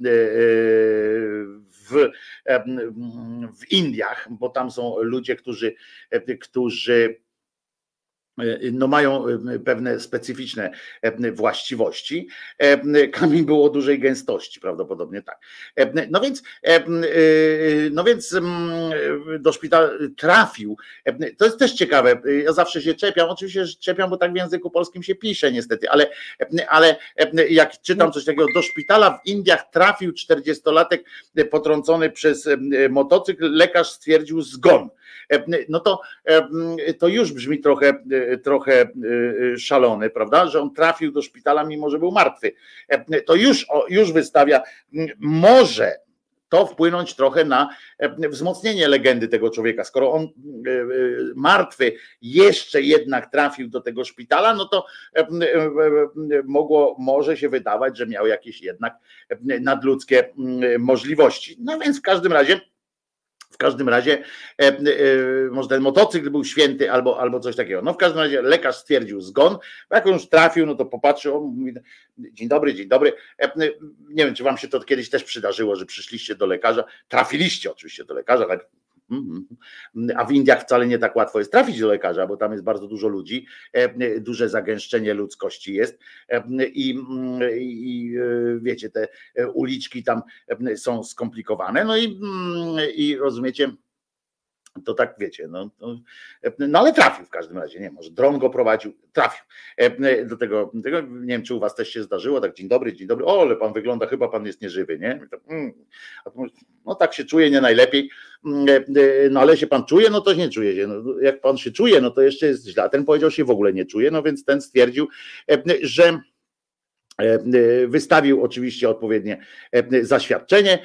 w, w Indiach, bo tam są ludzie, którzy, którzy no mają e, pewne specyficzne e, właściwości. E, kamień był o dużej gęstości, prawdopodobnie tak. No więc, no więc mm, do szpitala trafił. To jest też ciekawe. Ja zawsze się czepiam, oczywiście czepiam, bo tak w języku polskim się pisze niestety, ale, ale jak czytam coś takiego, do szpitala w Indiach trafił 40-latek potrącony przez motocykl, lekarz stwierdził zgon. No to, to już brzmi trochę trochę y, y, szalony, prawda? Że on trafił do szpitala, mimo że był martwy. E, to już, już wystawia, może to wpłynąć trochę na e, wzmocnienie legendy tego człowieka. Skoro on e, martwy jeszcze jednak trafił do tego szpitala, no to mogło, może się wydawać, że miał jakieś jednak nadludzkie możliwości. No więc w każdym razie w każdym razie, e, e, może ten motocykl był święty albo, albo coś takiego. No w każdym razie lekarz stwierdził zgon. Jak on już trafił, no to popatrzył, mówi, dzień dobry, dzień dobry. E, nie wiem, czy wam się to kiedyś też przydarzyło, że przyszliście do lekarza, trafiliście oczywiście do lekarza, tak. A w Indiach wcale nie tak łatwo jest trafić do lekarza, bo tam jest bardzo dużo ludzi, e, duże zagęszczenie ludzkości jest. E, i, i e, wiecie, te uliczki tam są skomplikowane. No i, mm, i rozumiecie, to tak wiecie, no, no, no, ale trafił w każdym razie, nie może dron go prowadził, trafił do tego, tego, nie wiem czy u was też się zdarzyło, tak dzień dobry, dzień dobry, o ale pan wygląda, chyba pan jest nieżywy, nie? Mm, no tak się czuje nie najlepiej, mm, no ale się pan czuje, no to nie czuje się, no, jak pan się czuje, no to jeszcze jest źle, ten powiedział się w ogóle nie czuje, no więc ten stwierdził, że E, e, wystawił oczywiście odpowiednie e, zaświadczenie,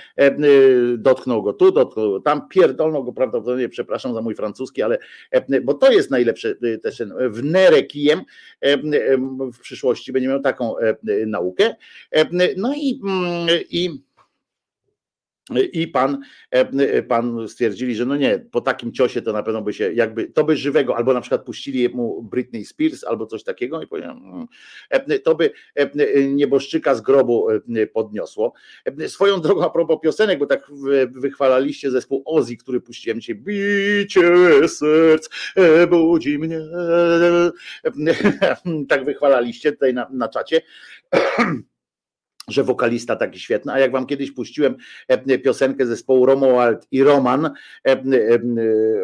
dotknął go tu, dotknął go tam, pierdolnął go prawdopodobnie, przepraszam za mój francuski, ale bo to jest najlepsze też w nerę kijem w przyszłości będzie miał taką naukę. No i, mm, i i pan, e, e, pan stwierdzili, że no nie, po takim ciosie to na pewno by się jakby, to by żywego, albo na przykład puścili mu Britney Spears albo coś takiego i powiem, mm, e, to by nieboszczyka z grobu podniosło. Swoją drogą a propos piosenek, bo tak wychwalaliście zespół Ozzy, który puściłem dzisiaj, bicie serc budzi mnie, tak wychwalaliście tutaj na, na czacie że wokalista taki świetny, a jak wam kiedyś puściłem e, piosenkę zespołu Romuald i Roman e, e,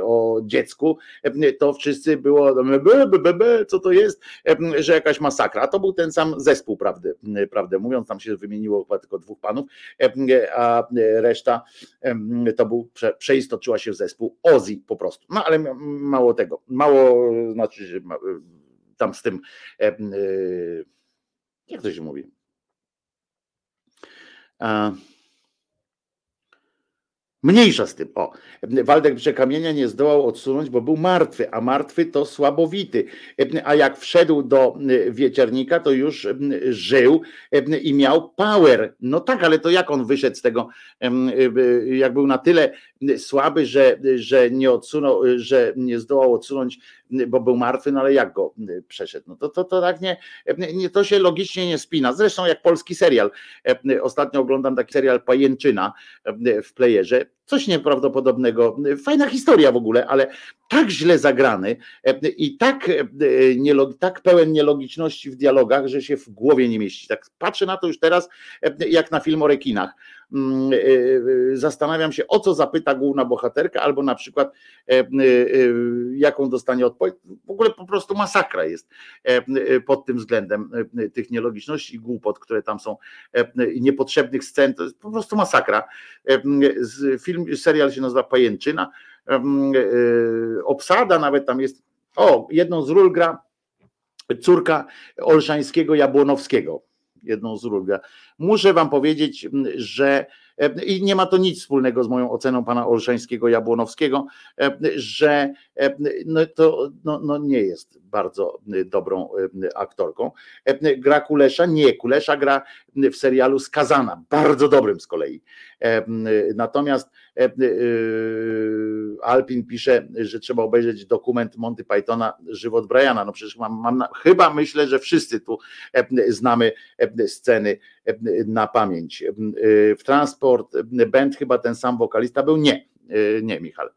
o dziecku, to wszyscy było co to jest, że jakaś masakra. A to był ten sam zespół, prawdę, prawdę mówiąc, tam się wymieniło chyba tylko dwóch panów, a reszta to był, przeistoczyła się w zespół Ozzy po prostu. No ale mało tego, mało znaczy, tam z tym jak to się mówi? Mniejsza z tym. O, Waldek Przekamienia nie zdołał odsunąć, bo był martwy, a martwy to słabowity. A jak wszedł do wieczernika, to już żył i miał power. No tak, ale to jak on wyszedł z tego, jak był na tyle słaby, że, że nie odsunął, że nie zdołał odsunąć bo był martwy, no ale jak go przeszedł? No to, to, to tak nie, nie, to się logicznie nie spina. Zresztą jak polski serial. Ostatnio oglądam taki serial Pajęczyna w playerze. Coś nieprawdopodobnego. Fajna historia w ogóle, ale tak źle zagrany i tak, tak pełen nielogiczności w dialogach, że się w głowie nie mieści. Tak patrzę na to już teraz, jak na film o rekinach Mm, e, e, zastanawiam się, o co zapyta główna bohaterka, albo na przykład e, jaką dostanie odpowiedź. W ogóle po prostu masakra jest pod tym względem tych nielogiczności i głupot, które tam są, niepotrzebnych scen, to jest po prostu masakra. Film, serial się nazywa Pajęczyna. Obsada nawet tam jest, o, jedną z ról gra córka Olszańskiego Jabłonowskiego jedną z ról. Muszę wam powiedzieć, że e, i nie ma to nic wspólnego z moją oceną pana Olszańskiego Jabłonowskiego, e, że e, no to no, no nie jest bardzo dobrą aktorką. Gra Kulesza? Nie, Kulesza gra w serialu Skazana, bardzo dobrym z kolei. Natomiast Alpin pisze, że trzeba obejrzeć dokument Monty Pythona Żywot Briana. No przecież mam, mam chyba myślę, że wszyscy tu znamy sceny na pamięć. W transport band chyba ten sam wokalista był? Nie, nie Michał.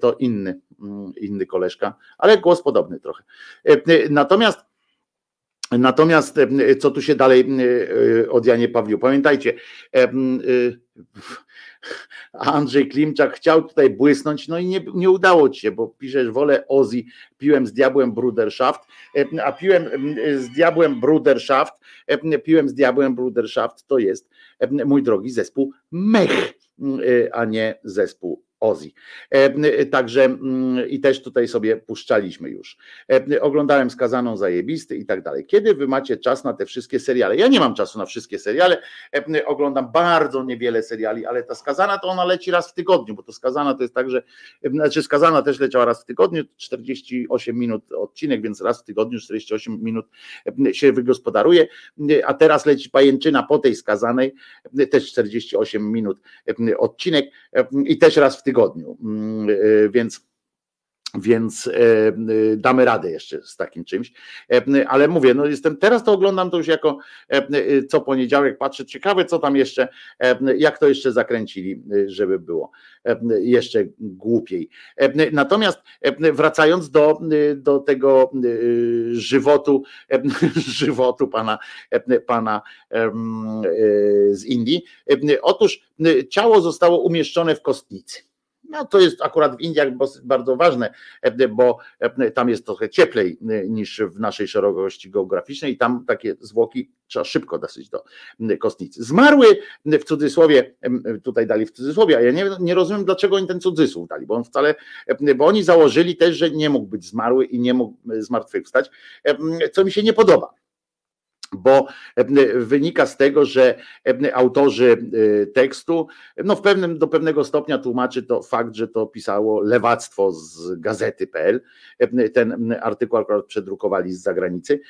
To inny, inny koleżka, ale głos podobny trochę. Natomiast Natomiast co tu się dalej od Janie Pawliu? Pamiętajcie, Andrzej Klimczak chciał tutaj błysnąć, no i nie, nie udało ci się, bo piszesz, wolę Ozzy, piłem z diabłem Bruderschaft, a piłem z diabłem Bruderschaft, piłem z diabłem Bruderschaft, to jest, mój drogi, zespół Mech, a nie zespół Ozzy. E, także mm, i też tutaj sobie puszczaliśmy już. E, oglądałem skazaną zajebisty i tak dalej. Kiedy wy macie czas na te wszystkie seriale? Ja nie mam czasu na wszystkie seriale. E, oglądam bardzo niewiele seriali, ale ta skazana to ona leci raz w tygodniu, bo to skazana to jest tak, że znaczy skazana też leciała raz w tygodniu, 48 minut odcinek, więc raz w tygodniu 48 minut się wygospodaruje, a teraz leci pajęczyna po tej skazanej, też 48 minut odcinek i też raz w tygodniu tygodniu. Mm, e, więc więc e, e, damy radę jeszcze z takim czymś. Ale mówię, no jestem teraz to oglądam to już jako co poniedziałek, patrzę, ciekawe co tam jeszcze, jak to jeszcze zakręcili, żeby było jeszcze głupiej. Natomiast wracając do, do tego żywotu, żywotu pana, pana z Indii, otóż ciało zostało umieszczone w kostnicy no to jest akurat w Indiach bardzo ważne, bo tam jest trochę cieplej niż w naszej szerokości geograficznej i tam takie zwłoki trzeba szybko dosyć do kostnicy. Zmarły w cudzysłowie, tutaj dali w cudzysłowie, a ja nie, nie rozumiem, dlaczego oni ten cudzysłów dali, bo on wcale, bo oni założyli też, że nie mógł być zmarły i nie mógł zmartwychwstać, co mi się nie podoba bo wynika z tego, że autorzy e, tekstu, no w pewnym, do pewnego stopnia tłumaczy to fakt, że to pisało lewactwo z gazety.pl, ten artykuł akurat przedrukowali z zagranicy,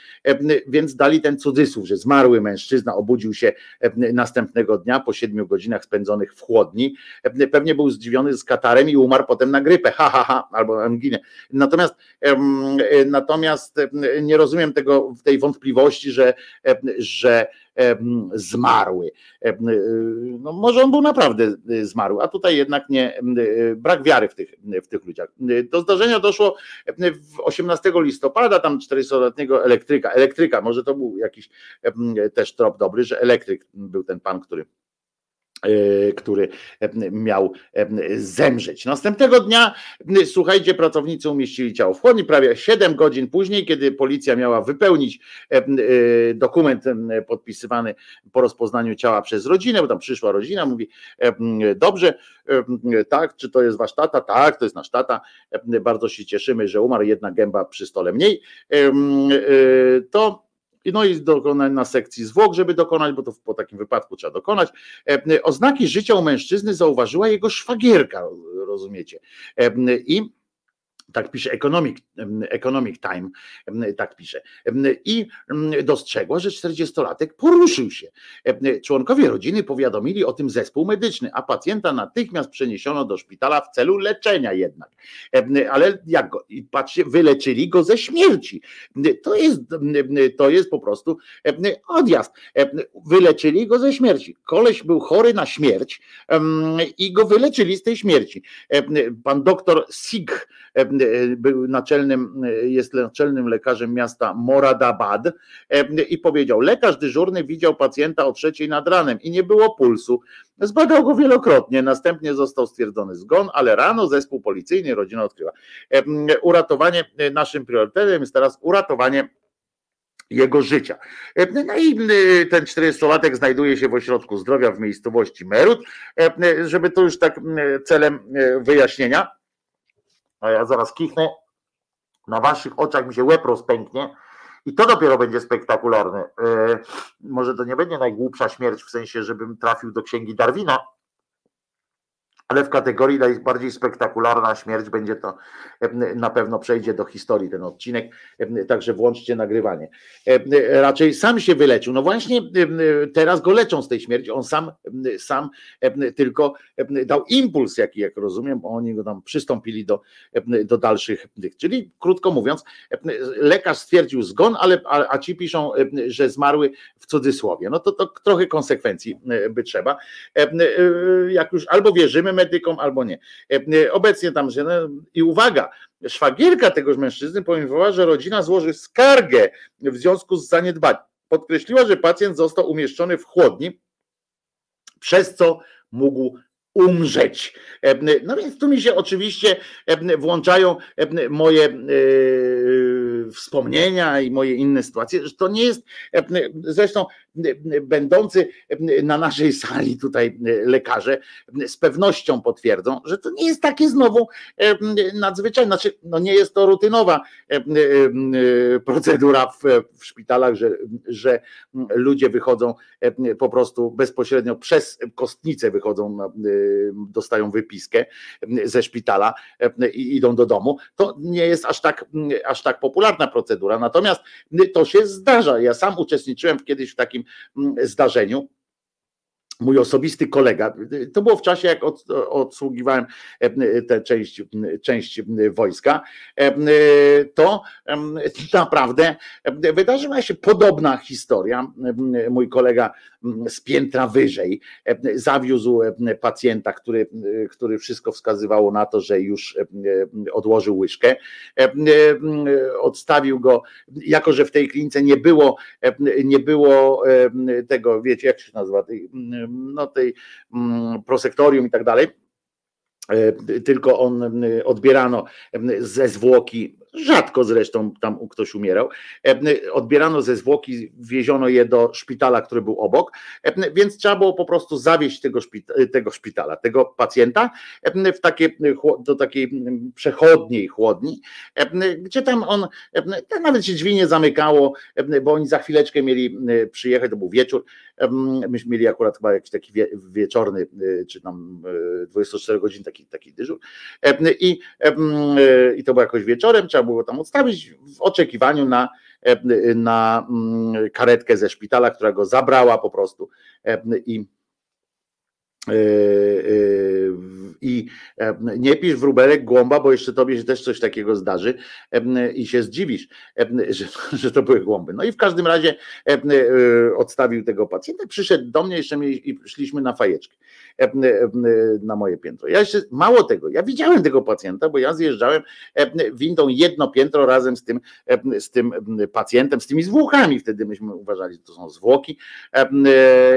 więc dali ten cudzysłów, że zmarły mężczyzna obudził się następnego dnia po siedmiu godzinach spędzonych w chłodni, pewnie był zdziwiony z katarem i umarł potem na grypę, ha, ha, ha, albo anginę. Natomiast, natomiast nie rozumiem tego, tej wątpliwości, że że zmarły. No może on był naprawdę zmarły, a tutaj jednak nie, brak wiary w tych, w tych ludziach. Do zdarzenia doszło 18 listopada, tam 400-letniego elektryka, elektryka, może to był jakiś też trop dobry, że elektryk był ten pan, który E, który e, miał e, zemrzeć. Następnego dnia, słuchajcie, pracownicy umieścili ciało w chłodni. Prawie 7 godzin później, kiedy policja miała wypełnić dokument podpisywany po rozpoznaniu ciała przez rodzinę, bo tam przyszła rodzina, mówi: Dobrze, tak, czy to jest wasz tata? Tak, to jest nasz tata. Bardzo się cieszymy, że umarł jedna gęba przy stole mniej. To no i dokonać na sekcji zwłok, żeby dokonać, bo to po takim wypadku trzeba dokonać. E, oznaki życia u mężczyzny zauważyła jego szwagierka, rozumiecie? E, I tak pisze Economic, Economic Time, tak pisze. I dostrzegła, że 40-latek poruszył się. Członkowie rodziny powiadomili o tym zespół medyczny, a pacjenta natychmiast przeniesiono do szpitala w celu leczenia jednak. Ale jak go, i patrzcie, wyleczyli go ze śmierci. To jest, to jest po prostu odjazd. Wyleczyli go ze śmierci. Koleś był chory na śmierć i go wyleczyli z tej śmierci. Pan doktor Sig był naczelnym, jest naczelnym lekarzem miasta Moradabad i powiedział, lekarz dyżurny widział pacjenta o trzeciej nad ranem i nie było pulsu. Zbadał go wielokrotnie, następnie został stwierdzony zgon, ale rano zespół policyjny, rodzina odkryła. Uratowanie, naszym priorytetem jest teraz uratowanie jego życia. No i ten 40-latek znajduje się w ośrodku zdrowia w miejscowości Merut, żeby to już tak celem wyjaśnienia a ja zaraz kichnę, na waszych oczach mi się łeb rozpęknie i to dopiero będzie spektakularne. E, może to nie będzie najgłupsza śmierć w sensie, żebym trafił do księgi Darwina, ale w kategorii najbardziej spektakularna śmierć będzie to na pewno przejdzie do historii ten odcinek, także włączcie nagrywanie. Raczej sam się wyleczył. No właśnie teraz go leczą z tej śmierci. On sam, sam tylko dał impuls, jaki jak rozumiem, oni go tam przystąpili do, do dalszych. Czyli krótko mówiąc, lekarz stwierdził zgon, ale a ci piszą, że zmarły w cudzysłowie. No to, to trochę konsekwencji by trzeba. Jak już albo wierzymy medykom, albo nie. E, obecnie tam się, no, i uwaga, szwagierka tegoż mężczyzny poinformowała, że rodzina złoży skargę w związku z zaniedbaniem. Podkreśliła, że pacjent został umieszczony w chłodni, przez co mógł umrzeć. E, no więc tu mi się oczywiście e, włączają moje wspomnienia i moje inne sytuacje, że to nie jest, zresztą będący na naszej sali tutaj lekarze z pewnością potwierdzą, że to nie jest takie znowu nadzwyczajne, znaczy no nie jest to rutynowa procedura w, w szpitalach, że, że ludzie wychodzą po prostu bezpośrednio przez kostnicę wychodzą, dostają wypiskę ze szpitala i idą do domu. To nie jest aż tak, aż tak popularna procedura, natomiast to się zdarza. Ja sam uczestniczyłem kiedyś w takim Mm, zdarzeniu mój osobisty kolega, to było w czasie, jak od, odsługiwałem tę część, część wojska, to naprawdę wydarzyła się podobna historia. Mój kolega z piętra wyżej zawiózł pacjenta, który, który wszystko wskazywało na to, że już odłożył łyżkę. Odstawił go, jako że w tej klinice nie było, nie było tego, wiecie, jak się nazywa, no, tej mm, prosektorium i tak dalej, e, tylko on odbierano ze zwłoki rzadko zresztą tam ktoś umierał. Odbierano ze zwłoki, wieziono je do szpitala, który był obok, więc trzeba było po prostu zawieźć tego, szpitala, tego, szpitala, tego pacjenta w takie, do takiej przechodniej chłodni, gdzie tam on, nawet się drzwi nie zamykało, bo oni za chwileczkę mieli przyjechać, to był wieczór, myśmy mieli akurat chyba jakiś taki wieczorny, czy tam 24 godzin taki, taki dyżur i, i to było jakoś wieczorem, trzeba było tam odstawić w oczekiwaniu na, na mm, karetkę ze szpitala, która go zabrała po prostu i E, e, i e, nie pisz wróbelek głąba, bo jeszcze tobie się też coś takiego zdarzy i się zdziwisz, że, że to były głąby. No i w każdym razie odstawił tego pacjenta, przyszedł do mnie jeszcze i szliśmy na fajeczkę na moje piętro. Ja jeszcze, mało tego, ja widziałem tego pacjenta, bo ja zjeżdżałem windą jedno piętro razem z tym, z tym pacjentem, z tymi zwłokami, wtedy myśmy uważali, że to są zwłoki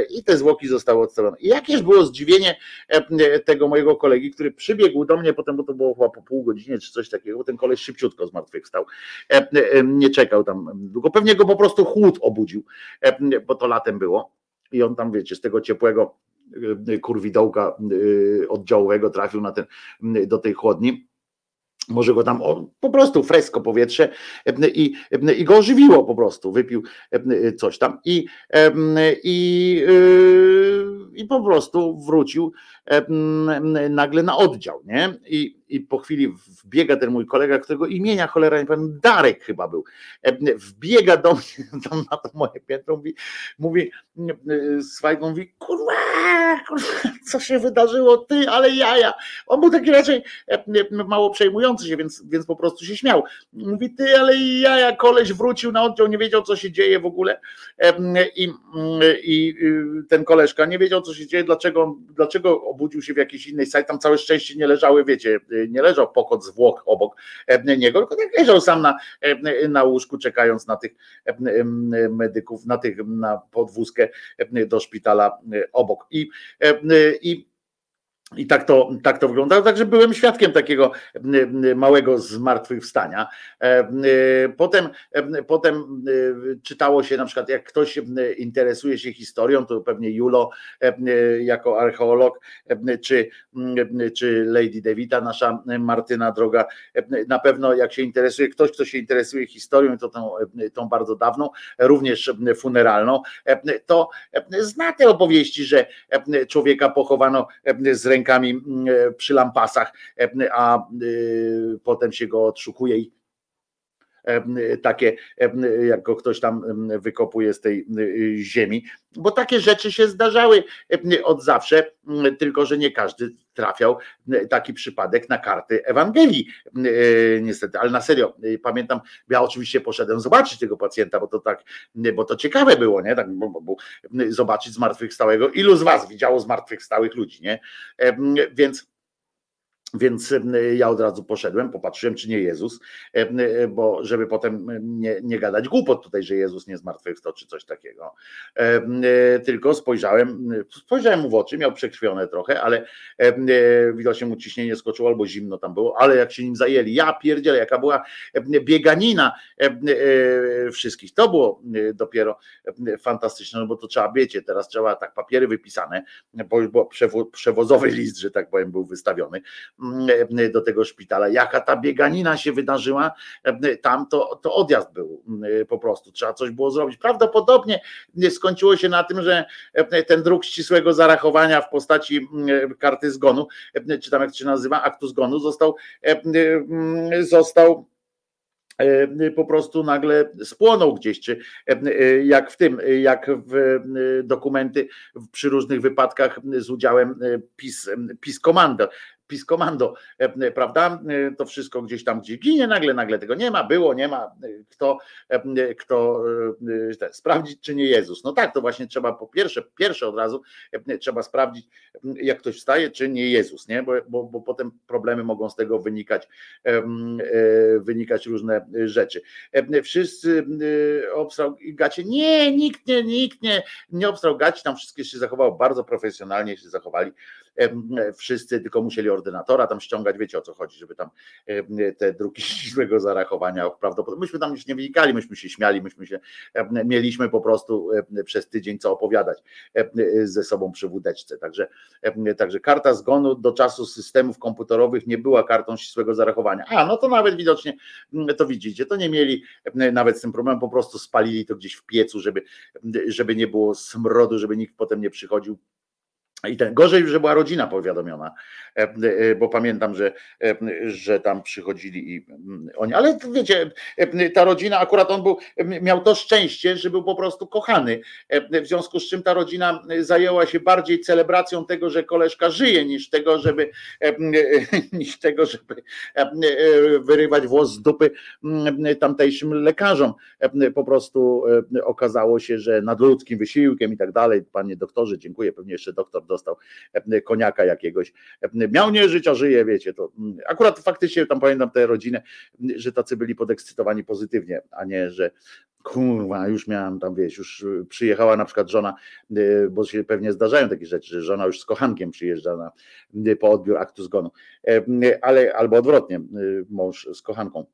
i te zwłoki zostały odstawione. I jakież było zdziwienie e, tego mojego kolegi, który przybiegł do mnie potem, bo to było chyba po pół godzinie czy coś takiego, bo ten koleś szybciutko zmartwychwstał. E, e, nie czekał tam długo. Pewnie go po prostu chłód obudził, bo to latem było. I on tam, wiecie, z tego ciepłego kurwidołka oddziałowego trafił na ten, do tej chłodni. Może go tam o, po prostu fresko powietrze i, i go ożywiło po prostu, wypił coś tam i, i yy, i po prostu wrócił nagle na oddział, nie? I, i po chwili wbiega ten mój kolega, którego imienia cholera nie pamiętam, Darek chyba był, wbiega do mnie tam na to moje piętro, mówi, mówi Swajgon mówi, kurwa, co się wydarzyło, ty, ale jaja. On był taki raczej mało przejmujący się, więc, więc po prostu się śmiał. Mówi, ty, ale jaja, koleś wrócił na oddział, nie wiedział, co się dzieje w ogóle i, i ten koleżka nie wiedział, co się dzieje, dlaczego, dlaczego obudził się w jakiejś innej sali, tam całe szczęście nie leżały, wiecie, nie leżał pokot zwłok obok niego, tylko tak leżał sam na, na łóżku, czekając na tych medyków, na tych, na podwózkę do szpitala obok. I, i i tak to, tak to wyglądało. Także byłem świadkiem takiego małego zmartwychwstania. E, potem, potem czytało się na przykład, jak ktoś interesuje się historią, to pewnie Julo jako archeolog, czy, czy Lady Devita, nasza Martyna droga, na pewno jak się interesuje, ktoś, kto się interesuje historią, to tą, tą bardzo dawną, również funeralną, to zna te opowieści, że człowieka pochowano z ręką rękami mm, e, przy lampasach, e, a e, potem się go odszukuje i takie, jak go ktoś tam wykopuje z tej ziemi, bo takie rzeczy się zdarzały od zawsze, tylko że nie każdy trafiał taki przypadek na karty Ewangelii, niestety, ale na serio, pamiętam, ja oczywiście poszedłem zobaczyć tego pacjenta, bo to tak, bo to ciekawe było, nie, tak, bo, bo, zobaczyć zmartwychwstałego, ilu z was widziało zmartwychwstałych ludzi, nie, więc więc ja od razu poszedłem, popatrzyłem, czy nie Jezus, bo żeby potem nie, nie gadać głupot tutaj, że Jezus nie zmartwychwstał, czy coś takiego. Tylko spojrzałem, spojrzałem mu w oczy, miał przekrwione trochę, ale widocznie mu ciśnienie skoczyło albo zimno tam było, ale jak się nim zajęli, ja pierdzielę, jaka była bieganina wszystkich. To było dopiero fantastyczne, no bo to trzeba, wiecie, teraz trzeba tak papiery wypisane, bo już bo przewozowy list, że tak powiem, był wystawiony do tego szpitala. Jaka ta bieganina się wydarzyła, mm, tam to, to odjazd był mm, po prostu, trzeba coś było zrobić. Prawdopodobnie skończyło się na tym, że ten druk ścisłego zarachowania w postaci karty zgonu, czy tam jak to się nazywa, aktu zgonu, został, został po prostu nagle spłonął gdzieś, czy jak w tym, jak w dokumenty przy różnych wypadkach z udziałem PiS, PiS Komando, PiS komando, e, e, prawda? E, to wszystko gdzieś tam gdzie ginie, nagle, nagle tego nie ma, było, nie ma, kto, kto sprawdzić, czy nie Jezus. No tak, to właśnie trzeba po pierwsze, pierwsze od razu trzeba sprawdzić, jak ktoś wstaje, czy nie Jezus, nie? Bo, bo, bo potem problemy mogą z tego wynikać, wynikać różne rzeczy. Wszyscy obstrał gacie, nie, nikt nie, nikt nie, nie obstrał gaci, tam wszystkie się zachowało bardzo profesjonalnie się zachowali wszyscy tylko musieli ordynatora tam ściągać, wiecie o co chodzi, żeby tam te druki ścisłego zarachowania prawdopodobnie, myśmy tam już nie wynikali, myśmy się śmiali, myśmy się, mieliśmy po prostu przez tydzień co opowiadać ze sobą przy wódeczce, także, także karta zgonu do czasu systemów komputerowych nie była kartą ścisłego zarachowania, a no to nawet widocznie to widzicie, to nie mieli nawet z tym problemem, po prostu spalili to gdzieś w piecu, żeby, żeby nie było smrodu, żeby nikt potem nie przychodził i ten gorzej, że była rodzina powiadomiona, e, e, bo pamiętam, że, e, że tam przychodzili i mm, oni, ale wiecie, ta rodzina, akurat on był, miał to szczęście, że był po prostu kochany. W związku z czym ta rodzina zajęła się bardziej celebracją tego, że koleżka żyje, niż tego, żeby niż tego, żeby wyrywać włos z dupy tamtejszym lekarzom. Po prostu okazało się, że nadludzkim wysiłkiem i tak dalej. Panie doktorze, dziękuję, pewnie jeszcze doktor dostał e, koniaka jakiegoś. E, miał nie żyć, a żyje, wiecie, to mm, akurat faktycznie tam pamiętam tę rodzinę, że tacy byli podekscytowani pozytywnie, a nie, że kurwa, już miałam tam, wiesz, już przyjechała na przykład żona, e, bo się pewnie zdarzają takie rzeczy, że żona już z kochankiem przyjeżdża na, po odbiór aktu zgonu, ale albo odwrotnie, mąż z kochanką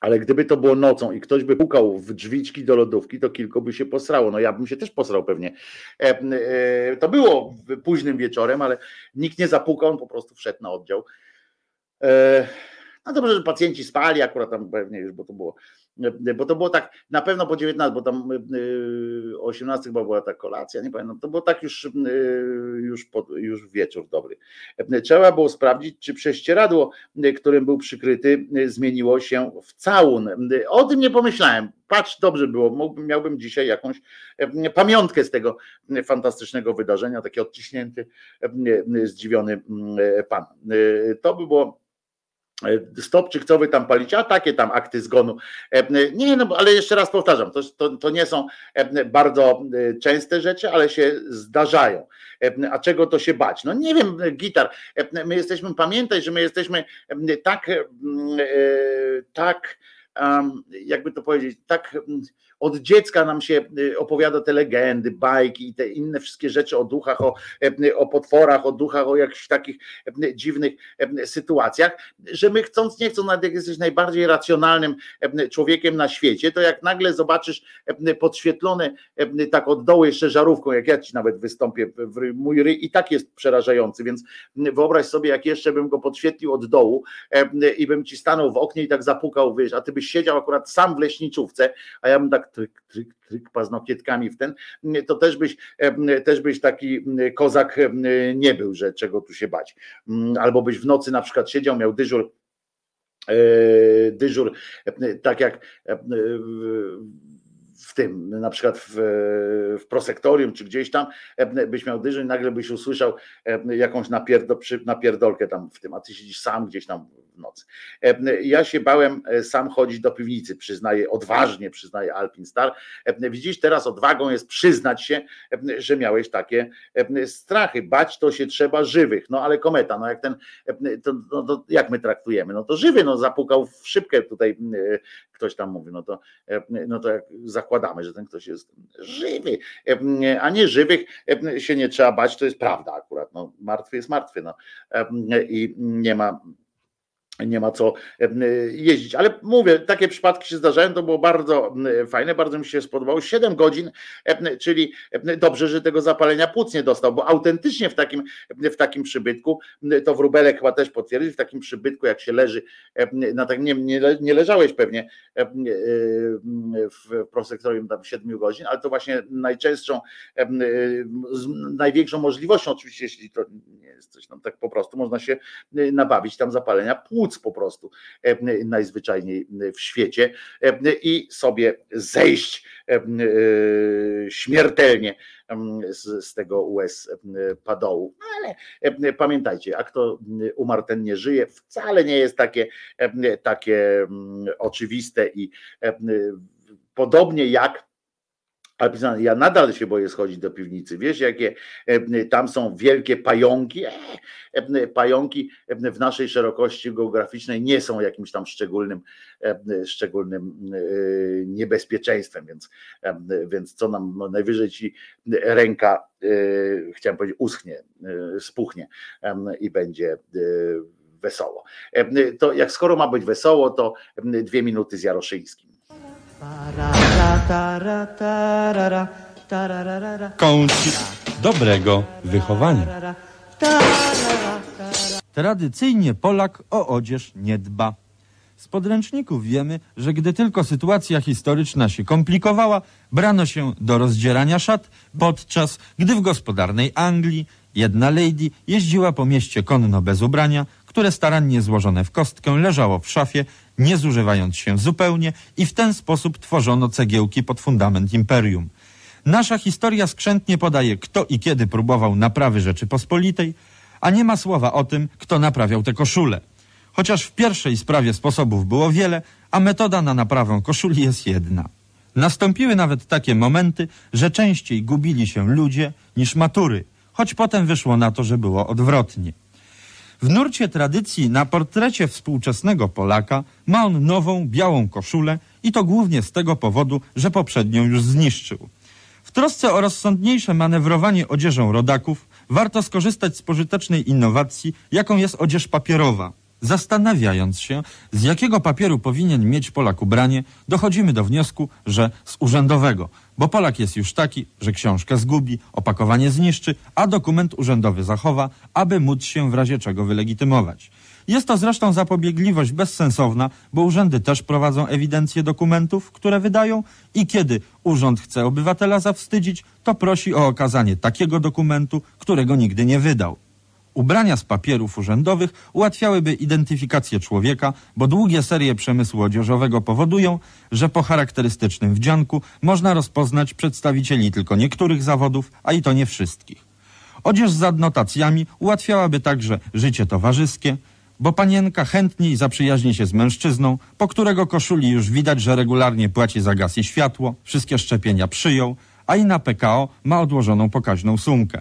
ale gdyby to było nocą i ktoś by pukał w drzwiczki do lodówki, to kilku by się posrało. No ja bym się też posrał pewnie. E, e, to było późnym wieczorem, ale nikt nie zapukał, on po prostu wszedł na oddział. No dobrze, że pacjenci spali akurat tam pewnie już, bo to było bo to było tak, na pewno po 19, bo tam o 18 chyba była ta kolacja, nie pamiętam, to było tak już, już, pod, już wieczór dobry. Trzeba było sprawdzić, czy prześcieradło, którym był przykryty, zmieniło się w całun. O tym nie pomyślałem. Patrz, dobrze było, mógłbym, miałbym dzisiaj jakąś pamiątkę z tego fantastycznego wydarzenia, taki odciśnięty, zdziwiony pan. To by było stopczyk, co wy tam palicie, a takie tam akty zgonu. E, nie, no ale jeszcze raz powtarzam, to, to, to nie są e, bardzo częste rzeczy, ale się zdarzają. A czego to się bać? No nie wiem, gitar. My jesteśmy, pamiętaj, że my jesteśmy tak, tak, jakby to powiedzieć, tak od dziecka nam się y, opowiada te legendy, bajki i te inne wszystkie rzeczy o duchach, o, e, o potworach, o duchach, o jakichś takich e, dziwnych e, sytuacjach, że my chcąc, nie chcąc, nawet jak jesteś najbardziej racjonalnym człowiekiem na świecie, to jak nagle zobaczysz podświetlone tak od dołu jeszcze żarówką, jak ja ci nawet wystąpię, mój ryj i tak jest przerażający, więc wyobraź sobie, jak jeszcze bym go podświetlił od dołu i bym ci stanął w oknie i tak zapukał, wiesz, a ty byś siedział akurat sam w leśniczówce, a ja bym tak tryk, tryk, tryk paznokietkami w ten, to też byś, też byś taki kozak nie był, że czego tu się bać. Mm, albo byś w nocy na przykład siedział, miał dyżur, e, dyżur, tak jak w tym, na przykład w, w prosektorium czy gdzieś tam, byś miał dyżur i nagle byś usłyszał jakąś napierdo, napierdolkę tam w tym, a ty siedzisz sam gdzieś tam nocy. Ja się bałem e, sam chodzić do piwnicy, przyznaję, odważnie przyznaję Alpin Star. Widzisz, teraz odwagą jest przyznać się, że miałeś takie strachy. Bać to się trzeba żywych, no ale kometa, no jak ten, to, no, to jak my traktujemy? No to żywy, no zapukał w szybkę tutaj ktoś tam mówi, no to, no to jak zakładamy, że ten ktoś jest żywy, a nie żywych się nie trzeba bać, to jest prawda akurat, no martwy jest martwy, no i nie ma nie ma co jeździć. Ale mówię, takie przypadki się zdarzają, to było bardzo fajne, bardzo mi się spodobało. 7 godzin, czyli dobrze, że tego zapalenia płuc nie dostał, bo autentycznie w takim, w takim przybytku, to wróbelek chyba też potwierdził, w takim przybytku, jak się leży, na tak, nie, nie, nie leżałeś pewnie w prosektorium tam 7 godzin, ale to właśnie najczęstszą, największą możliwością, oczywiście, jeśli to nie jest coś tam tak po prostu, można się nabawić tam zapalenia płuc po prostu e, najzwyczajniej w świecie e, i sobie zejść e, śmiertelnie z, z tego łez padołu. No ale pamiętajcie, jak to umarł, ten nie żyje, wcale nie jest takie, takie oczywiste i podobnie jak ale ja nadal się boję schodzić do piwnicy. Wiesz, jakie e, tam są wielkie pająki? E, e, pająki w naszej szerokości geograficznej nie są jakimś tam szczególnym, szczególnym niebezpieczeństwem, więc, więc co nam no najwyżej ci ręka, chciałem powiedzieć, uschnie, spuchnie i będzie wesoło. To jak skoro ma być wesoło, to dwie minuty z Jaroszyńskim. Kącik dobrego wychowania. Tradycyjnie Polak o odzież nie dba. Z podręczników wiemy, że gdy tylko sytuacja historyczna się komplikowała, brano się do rozdzierania szat, podczas gdy w gospodarnej Anglii jedna lady jeździła po mieście konno bez ubrania, które starannie złożone w kostkę leżało w szafie, nie zużywając się zupełnie i w ten sposób tworzono cegiełki pod fundament imperium. Nasza historia skrzętnie podaje, kto i kiedy próbował naprawy Rzeczypospolitej, a nie ma słowa o tym, kto naprawiał te koszule. Chociaż w pierwszej sprawie sposobów było wiele, a metoda na naprawę koszuli jest jedna. Nastąpiły nawet takie momenty, że częściej gubili się ludzie niż matury, choć potem wyszło na to, że było odwrotnie. W nurcie tradycji na portrecie współczesnego Polaka ma on nową, białą koszulę i to głównie z tego powodu, że poprzednią już zniszczył. W trosce o rozsądniejsze manewrowanie odzieżą rodaków warto skorzystać z pożytecznej innowacji, jaką jest odzież papierowa. Zastanawiając się, z jakiego papieru powinien mieć Polak ubranie, dochodzimy do wniosku, że z urzędowego, bo Polak jest już taki, że książkę zgubi, opakowanie zniszczy, a dokument urzędowy zachowa, aby móc się w razie czego wylegitymować. Jest to zresztą zapobiegliwość bezsensowna, bo urzędy też prowadzą ewidencję dokumentów, które wydają i kiedy urząd chce obywatela zawstydzić, to prosi o okazanie takiego dokumentu, którego nigdy nie wydał. Ubrania z papierów urzędowych ułatwiałyby identyfikację człowieka, bo długie serie przemysłu odzieżowego powodują, że po charakterystycznym wdzianku można rozpoznać przedstawicieli tylko niektórych zawodów, a i to nie wszystkich. Odzież z adnotacjami ułatwiałaby także życie towarzyskie, bo panienka chętniej zaprzyjaźni się z mężczyzną, po którego koszuli już widać, że regularnie płaci za gaz i światło, wszystkie szczepienia przyjął, a i na PKO ma odłożoną pokaźną sumkę.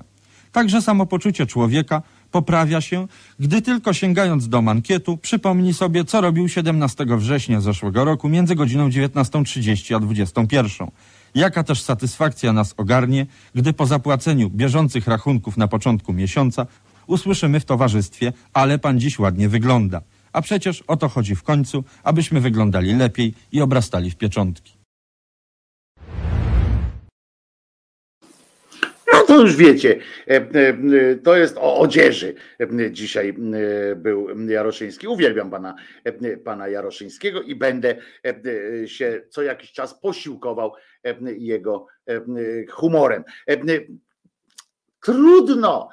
Także samopoczucie człowieka poprawia się, gdy tylko sięgając do mankietu przypomni sobie, co robił 17 września zeszłego roku między godziną 19.30 a 21. Jaka też satysfakcja nas ogarnie, gdy po zapłaceniu bieżących rachunków na początku miesiąca usłyszymy w towarzystwie, ale pan dziś ładnie wygląda. A przecież o to chodzi w końcu, abyśmy wyglądali lepiej i obrastali w pieczątki. To już wiecie, e, e, to jest o odzieży. E, dzisiaj był Jaroszyński. Uwielbiam pana, pana Jaroszyńskiego i będę się co jakiś czas posiłkował jego humorem. Trudno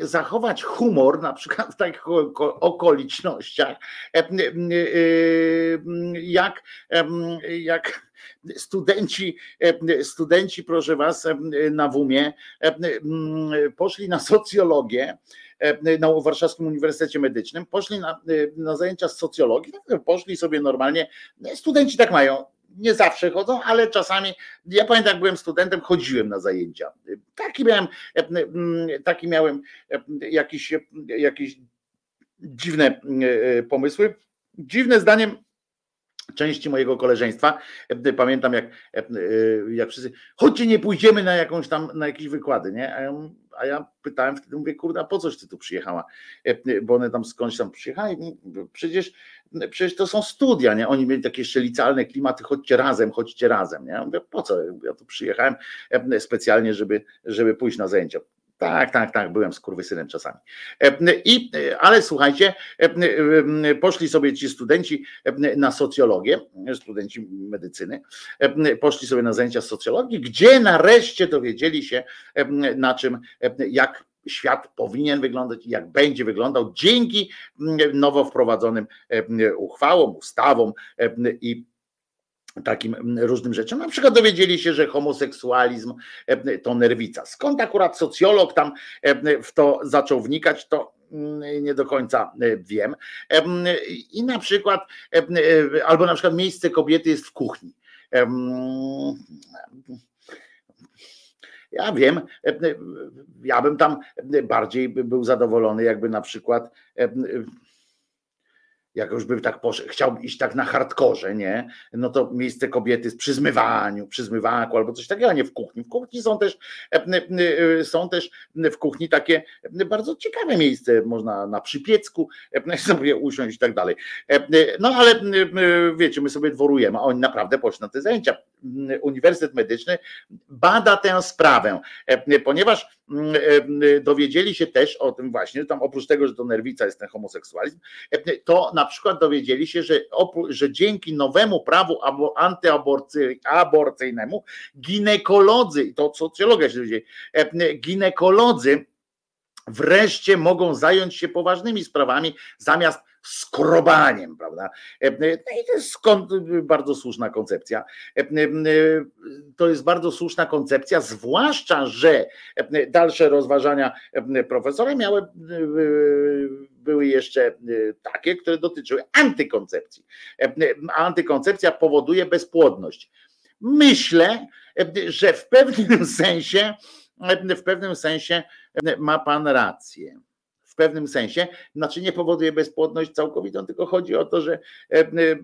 zachować humor na przykład w takich okolicznościach, jak, jak studenci, studenci, proszę was, na WUMie poszli na socjologię na Warszawskim Uniwersytecie Medycznym, poszli na, na zajęcia z socjologii, poszli sobie normalnie, studenci tak mają, nie zawsze chodzą, ale czasami, ja pamiętam jak byłem studentem, chodziłem na zajęcia. Taki miałem, taki miałem jakieś, jakieś dziwne pomysły. Dziwne zdaniem części mojego koleżeństwa. Pamiętam, jak, jak wszyscy, chodźcie, nie pójdziemy na jakąś tam, na jakieś wykłady, nie? A ja, a ja pytałem wtedy, mówię, kurde, a po coś ty tu przyjechała? Bo one tam skądś tam przyjechały. Przecież, przecież to są studia, nie? Oni mieli takie jeszcze licealne klimaty, chodźcie razem, chodźcie razem, nie? Ja mówię, po co? Ja tu przyjechałem specjalnie, żeby, żeby pójść na zajęcia. Tak, tak, tak, byłem skurwysynem czasami. I, ale słuchajcie, poszli sobie ci studenci na socjologię, studenci medycyny, poszli sobie na zajęcia z socjologii, gdzie nareszcie dowiedzieli się, na czym, jak świat powinien wyglądać i jak będzie wyglądał dzięki nowo wprowadzonym uchwałom, ustawom i takim różnym rzeczom. Na przykład dowiedzieli się, że homoseksualizm e, to nerwica. Skąd akurat socjolog tam e, w to zaczął wnikać, to mm, nie do końca e, wiem. I na przykład, albo na przykład miejsce kobiety jest w kuchni. Ja wiem, ja bym tam bardziej był zadowolony, jakby na przykład jak już bym tak poszedł, chciałbym iść tak na hardkorze, nie? No to miejsce kobiety jest przy zmywaniu, przy zmywaku albo coś takiego, a nie w kuchni. W kuchni są też, e, e, są też w kuchni takie bardzo ciekawe miejsce, można na przypiecku sobie usiąść i tak dalej. E, no ale wiecie, my sobie dworujemy, a oni naprawdę poszli na te zajęcia. Uniwersytet Medyczny bada tę sprawę, ponieważ dowiedzieli się też o tym właśnie, tam oprócz tego, że to nerwica jest ten homoseksualizm, to na przykład dowiedzieli się, że, że dzięki nowemu prawu antyaborcyjnemu ginekolodzy, i to socjologia się dowiedzieli, ginekolodzy wreszcie mogą zająć się poważnymi sprawami zamiast skrobaniem, prawda? No i to jest bardzo słuszna koncepcja. To jest bardzo słuszna koncepcja, zwłaszcza, że dalsze rozważania profesora miały były jeszcze takie, które dotyczyły antykoncepcji. Antykoncepcja powoduje bezpłodność. Myślę, że w pewnym sensie, w pewnym sensie ma pan rację pewnym sensie, znaczy nie powoduje bezpłodność całkowitą, tylko chodzi o to, że e, e, e,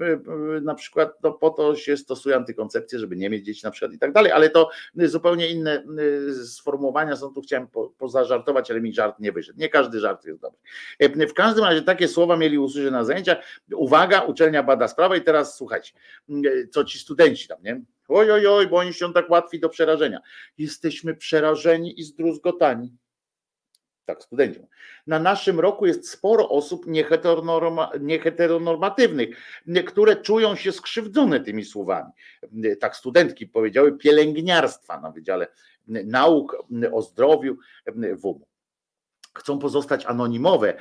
na przykład no, po to się stosuje antykoncepcję, żeby nie mieć dzieci na przykład i tak dalej, ale to zupełnie inne sformułowania są, tu chciałem pozażartować, ale mi żart nie wyszedł. Nie każdy żart jest dobry. W każdym razie takie słowa mieli usłyszeć na zajęciach. Uwaga, uczelnia bada sprawę i teraz słuchajcie, co ci studenci tam, nie? Oj, oj, oj, bo oni są tak łatwi do przerażenia. Jesteśmy przerażeni i zdruzgotani Tak, studenci. Na naszym roku jest sporo osób nieheteronormatywnych, które czują się skrzywdzone tymi słowami. Tak studentki powiedziały pielęgniarstwa na Wydziale Nauk o Zdrowiu WUM chcą pozostać anonimowe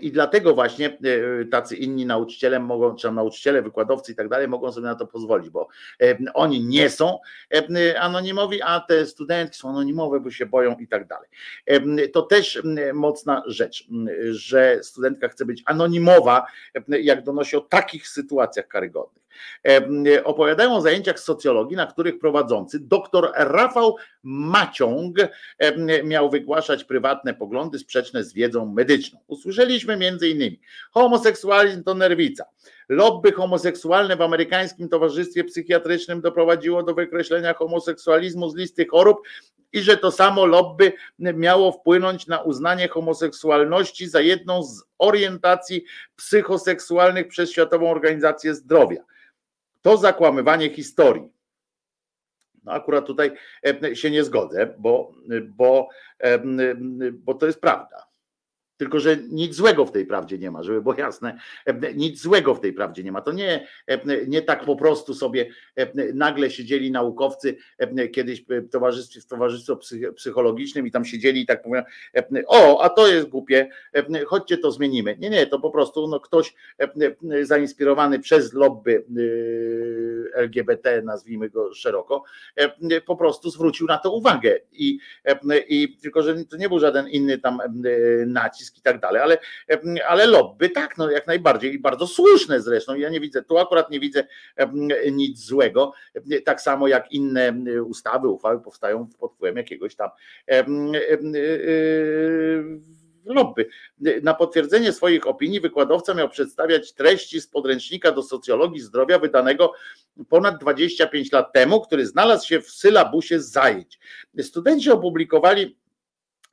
i dlatego właśnie e, tacy inni nauczyciele mogą, czy nauczyciele, wykładowcy i tak dalej mogą sobie na to pozwolić, bo oni nie są anonimowi, a te studentki są anonimowe, bo się boją i tak dalej. To też mocna rzecz, że studentka chce być anonimowa, jak donosi o takich sytuacjach karygodnych. Opowiadają o zajęciach socjologii, na których prowadzący dr Rafał Maciąg miał wygłaszać prywatne poglądy sprzeczne z wiedzą medyczną. Usłyszeliśmy między innymi homoseksualizm to nerwica. Lobby homoseksualne w amerykańskim towarzystwie psychiatrycznym doprowadziło do wykreślenia homoseksualizmu z listy chorób i że to samo lobby miało wpłynąć na uznanie homoseksualności za jedną z orientacji psychoseksualnych przez Światową Organizację Zdrowia. To zakłamywanie historii. No akurat tutaj e, się nie zgodzę, bo, bo, e, bo to jest prawda. Tylko, że nic złego w tej prawdzie nie ma, żeby było jasne, nic złego w tej prawdzie nie ma. To nie, nie tak po prostu sobie nagle siedzieli naukowcy kiedyś w towarzystwie, w towarzystwie psychologicznym i tam siedzieli i tak mówią, o, a to jest głupie, chodźcie to zmienimy. Nie, nie, to po prostu no, ktoś zainspirowany przez lobby y, LGBT, nazwijmy go szeroko, po prostu zwrócił na to uwagę. I, i tylko, że to nie był żaden inny tam nacisk, i tak dalej, ale, ale lobby tak, no jak najbardziej i bardzo słuszne zresztą. Ja nie widzę, tu akurat nie widzę nic złego, tak samo jak inne ustawy, uchwały powstają pod wpływem jakiegoś tam e, lobby. Na potwierdzenie swoich opinii wykładowca miał przedstawiać treści z podręcznika do socjologii zdrowia wydanego ponad 25 lat temu, który znalazł się w sylabusie zajęć. Studenci opublikowali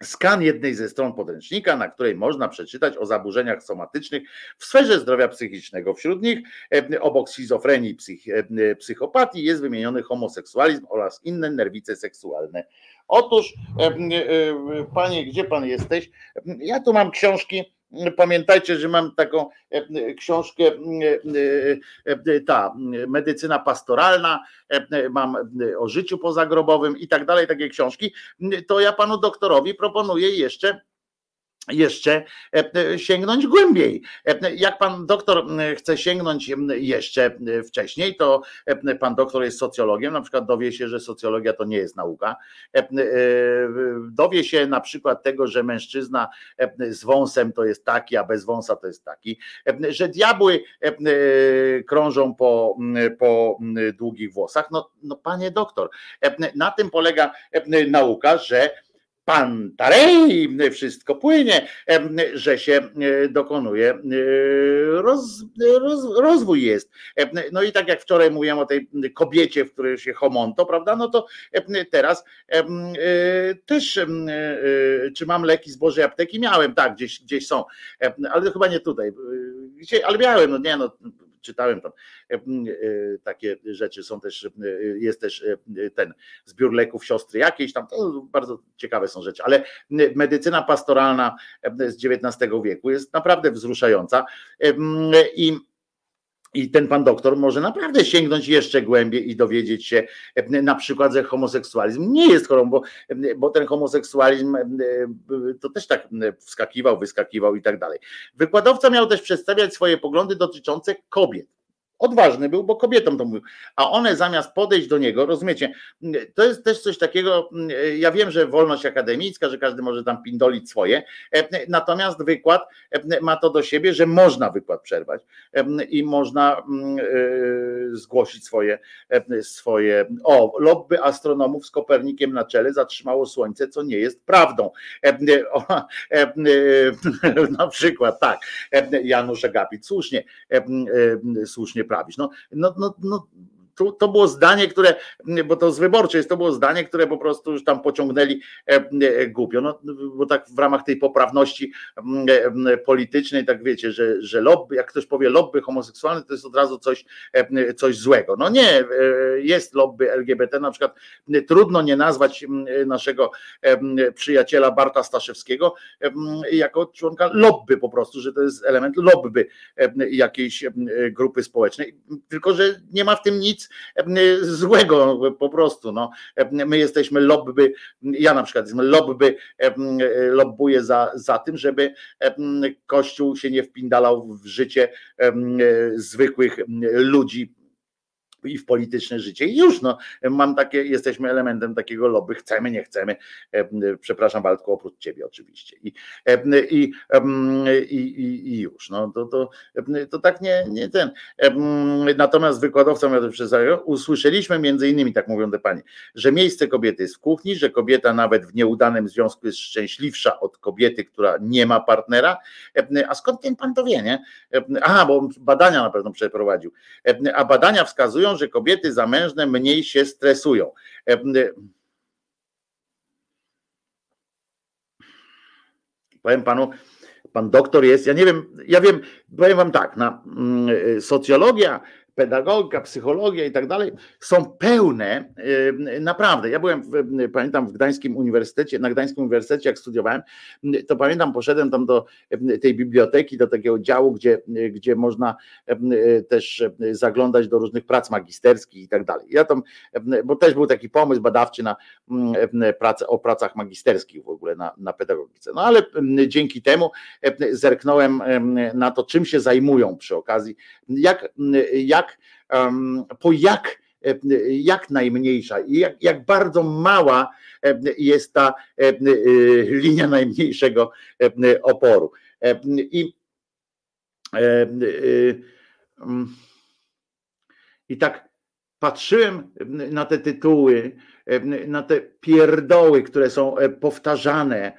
skan jednej ze stron podręcznika, na której można przeczytać o zaburzeniach somatycznych w sferze zdrowia psychicznego. Wśród nich e, obok schizofrenii psych, e, psychopatii jest wymieniony homoseksualizm oraz inne nerwice seksualne. Otóż, e, panie, gdzie pan jesteś? Ja tu mam książki Pamiętajcie, że mam taką e, książkę, e, e, ta medycyna pastoralna, mam o życiu pozagrobowym i tak dalej, takie książki. To ja panu doktorowi proponuję jeszcze jeszcze e, e, sięgnąć głębiej. E, jak pan doktor chce sięgnąć jeszcze wcześniej, to pan doktor jest socjologiem, na przykład dowie się, że socjologia to nie jest nauka. Dowie się na przykład tego, że mężczyzna z wąsem to jest taki, a bez wąsa to jest taki, że diabły krążą po, po długich włosach. No, no panie doktor, na tym polega nauka, że pan Tarej, wszystko płynie, że się e, dokonuje e, roz, roz, rozwój jest. No i tak jak wczoraj mówiłem o tej kobiecie, w której się homonto, prawda, no to teraz e, też, czy mam leki z Bożej Apteki? Miałem, tak, gdzieś, gdzieś są, ale chyba nie tutaj, ale miałem, no nie, no czytałem tam e, e, takie rzeczy, są też, e, jest też ten zbiór leków siostry jakiejś tam, to bardzo ciekawe są rzeczy, ale medycyna pastoralna z XIX wieku jest naprawdę wzruszająca i i ten pan doktor może naprawdę sięgnąć jeszcze głębiej i dowiedzieć się na przykład, że homoseksualizm nie jest chorobą, bo, bo ten homoseksualizm to też tak wskakiwał, wyskakiwał i tak dalej. Wykładowca miał też przedstawiać swoje poglądy dotyczące kobiet. Odważny był, bo kobietom to mówił, a one zamiast podejść do niego, rozumiecie, to jest też coś takiego, ja wiem, że wolność akademicka, że każdy może tam pindolić swoje, natomiast wykład ma to do siebie, że można wykład przerwać i można e, zgłosić swoje, swoje, o, lobby astronomów z Kopernikiem na czele zatrzymało Słońce, co nie jest prawdą. Na przykład, tak, Janusz Agapit, słusznie, słusznie prawisz. No, no, no, no to, to było zdanie, które, bo to z wyborcze jest, to było zdanie, które po prostu już tam pociągnęli głupio, no, bo tak w ramach tej poprawności politycznej, tak wiecie, że, że lobby, jak ktoś powie lobby homoseksualne, to jest od razu coś, coś złego. No nie, jest lobby LGBT, na przykład trudno nie nazwać naszego przyjaciela Barta Staszewskiego jako członka lobby po prostu, że to jest element lobby jakiejś grupy społecznej, tylko że nie ma w tym nic złego po prostu. No. My jesteśmy lobby, ja na przykład jestem lobby, lobbuję za, za tym, żeby Kościół się nie wpindalał w życie zwykłych ludzi i w polityczne życie. I już no, mam takie, jesteśmy elementem takiego lobby, chcemy, nie chcemy. E, przepraszam, Waldku, oprócz ciebie oczywiście. I, e, i, i, i już. No, to, to, to tak nie, nie ten. Natomiast wykładowca miał to przedstawił, usłyszeliśmy między innymi, tak mówią te panie, że miejsce kobiety jest w kuchni, że kobieta nawet w nieudanym związku jest szczęśliwsza od kobiety, która nie ma partnera. A skąd ten pan to wie, nie? Aha, bo badania na pewno przeprowadził. A badania wskazują, że kobiety zamężne mniej się stresują. E, e, powiem panu, pan doktor jest, ja nie wiem, ja wiem, powiem wam tak, na mm, socjologia pedagogika, psychologia i tak dalej są pełne, naprawdę. Ja byłem, w, pamiętam, w Gdańskim Uniwersytecie, na Gdańskim Uniwersytecie, jak studiowałem, to pamiętam, poszedłem tam do tej biblioteki, do takiego działu, gdzie, gdzie można też zaglądać do różnych prac magisterskich i tak dalej. Ja tam, bo też był taki pomysł badawczy na pracę, o pracach magisterskich w ogóle na, na pedagogice. No ale dzięki temu zerknąłem na to, czym się zajmują przy okazji, jak, jak jak, po jak jak najmniejsza i jak, jak bardzo mała jest ta linia najmniejszego oporu. I, i tak patrzyłem na te tytuły, na te pierdoły, które są powtarzane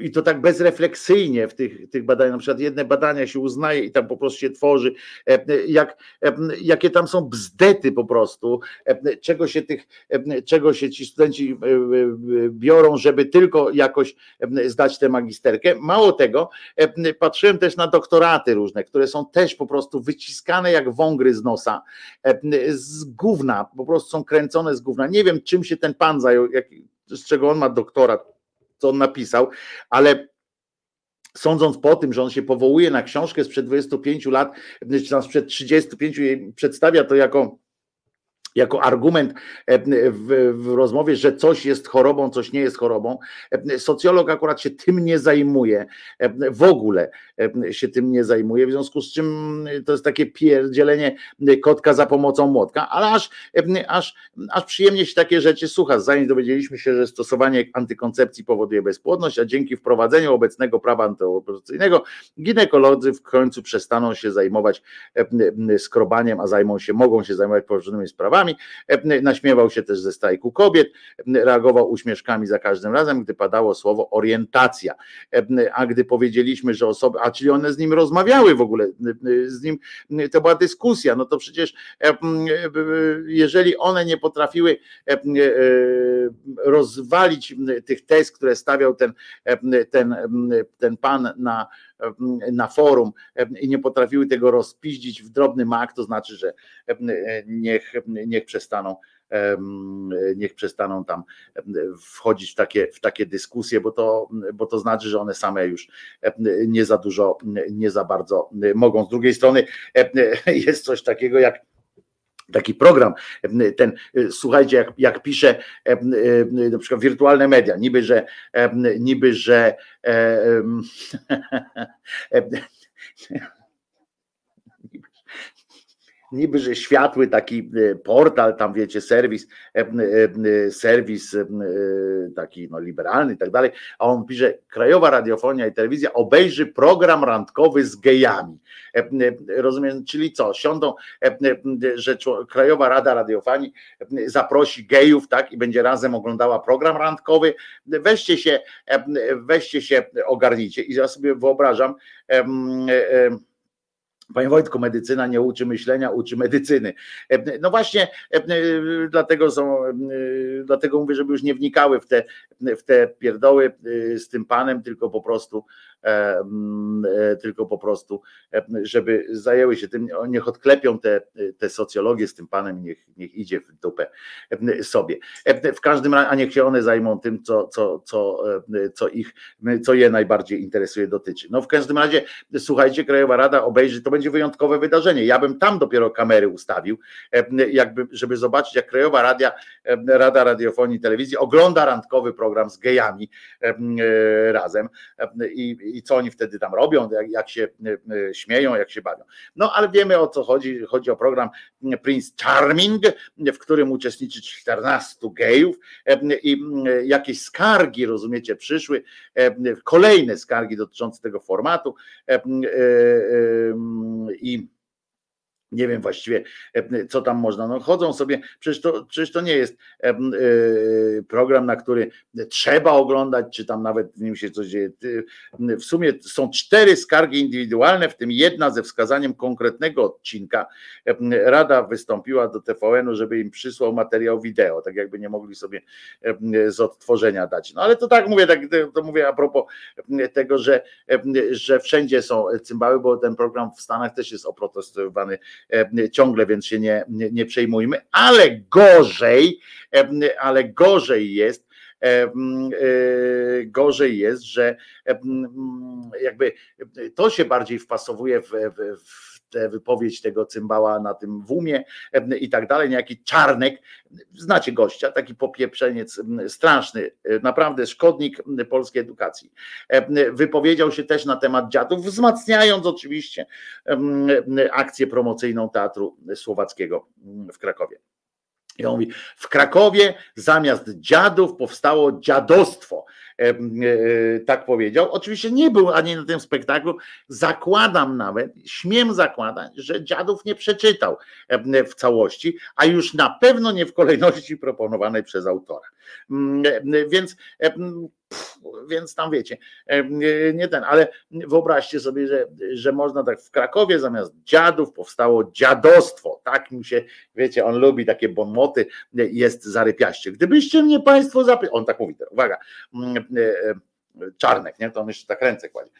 i to tak bezrefleksyjnie w tych, tych badaniach, na przykład jedne badania się uznaje i tam po prostu się tworzy, e, jak, e, jakie tam są bzdety po prostu, e, czego się tych, czego się ci studenci biorą, żeby tylko jakoś zdać tę magisterkę. Mało tego, patrzyłem też na doktoraty różne, które są też po prostu wyciskane jak wągry z nosa, z gówna, po prostu są kręcone z gówna. Nie wiem, czym się ten pan zajął, jak, z czego on ma doktorat co on napisał, ale sądząc po tym, że on się powołuje na książkę sprzed 25 lat, czy sprzed 35 i przedstawia to jako jako argument e, w, w, rozmowie, że coś jest chorobą, coś nie jest chorobą. E, socjolog akurat się tym nie zajmuje, e, w ogóle się tym nie zajmuje, w związku z czym to jest takie pierdzielenie kotka za pomocą młotka, ale aż, aż, aż przyjemnie się takie rzeczy słucha. Zanim dowiedzieliśmy się, że stosowanie antykoncepcji powoduje bezpłodność, a dzięki wprowadzeniu obecnego prawa antyaborcyjnego ginekolodzy w końcu przestaną się zajmować skrobaniem, a zajmą się, mogą się zajmować poważnymi sprawami, E, naśmiewał się też ze strajku kobiet, e, reagował uśmieszkami za każdym razem, gdy padało słowo orientacja. E, a gdy powiedzieliśmy, że osoby, a czyli one z nim rozmawiały w ogóle, z nim to była dyskusja, no to przecież jeżeli one nie potrafiły rozwalić tych tez, które stawiał ten, ten, ten pan na na forum i nie potrafiły tego rozpiździć w drobny mak, to znaczy, że niech, niech przestaną niech przestaną tam wchodzić w takie, w takie dyskusje, bo to, bo to znaczy, że one same już nie za dużo, nie za bardzo mogą. Z drugiej strony jest coś takiego jak taki program, ten, słuchajcie, jak, jak pisze na przykład wirtualne media, niby, że niby, że niby, że światły taki e, portal, tam wiecie, serwis, e, e, serwis taki no, liberalny i tak dalej, a on pisze, Krajowa Radiofonia i Telewizja obejrzy program randkowy z gejami. Rozumiem, czyli co, siądą, że Krajowa Rada Radiofonii zaprosi gejów, tak, i będzie razem oglądała program randkowy, weźcie się, weźcie się, ogarnijcie i ja sobie wyobrażam, Panie Wojtku, medycyna nie uczy myślenia, uczy medycyny. No właśnie, dlatego są, dlatego mówię, żeby już nie wnikały w te, w te pierdoły z tym panem, tylko po prostu E, e, tylko po prostu, e, żeby zajęły się tym, niech odklepią te, te socjologię z tym panem, niech, niech idzie w dupę sobie. W każdym razie, a niech się one zajmą tym, co, co, co, co ich, co je najbardziej interesuje, dotyczy. No w każdym razie, słuchajcie, Krajowa Rada obejrzy, to będzie wyjątkowe wydarzenie. Ja bym tam dopiero kamery ustawił, jakby, żeby zobaczyć, jak Krajowa Radia, Rada Radiofonii i Telewizji ogląda randkowy program z gejami razem i, i co oni wtedy tam robią, jak, jak się e, e, śmieją, jak się bawią. No ale wiemy o co chodzi. Chodzi o program Prince Charming, w którym uczestniczy 14 gejów e, i jakieś skargi, rozumiecie, przyszły, kolejne skargi dotyczące tego formatu i nie wiem właściwie, e, co tam można. No chodzą sobie, przecież to, przecież to nie jest e, e, program, na który trzeba oglądać, czy tam nawet w nim się coś dzieje. W sumie są cztery skargi indywidualne, w tym jedna ze wskazaniem konkretnego odcinka. Rada wystąpiła do TVN-u, żeby im przysłał materiał wideo, tak jakby nie mogli sobie z odtworzenia dać. No ale to tak mówię, tak, to mówię a propos tego, że, że wszędzie są cymbały, bo ten program w Stanach też jest oprotestowany ciągle, więc się nie, nie, nie przejmujmy, ale gorzej, e, ale gorzej jest, e, gorzej jest, że jakby to się bardziej wpasowuje w, w, w wypowiedź tego cymbała na tym wumie i tak dalej, niejaki czarnek, znacie gościa, taki popieprzeniec straszny, naprawdę szkodnik polskiej edukacji. Wypowiedział się też na temat dziadów, wzmacniając oczywiście akcję promocyjną Teatru Słowackiego w Krakowie. I on mówi, w Krakowie zamiast dziadów powstało dziadostwo. E, tak powiedział. Oczywiście nie był ani na tym spektaklu. Zakładam nawet, śmiem zakładać, że dziadów nie przeczytał w całości, a już na pewno nie w kolejności proponowanej przez autora. Mm, więc więc tam wiecie, nie ten, ale wyobraźcie sobie, że, że można tak w Krakowie zamiast dziadów powstało dziadostwo. Tak mi się, wiecie, on lubi takie bonmoty, jest zarypiaście. Gdybyście mnie Państwo zapytali, on tak mówi, uwaga, Czarnek, nie? To on jeszcze tak ręce kładzie.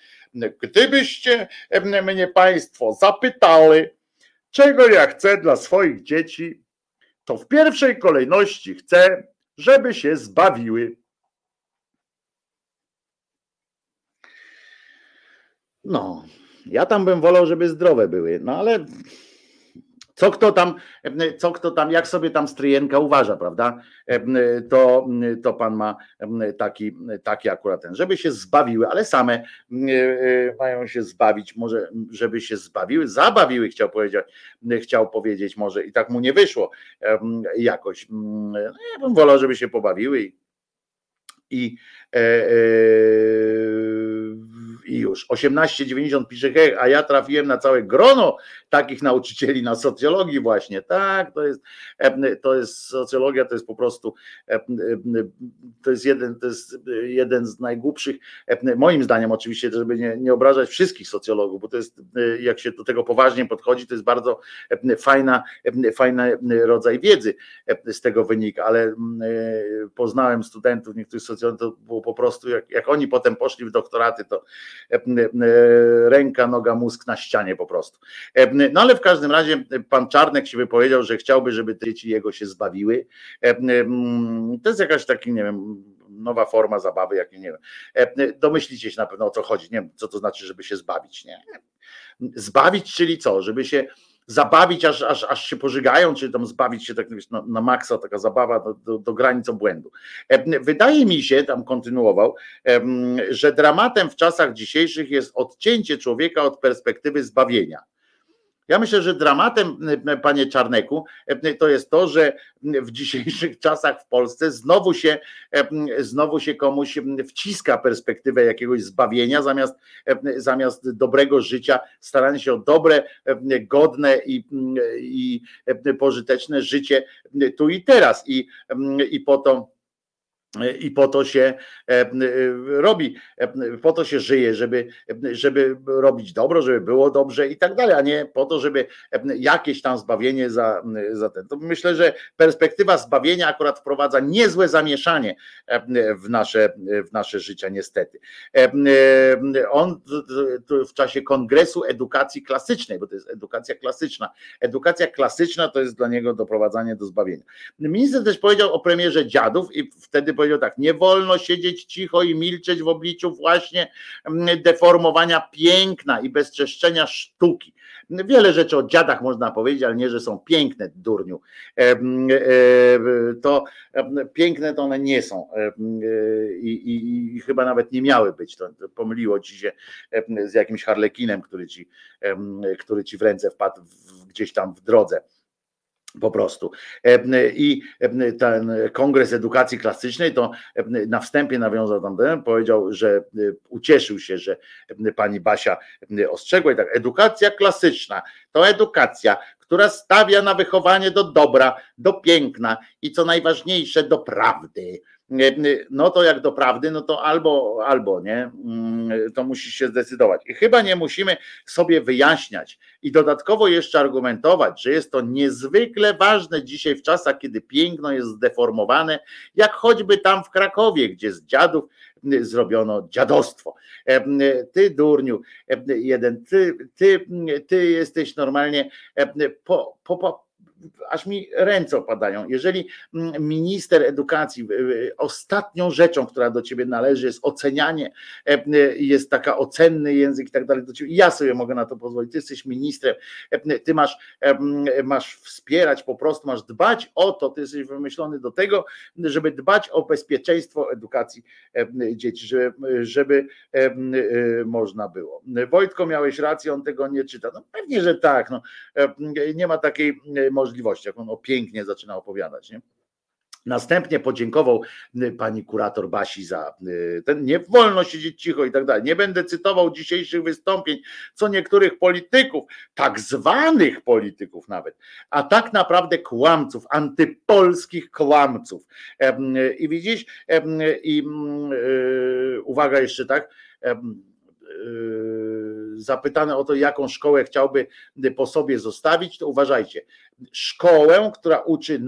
Gdybyście mnie Państwo zapytali, czego ja chcę dla swoich dzieci, to w pierwszej kolejności chcę, żeby się zbawiły. No, ja tam bym wolał, żeby zdrowe były, no ale co kto tam, co kto tam, jak sobie tam stryjenka uważa, prawda? To, to pan ma taki, taki akurat ten, żeby się zbawiły, ale same mają się zbawić, może żeby się zbawiły, zabawiły, chciał powiedzieć, chciał powiedzieć może i tak mu nie wyszło jakoś. Ja bym wolał, żeby się pobawiły i, i e, e, i już. 18,90 pisze, hej, a ja trafiłem na całe grono takich nauczycieli na socjologii właśnie. Tak, to jest, to jest socjologia, to jest po prostu to jest jeden, to jest jeden z najgłupszych, moim zdaniem oczywiście, żeby nie, nie obrażać wszystkich socjologów, bo to jest, jak się do tego poważnie podchodzi, to jest bardzo fajna, fajny rodzaj wiedzy z tego wynika, ale poznałem studentów, niektórych socjologów, to było po prostu, jak, jak oni potem poszli w doktoraty, to ręka, noga, mózg na ścianie po prostu. No ale w każdym razie pan Czarnek się wypowiedział, że chciałby, żeby dzieci jego się zbawiły. To jest jakaś taki, nie wiem, nowa forma zabawy, jak nie wiem. Domyślicie się na pewno o co chodzi, nie wiem, co to znaczy, żeby się zbawić, nie? Zbawić, czyli co? Żeby się zabawić, aż, aż, aż się pożygają, czy tam zbawić się tak na, na maksa, taka zabawa do, do, do granic obłędu. Wydaje mi się, tam kontynuował, że dramatem w czasach dzisiejszych jest odcięcie człowieka od perspektywy zbawienia. Ja myślę, że dramatem, panie Czarneku, to jest to, że w dzisiejszych czasach w Polsce znowu się, znowu się komuś wciska perspektywę jakiegoś zbawienia zamiast, zamiast dobrego życia, staranie się o dobre, godne i, i pożyteczne życie tu i teraz. I, i po to i po to się e, e, robi, e, po to się żyje, żeby, żeby robić dobro, żeby było dobrze i tak dalej, a nie po to, żeby jakieś tam zbawienie za, za ten. To myślę, że perspektywa zbawienia akurat wprowadza niezłe zamieszanie w nasze, w nasze życia, niestety. On w czasie kongresu edukacji klasycznej, bo to jest edukacja klasyczna. Edukacja klasyczna to jest dla niego doprowadzanie do zbawienia. Minister też powiedział o premierze dziadów i wtedy powiedział tak, nie wolno siedzieć cicho i milczeć w obliczu właśnie mm, deformowania piękna i bezczeszczenia sztuki. Wiele rzeczy o dziadach można powiedzieć, ale nie, że są piękne, durniu. E, e, to piękne to one nie są e, i, i, i chyba nawet nie miały być. To, pomyliło ci się z jakimś harlekinem, który ci, który ci w ręce wpadł gdzieś tam w drodze po prostu. I ten Kongres Edukacji Klasycznej to na wstępie nawiązał tam, powiedział, że ucieszył się, że pani Basia ostrzegła i tak, edukacja klasyczna to edukacja, która stawia na wychowanie do dobra, do piękna i co najważniejsze do prawdy no to jak do prawdy, no to albo, albo nie, mm, to musisz się zdecydować. I chyba nie musimy sobie wyjaśniać i dodatkowo jeszcze argumentować, że jest to niezwykle ważne dzisiaj w czasach, kiedy piękno jest zdeformowane, jak choćby tam w Krakowie, gdzie z dziadów zrobiono dziadostwo. Ty, durniu, jeden, ty, ty, ty jesteś normalnie po, po, po aż mi ręce opadają. Jeżeli mm, minister edukacji, ostatnią rzeczą, która do ciebie należy, jest ocenianie, e, e, jest taka ocenny język i tak dalej do ciebie, ja sobie mogę na to pozwolić. Ty jesteś ministrem, e, ty masz, masz wspierać, po prostu masz dbać o to, ty jesteś wymyślony do tego, żeby dbać o bezpieczeństwo edukacji dzieci, żeby, żeby można było. Wojtko, miałeś rację, on tego nie czyta. No pewnie, że tak. No, nie ma takiej możliwości możliwości, jak on o pięknie zaczyna opowiadać. Nie? Następnie podziękował y, pani kurator Basi za y, ten nie wolno siedzieć cicho i tak dalej. Nie będę cytował dzisiejszych wystąpień, co niektórych polityków, tak zwanych polityków nawet, a tak naprawdę kłamców, antypolskich kłamców. I widzisz, i mm, y, uwaga jeszcze tak, zapytany o to, jaką szkołę chciałby po sobie zostawić, to uważajcie, szkołę, która uczy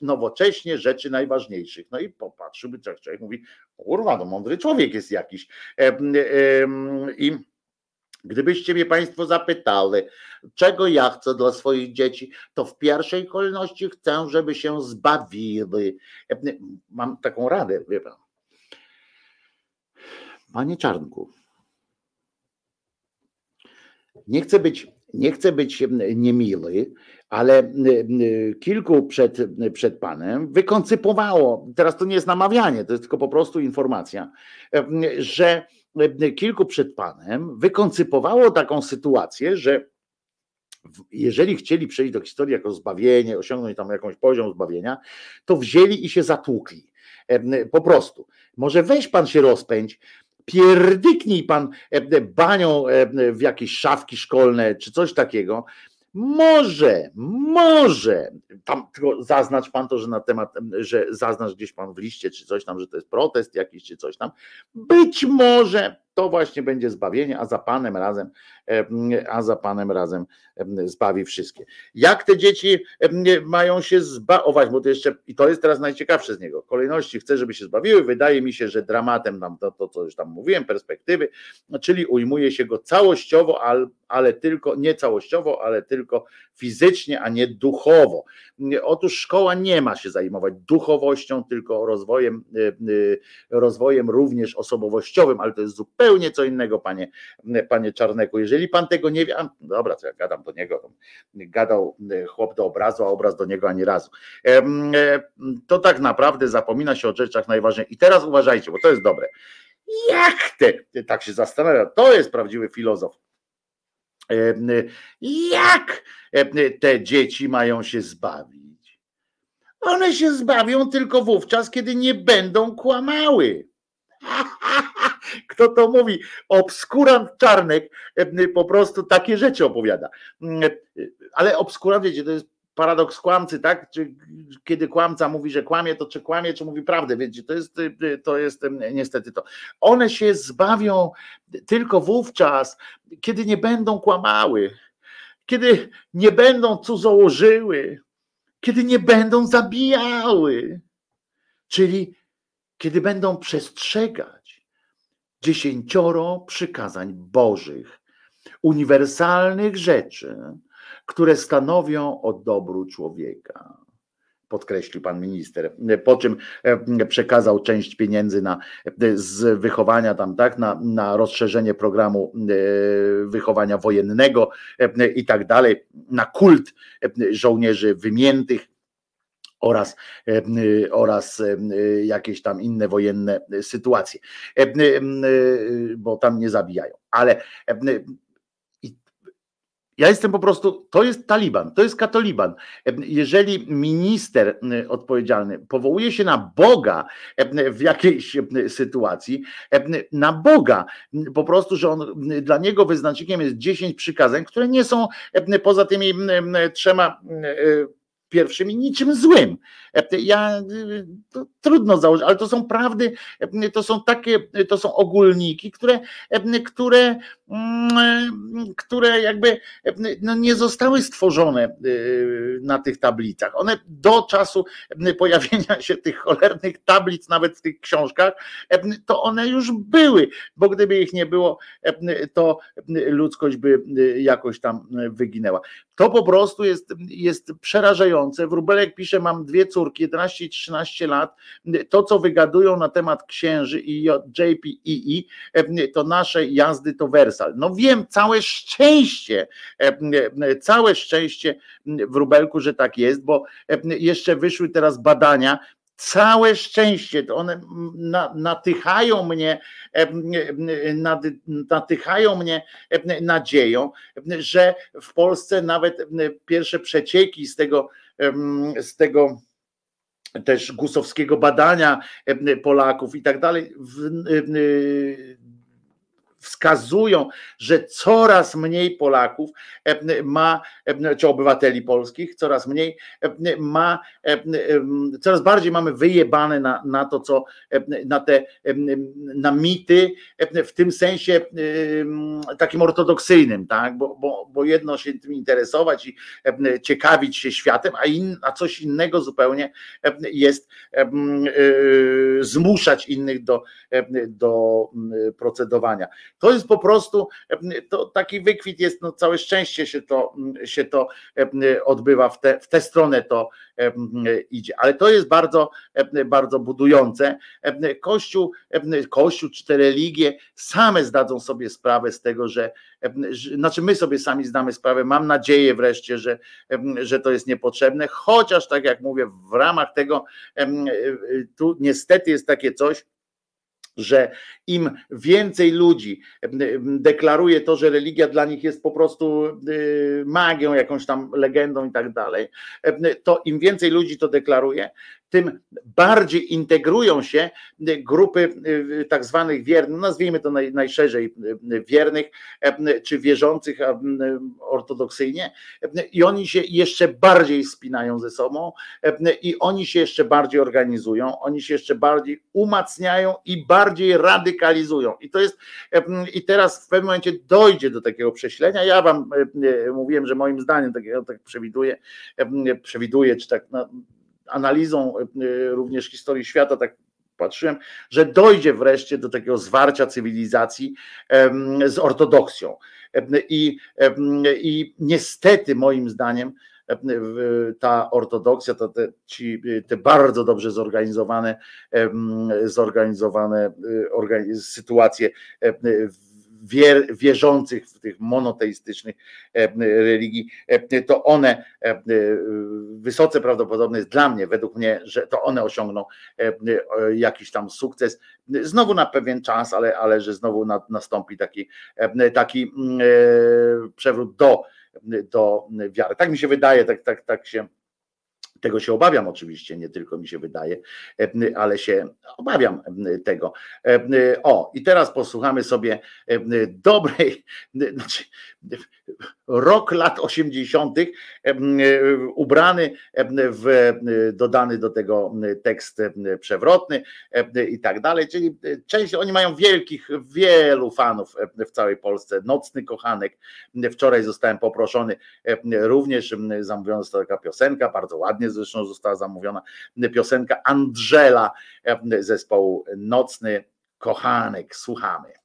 nowocześnie, rzeczy najważniejszych. No i popatrzyłby, człowiek, człowiek mówi, kurwa, no mądry człowiek jest jakiś. I Gdybyście mnie Państwo zapytali, czego ja chcę dla swoich dzieci, to w pierwszej kolejności chcę, żeby się zbawili. Mam taką radę, wie pan. Panie Czarnku, nie chcę być, nie chcę być niemiły, ale kilku przed, przed panem wykoncypowało, teraz to nie jest namawianie, to jest tylko po prostu informacja, że kilku przed panem wykoncypowało taką sytuację, że jeżeli chcieli przejść do historii jako zbawienie, osiągnąć tam jakąś poziom zbawienia, to wzięli i się zatłukli. Po prostu. Może weź pan się rozpędź, pierdyknij pan e, banią e, w jakieś szafki szkolne czy coś takiego, może, może, tam tylko zaznacz pan to, że na temat, że zaznacz gdzieś pan w liście, czy coś tam, że to jest protest jakiś, czy coś tam. Być może to właśnie będzie zbawienie, a za Panem razem, a za Panem razem zbawi wszystkie. Jak te dzieci mają się zbawić, bo to jeszcze, i to jest teraz najciekawsze z niego, kolejności chcę, żeby się zbawiły, wydaje mi się, że dramatem nam to, to co już tam mówiłem, perspektywy, czyli ujmuje się go całościowo, ale tylko, nie całościowo, ale tylko fizycznie, a nie duchowo. Otóż szkoła nie ma się zajmować duchowością, tylko rozwojem, rozwojem również osobowościowym, ale to jest zupełnie co innego, panie, panie Czarneku. Jeżeli pan tego nie wie, a, dobra, co ja gadam do niego, gadał e, chłop do obrazu, a obraz do niego ani razu. E, to tak naprawdę zapomina się o rzeczach najważniejszych. I teraz uważajcie, bo to jest dobre. Jak te, tak się zastanawia, to jest prawdziwy filozof. Jak te dzieci mają się zbawić? One się zbawią tylko wówczas, kiedy nie będą kłamały. Kto to mówi? Obskurant Czarnek po prostu takie rzeczy opowiada. Ale obskurant, wiecie, to jest paradoks kłamcy, tak? Czy, kiedy kłamca mówi, że kłamie, to czy kłamie, czy mówi prawdę, wiecie, to jest, to jest niestety to. One się zbawią tylko wówczas, kiedy nie będą kłamały, kiedy nie będą cudzołożyły, kiedy nie będą zabijały, czyli kiedy będą przestrzegać dziesięcioro przykazań Bożych, uniwersalnych rzeczy, które stanowią o dobru człowieka. Podkreślił pan minister, po czym e, przekazał część pieniędzy na, z wychowania tam, tak, na, na rozszerzenie programu e, wychowania wojennego e, i tak dalej, na kult żołnierzy wymiętych oraz, oraz jakieś tam inne wojenne sytuacje, bo tam nie zabijają. Ale ja jestem po prostu, to jest Taliban, to jest katoliban. Jeżeli minister odpowiedzialny powołuje się na Boga w jakiejś sytuacji, na Boga, po prostu, że on dla niego wyznacznikiem jest 10 przykazań, które nie są poza tymi trzema pierwszymi niczym złym. Ja to trudno założyć, ale to są prawdy, to są takie, to są ogólniki, które, które, które jakby no nie zostały stworzone na tych tablicach. One do czasu pojawienia się tych cholernych tablic, nawet w tych książkach, to one już były, bo gdyby ich nie było, to ludzkość by jakoś tam wyginęła. To po prostu jest, jest przerażające. Wróbelek pisze, mam dwie córki, 11 i 13 lat. To, co wygadują na temat księży i JPEE, to nasze jazdy to Wersal. No wiem, całe szczęście, całe szczęście Wróbelku, że tak jest, bo jeszcze wyszły teraz badania, całe szczęście, to one natychają mnie, natychają mnie nadzieją, że w Polsce nawet pierwsze przecieki z tego, z tego też gusowskiego badania Polaków i tak dalej wskazują, że coraz mniej Polaków e, ma, e, czy obywateli polskich, coraz mniej e, ma, coraz bardziej mamy wyjebane na, na to, co na te na mity, w tym sensie takim ortodoksyjnym, tak? Bo, bo, bo jedno się tym interesować i ciekawić się światem, a, in, a coś innego zupełnie jest zmuszać innych do, do procedowania. To jest po prostu to taki wykwit jest, no całe szczęście się to, się to odbywa w, te, w tę stronę to idzie. Ale to jest bardzo, bardzo budujące. Kościół, Kościół czy te religie same zdadzą sobie sprawę z tego, że znaczy my sobie sami zdamy sprawę, mam nadzieję wreszcie, że, że to jest niepotrzebne, chociaż tak jak mówię, w ramach tego tu niestety jest takie coś, że im więcej ludzi deklaruje to, że religia dla nich jest po prostu y, magią, jakąś tam legendą i tak dalej, to im więcej ludzi to deklaruje, tym bardziej integrują się grupy y, tak zwanych wiernych, nazwijmy to naj, najszerzej y, wiernych czy wierzących ortodoksyjnie i oni się jeszcze bardziej spinają ze sobą i oni się jeszcze bardziej organizują, oni się jeszcze bardziej umacniają i bardziej radykalizują. I to jest i teraz w pewnym momencie dojdzie do takiego prześlenia. Ja wam mówiłem, że moim zdaniem takiego tak przewiduję, przewiduję, czy tak no, analizą e, również historii świata, tak patrzyłem, że dojdzie wreszcie do takiego zwarcia cywilizacji z ortodoksją. I, i niestety, moim zdaniem, ta ortodoksja, to te, ci, te bardzo dobrze zorganizowane, zorganizowane e, sytuacje wier, wierzących w tych monoteistycznych e, religii, e, to one e, wysoce prawdopodobne jest dla mnie, według mnie, że to one osiągną jakiś tam sukces. Znowu na pewien czas, ale, ale że znowu nastąpi taki, taki przewrót do, do wiary. Tak mi się wydaje, tak, tak, tak się tego się obawiam oczywiście, nie tylko mi się wydaje, e, ale się obawiam e, tego. E, o, i teraz posłuchamy sobie dobrej, znaczy rok lat 80., ubrany w dodany do tego tekst przewrotny i tak dalej. Czyli część, oni mają wielkich, wielu fanów w całej Polsce. Nocny kochanek. Wczoraj zostałem poproszony, również zamówiona została taka piosenka, bardzo ładnie zresztą została zamówiona piosenka Angela zespołu Nocny Kochanek. Słuchamy.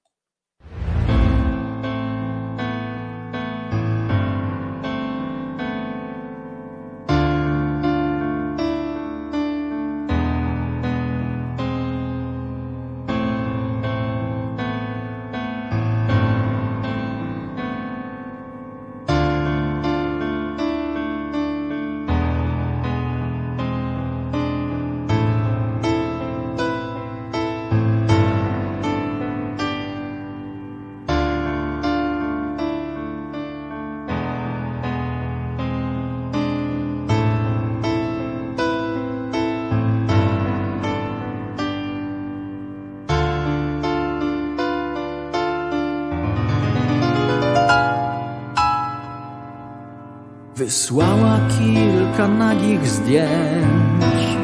Wysłała kilka nagich zdjęć.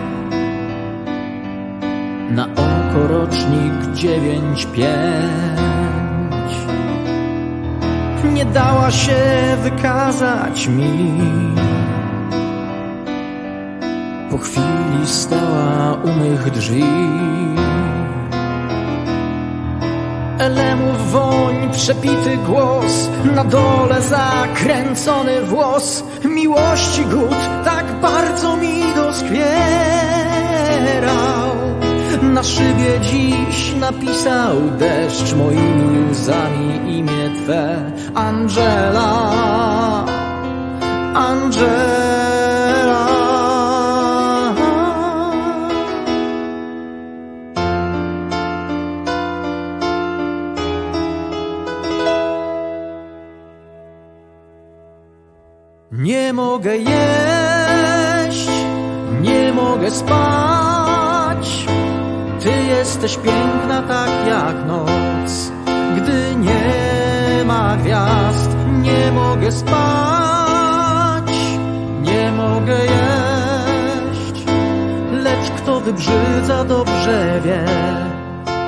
Na oko rocznik dziewięć pięć. Nie dała się wykazać mi. Po chwili stała u mych drzwi. Elemów woń, przepity głos Na dole zakręcony włos Miłości głód tak bardzo mi doskwierał. Na szybie dziś napisał deszcz Moimi łzami imię Twe Angela. Angela mogę jeść, nie mogę spać. Ty jesteś piękna tak jak noc, gdy nie ma gwiazd. Nie mogę spać, nie mogę jeść, lecz kto wybrzydza dobrze wie,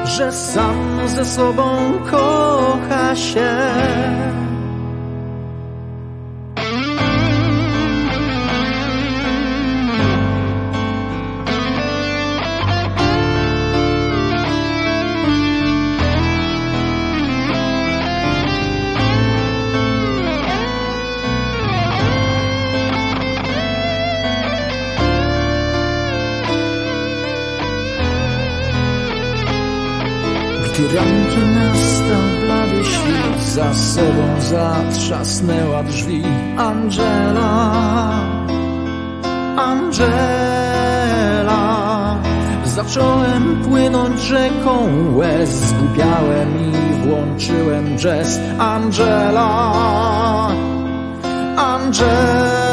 że sam ze sobą kocha się. Zatrzasnęła drzwi. Angela Angela Zacząłem płynąć rzeką łez Zgubiałem i włączyłem jazz. Angela Angela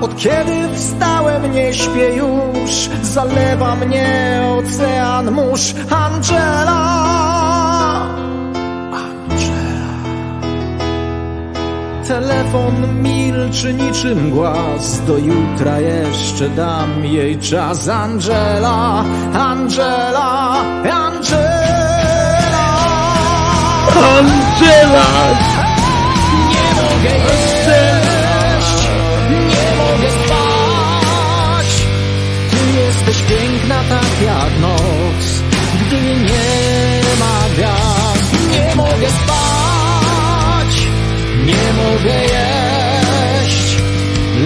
Od kiedy wstałem nie śpię już. Zalewa mnie ocean mórz. Angela Telefon milczy niczym głaz Do jutra jeszcze dam jej czas Angela Angela Angela Angela! Nie mogę jeść, nie mogę spać. Ty jesteś piękna tak jak noc, mogę jeść,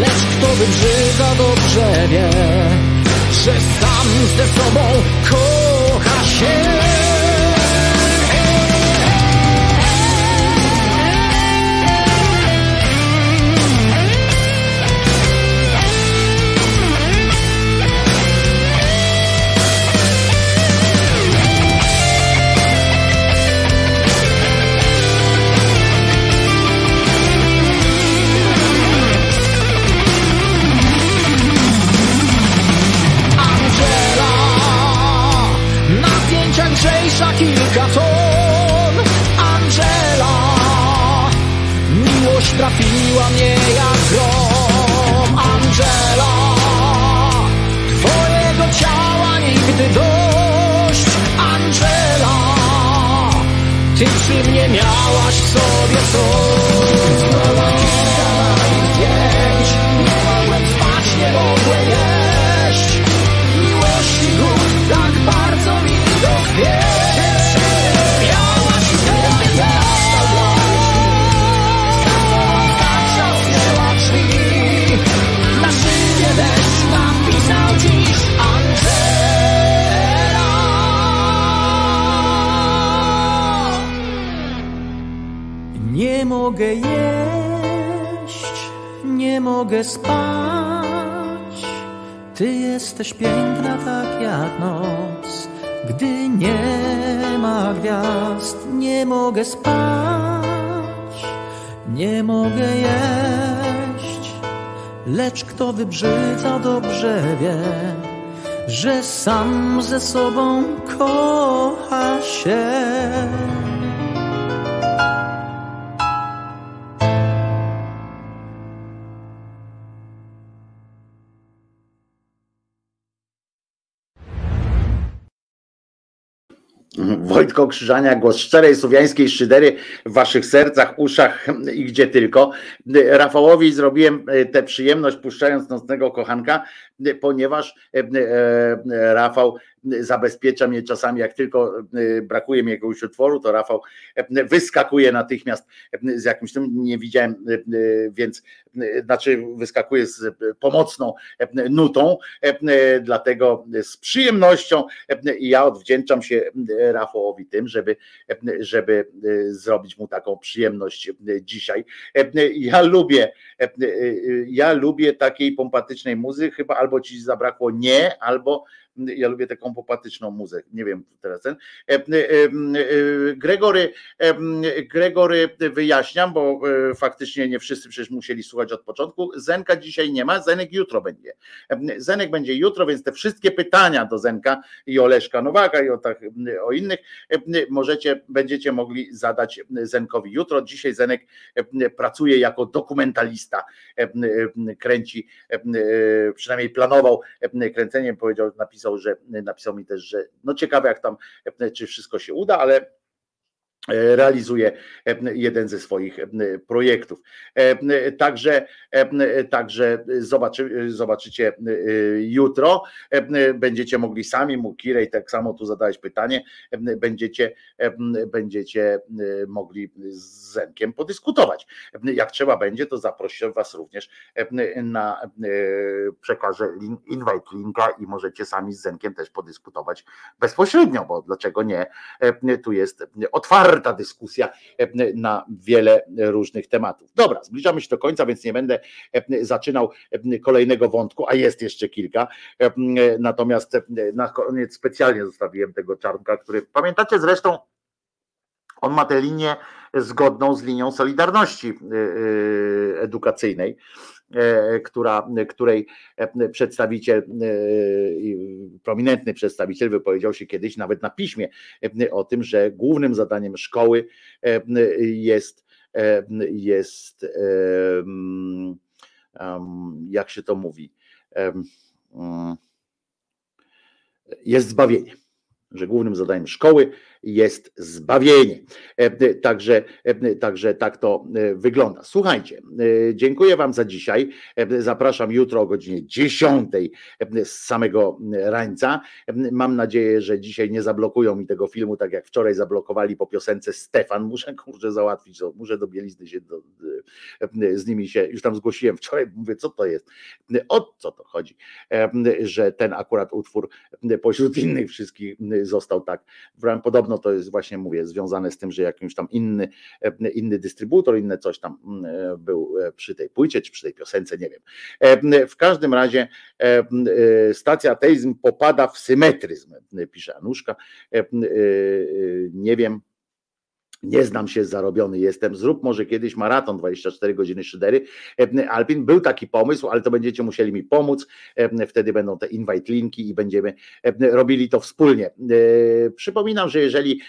lecz kto wybrzyga dobrze wie, że sam ze sobą kocha się. Lżejsza kilka ton. Angela trafiła mnie jak grom. Angela Twojego ciała nigdy dość. Angela Ty przy mnie miałaś w sobie coś mogę jeść, nie mogę spać. Ty jesteś piękna tak jak noc. Gdy nie ma gwiazd, nie mogę spać. Nie mogę jeść Lecz kto wybrzydza dobrze wie Że sam ze sobą kocha się Wojtko Krzyżania, głos szczerej słowiańskiej szydery w waszych sercach, uszach i gdzie tylko. Rafałowi zrobiłem e, tę przyjemność puszczając nocnego kochanka, e, ponieważ e, Rafał zabezpiecza mnie czasami, jak tylko e, brakuje mi jakiegoś utworu, to Rafał e, wyskakuje natychmiast e, z jakimś tym, nie widziałem, więc znaczy wyskakuje z pomocną nutą, dlatego z przyjemnością ja odwdzięczam się Rafałowi tym, żeby, żeby zrobić mu taką przyjemność dzisiaj. Ja lubię, ja lubię takiej pompatycznej muzy, chyba albo ci zabrakło nie, albo ja lubię taką popatyczną muzykę, nie wiem teraz ten. E, e, e, Gregory, Gregory wyjaśniam, bo faktycznie nie wszyscy przecież musieli słuchać od początku. Zenka dzisiaj nie ma, Zenek jutro będzie. Zenek będzie jutro, więc te wszystkie pytania do Zenka i o Leszka Nowaka i o, tak, o innych możecie, będziecie mogli zadać Zenkowi jutro. Dzisiaj Zenek pracuje jako dokumentalista, kręci, przynajmniej planował kręcenie, powiedział, napisał, że napisał mi też, że no ciekawe jak tam, e, czy wszystko się uda, ale realizuje e, jeden ze swoich e, projektów. E, Także, e, także zobaczy, zobaczycie e, jutro. E, Będziecie mogli sami, Mukirej, tak samo tu zadałeś pytanie, e, będziecie, e, będziecie e, mogli z Zenkiem podyskutować. E, Jak trzeba będzie, to zaproszę Was również e, na e, przekażę link, invite linka i możecie sami z Zenkiem też podyskutować bezpośrednio, bo dlaczego nie? E, Tu jest otwarta dyskusja e, na wiele różnych tematów. Dobra, zbliżamy się do końca, więc nie będę e, zaczynał e, kolejnego wątku, a jest jeszcze kilka. Natomiast na koniec specjalnie zostawiłem tego czarnka, który pamiętacie zresztą, on ma tę linię zgodną z linią Solidarności e, e, edukacyjnej, e, która, której e, przedstawiciel, e, prominentny przedstawiciel wypowiedział się kiedyś nawet na piśmie o tym, że głównym zadaniem szkoły jest, jest jak się to mówi, mm, jest zbawienie że głównym zadaniem szkoły jest zbawienie. E, Także, e, także tak to e, wygląda. Słuchajcie, e, dziękuję Wam za dzisiaj. E, Zapraszam jutro o godzinie 10 z samego rańca. E, Mam nadzieję, że dzisiaj nie zablokują mi tego filmu, tak jak wczoraj zablokowali po piosence Stefan. Muszę kurczę załatwić, muszę do Bielizny się do, e, z nimi się, już tam zgłosiłem wczoraj, mówię, co to jest, o co to chodzi, E, że ten akurat utwór pośród innych wszystkich został tak. Podobno to jest właśnie, mówię, związane z tym, że jakimś tam inny, inny dystrybutor, inne coś tam e, był przy tej płycie, czy przy tej piosence, nie wiem. E, W każdym razie e, stacja ateizm popada w symetryzm, pisze Anuszka. Nie wiem, Nie znam się, zarobiony jestem. Zrób może kiedyś maraton 24 godziny szydery. E, Alpin, był taki pomysł, ale to będziecie musieli mi pomóc. E, wtedy będą te invite linki i będziemy e, robili to wspólnie. Przypominam, że jeżeli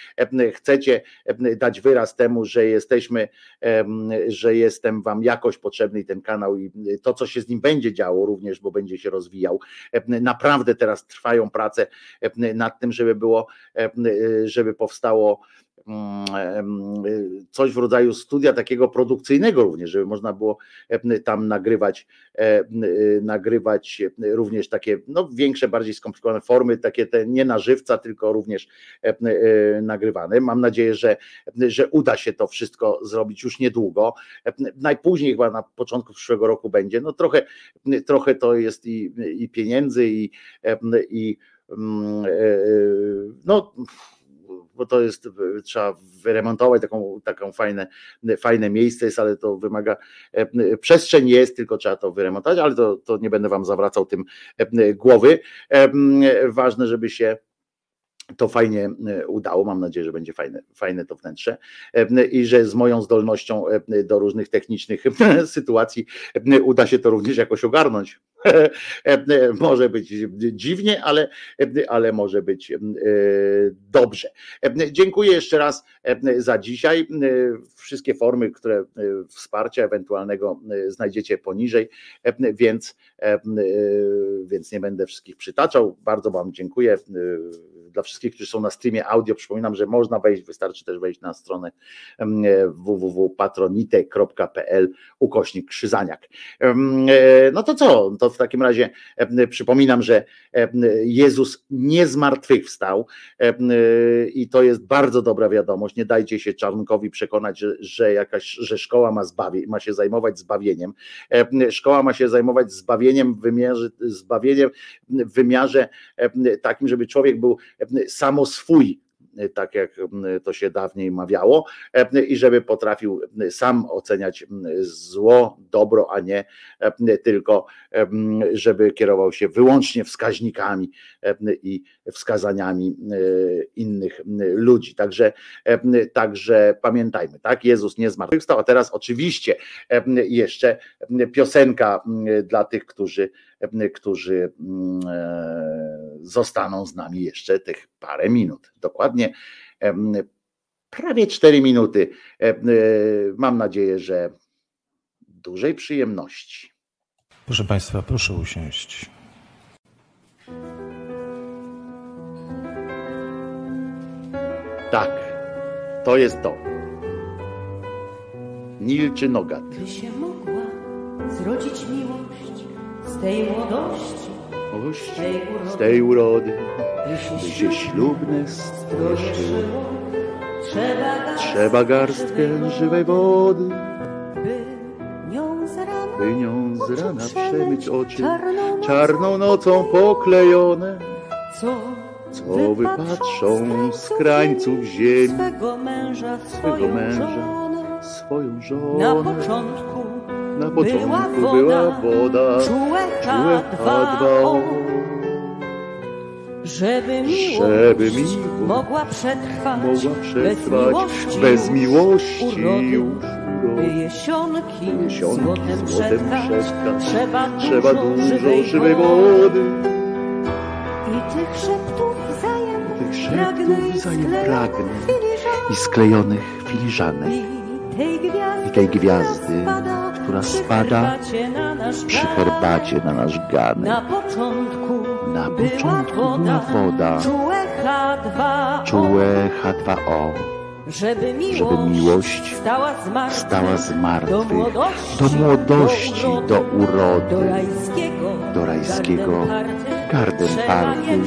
chcecie dać wyraz temu, że jesteśmy, że jestem Wam jakoś potrzebny i ten kanał i to, co się z nim będzie działo również, bo będzie się rozwijał. Naprawdę teraz trwają prace nad tym, żeby było, żeby powstało coś w rodzaju studia takiego produkcyjnego również, żeby można było tam nagrywać, nagrywać również takie no, większe, bardziej skomplikowane formy, takie te nie na żywca, tylko również e, nagrywane. Mam nadzieję, że, że uda się to wszystko zrobić już niedługo. Najpóźniej chyba na początku przyszłego roku będzie. No trochę, trochę to jest i, i pieniędzy, i, i mm, e, e, no bo to jest, trzeba wyremontować taką, taką fajne, fajne miejsce jest, ale to wymaga, e, przestrzeń jest, tylko trzeba to wyremontować, ale to, to nie będę wam zawracał tym e, głowy. E, ważne, żeby się to fajnie udało. Mam nadzieję, że będzie fajne, fajne to wnętrze i że z moją zdolnością do różnych technicznych sytuacji uda się to również jakoś ogarnąć. może być dziwnie, ale, ale może być e, dobrze. Dziękuję jeszcze raz za dzisiaj. Wszystkie formy, które e, wsparcia ewentualnego e, znajdziecie poniżej, więc, więc nie będę wszystkich przytaczał. Bardzo Wam dziękuję dla wszystkich, którzy są na streamie audio, przypominam, że można wejść, wystarczy też wejść na stronę www.patronite.pl ukośnik Krzyzaniak. No to co? To w takim razie przypominam, że Jezus nie zmartwychwstał i to jest bardzo dobra wiadomość. Nie dajcie się Czarnkowi przekonać, że, jakaś, że szkoła ma, zbawie, ma się zajmować zbawieniem. Szkoła ma się zajmować zbawieniem w wymiarze, zbawieniem w wymiarze takim, żeby człowiek był samo swój tak jak to się dawniej mawiało, i żeby potrafił sam oceniać zło, dobro, a nie tylko, żeby kierował się wyłącznie wskaźnikami i wskazaniami innych ludzi. Także, także pamiętajmy, tak? Jezus nie zmartwychwstał, a teraz oczywiście jeszcze piosenka dla tych, którzy którzy mm, e, zostaną z nami jeszcze tych parę minut. Dokładnie prawie cztery minuty. E, mam nadzieję, że dużej przyjemności. Proszę Państwa, proszę usiąść. Tak, to jest to. Nil czy Nogat. By się mogła zrodzić miłość z tej młodości, z tej urody, by się ślubne stroszyło, trzeba garstkę żywej wody, by nią z rana przemyć oczy, czarną nocą. Poklejone, co wypatrzą z krańców ziemi? swego męża, swego męża, swoją żonę. Na początku na początku była woda, czułeka dwa o. Żeby miłość, żeby miłość mogła przetrwać, mogła przetrwać bez miłości, bez miłości już jesionki, Jesionki złotem złotem przetrwać, trzeba, trzeba dużo, żywej, żywej wody. I tych szeptów wzajemnych Tych pragnę szeptów wzajem i sklejonych filiżanek. I tej gwiazdy, i tej gwiazdy, która spada przy herbacie na nasz ganek. Na początku, Na początku woda, była woda, czułe H2O, czułe H2O, żeby miłość, stała z martwych, do młodości, do, urody, do rajskiego, garden garden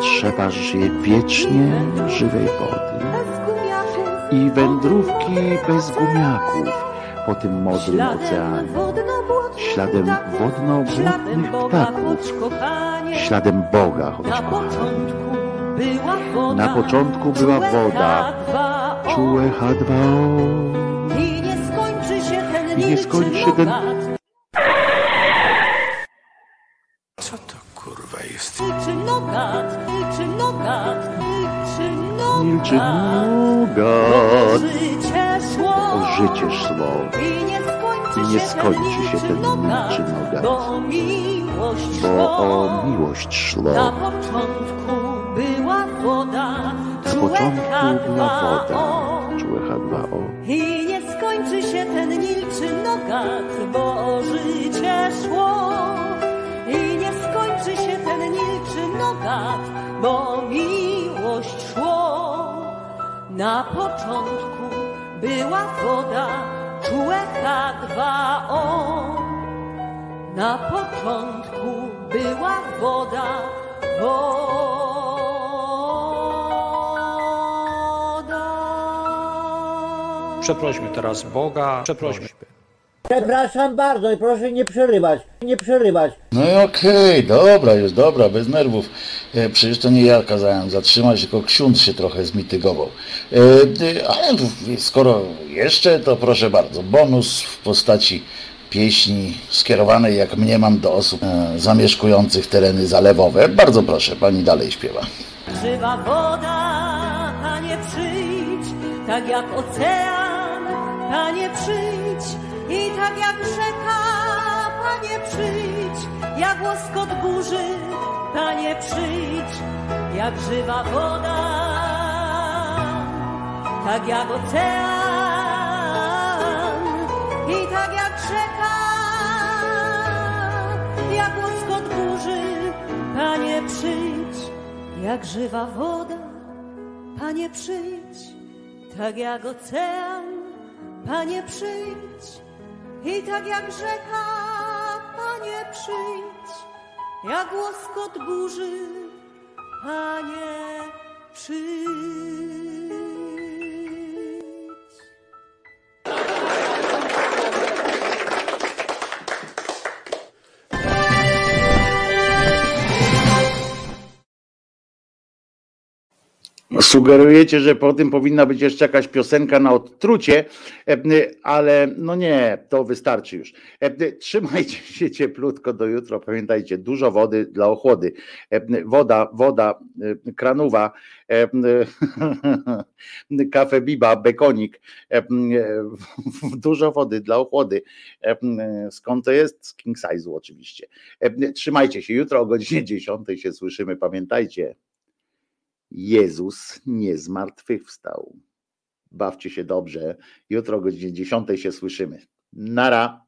Trzeba żyje wiecznie żywej wody. I wędrówki bez gumiaków po tym modrym oceanie, śladem wodno-błotnych śladem ptaków, wodno-błotnych śladem Boga, ptaków, choć kochanie, śladem Boga, choć na kochany. początku była woda, Na początku była czułe woda, H2O. czułe H2O I nie skończy się ten I nie milczy skończy ten- nogat. Co to kurwa jest? Milczy nogat, milczy nogat, milczy Milczy nogat, szło o życie szło. i nie skończy, się, ten milczy nogat. bo miłość Bo szło. o miłość Na szło. początku była woda, Na początku była woda, H2O. czułe H2O. I nie skończy się ten milczy nogat, bo życie szło. I nie skończy się ten milczy nogat, bo miłość szło. Na początku była woda, czułe H2O. Na początku była woda, woda. Przeprośmy teraz Boga, przeprośmy. Przepraszam bardzo i proszę nie przerywać, nie przerywać. No i okej, dobra, już dobra, bez nerwów. E, przecież to nie ja kazałem zatrzymać, tylko ksiądz się trochę zmitygował. E, e, ale skoro jeszcze, to proszę bardzo, bonus w postaci pieśni skierowanej, jak mnie mam, do osób e, zamieszkujących tereny zalewowe. Bardzo proszę, pani dalej śpiewa. Żywa woda, Panie przyjdź, tak jak ocean, Panie przyjdź i tak jak rzeka, Panie przyjdź, jak łoskot burzy, Panie przyjdź, jak żywa woda, tak jak ocean. I tak jak rzeka, jak łoskot burzy, Panie przyjdź, jak żywa woda, Panie przyjdź, tak jak ocean, Panie przyjdź i tak jak rzeka, Panie przyjdź, jak łoskot burzy, Panie przyjdź. Sugerujecie, że po tym powinna być jeszcze jakaś piosenka na odtrucie, e, ale no nie, to wystarczy już. E, Trzymajcie się cieplutko do jutro. Pamiętajcie, dużo wody dla ochłody. E, Woda, woda kranowa, e, kafe biba, bekonik, dużo wody dla ochłody. Skąd to jest? Z king size'u oczywiście. Trzymajcie się, jutro o godzinie 10 się słyszymy. Pamiętajcie, Jezus nie zmartwychwstał. Bawcie się dobrze. Jutro o godzinie 10 się słyszymy. Nara!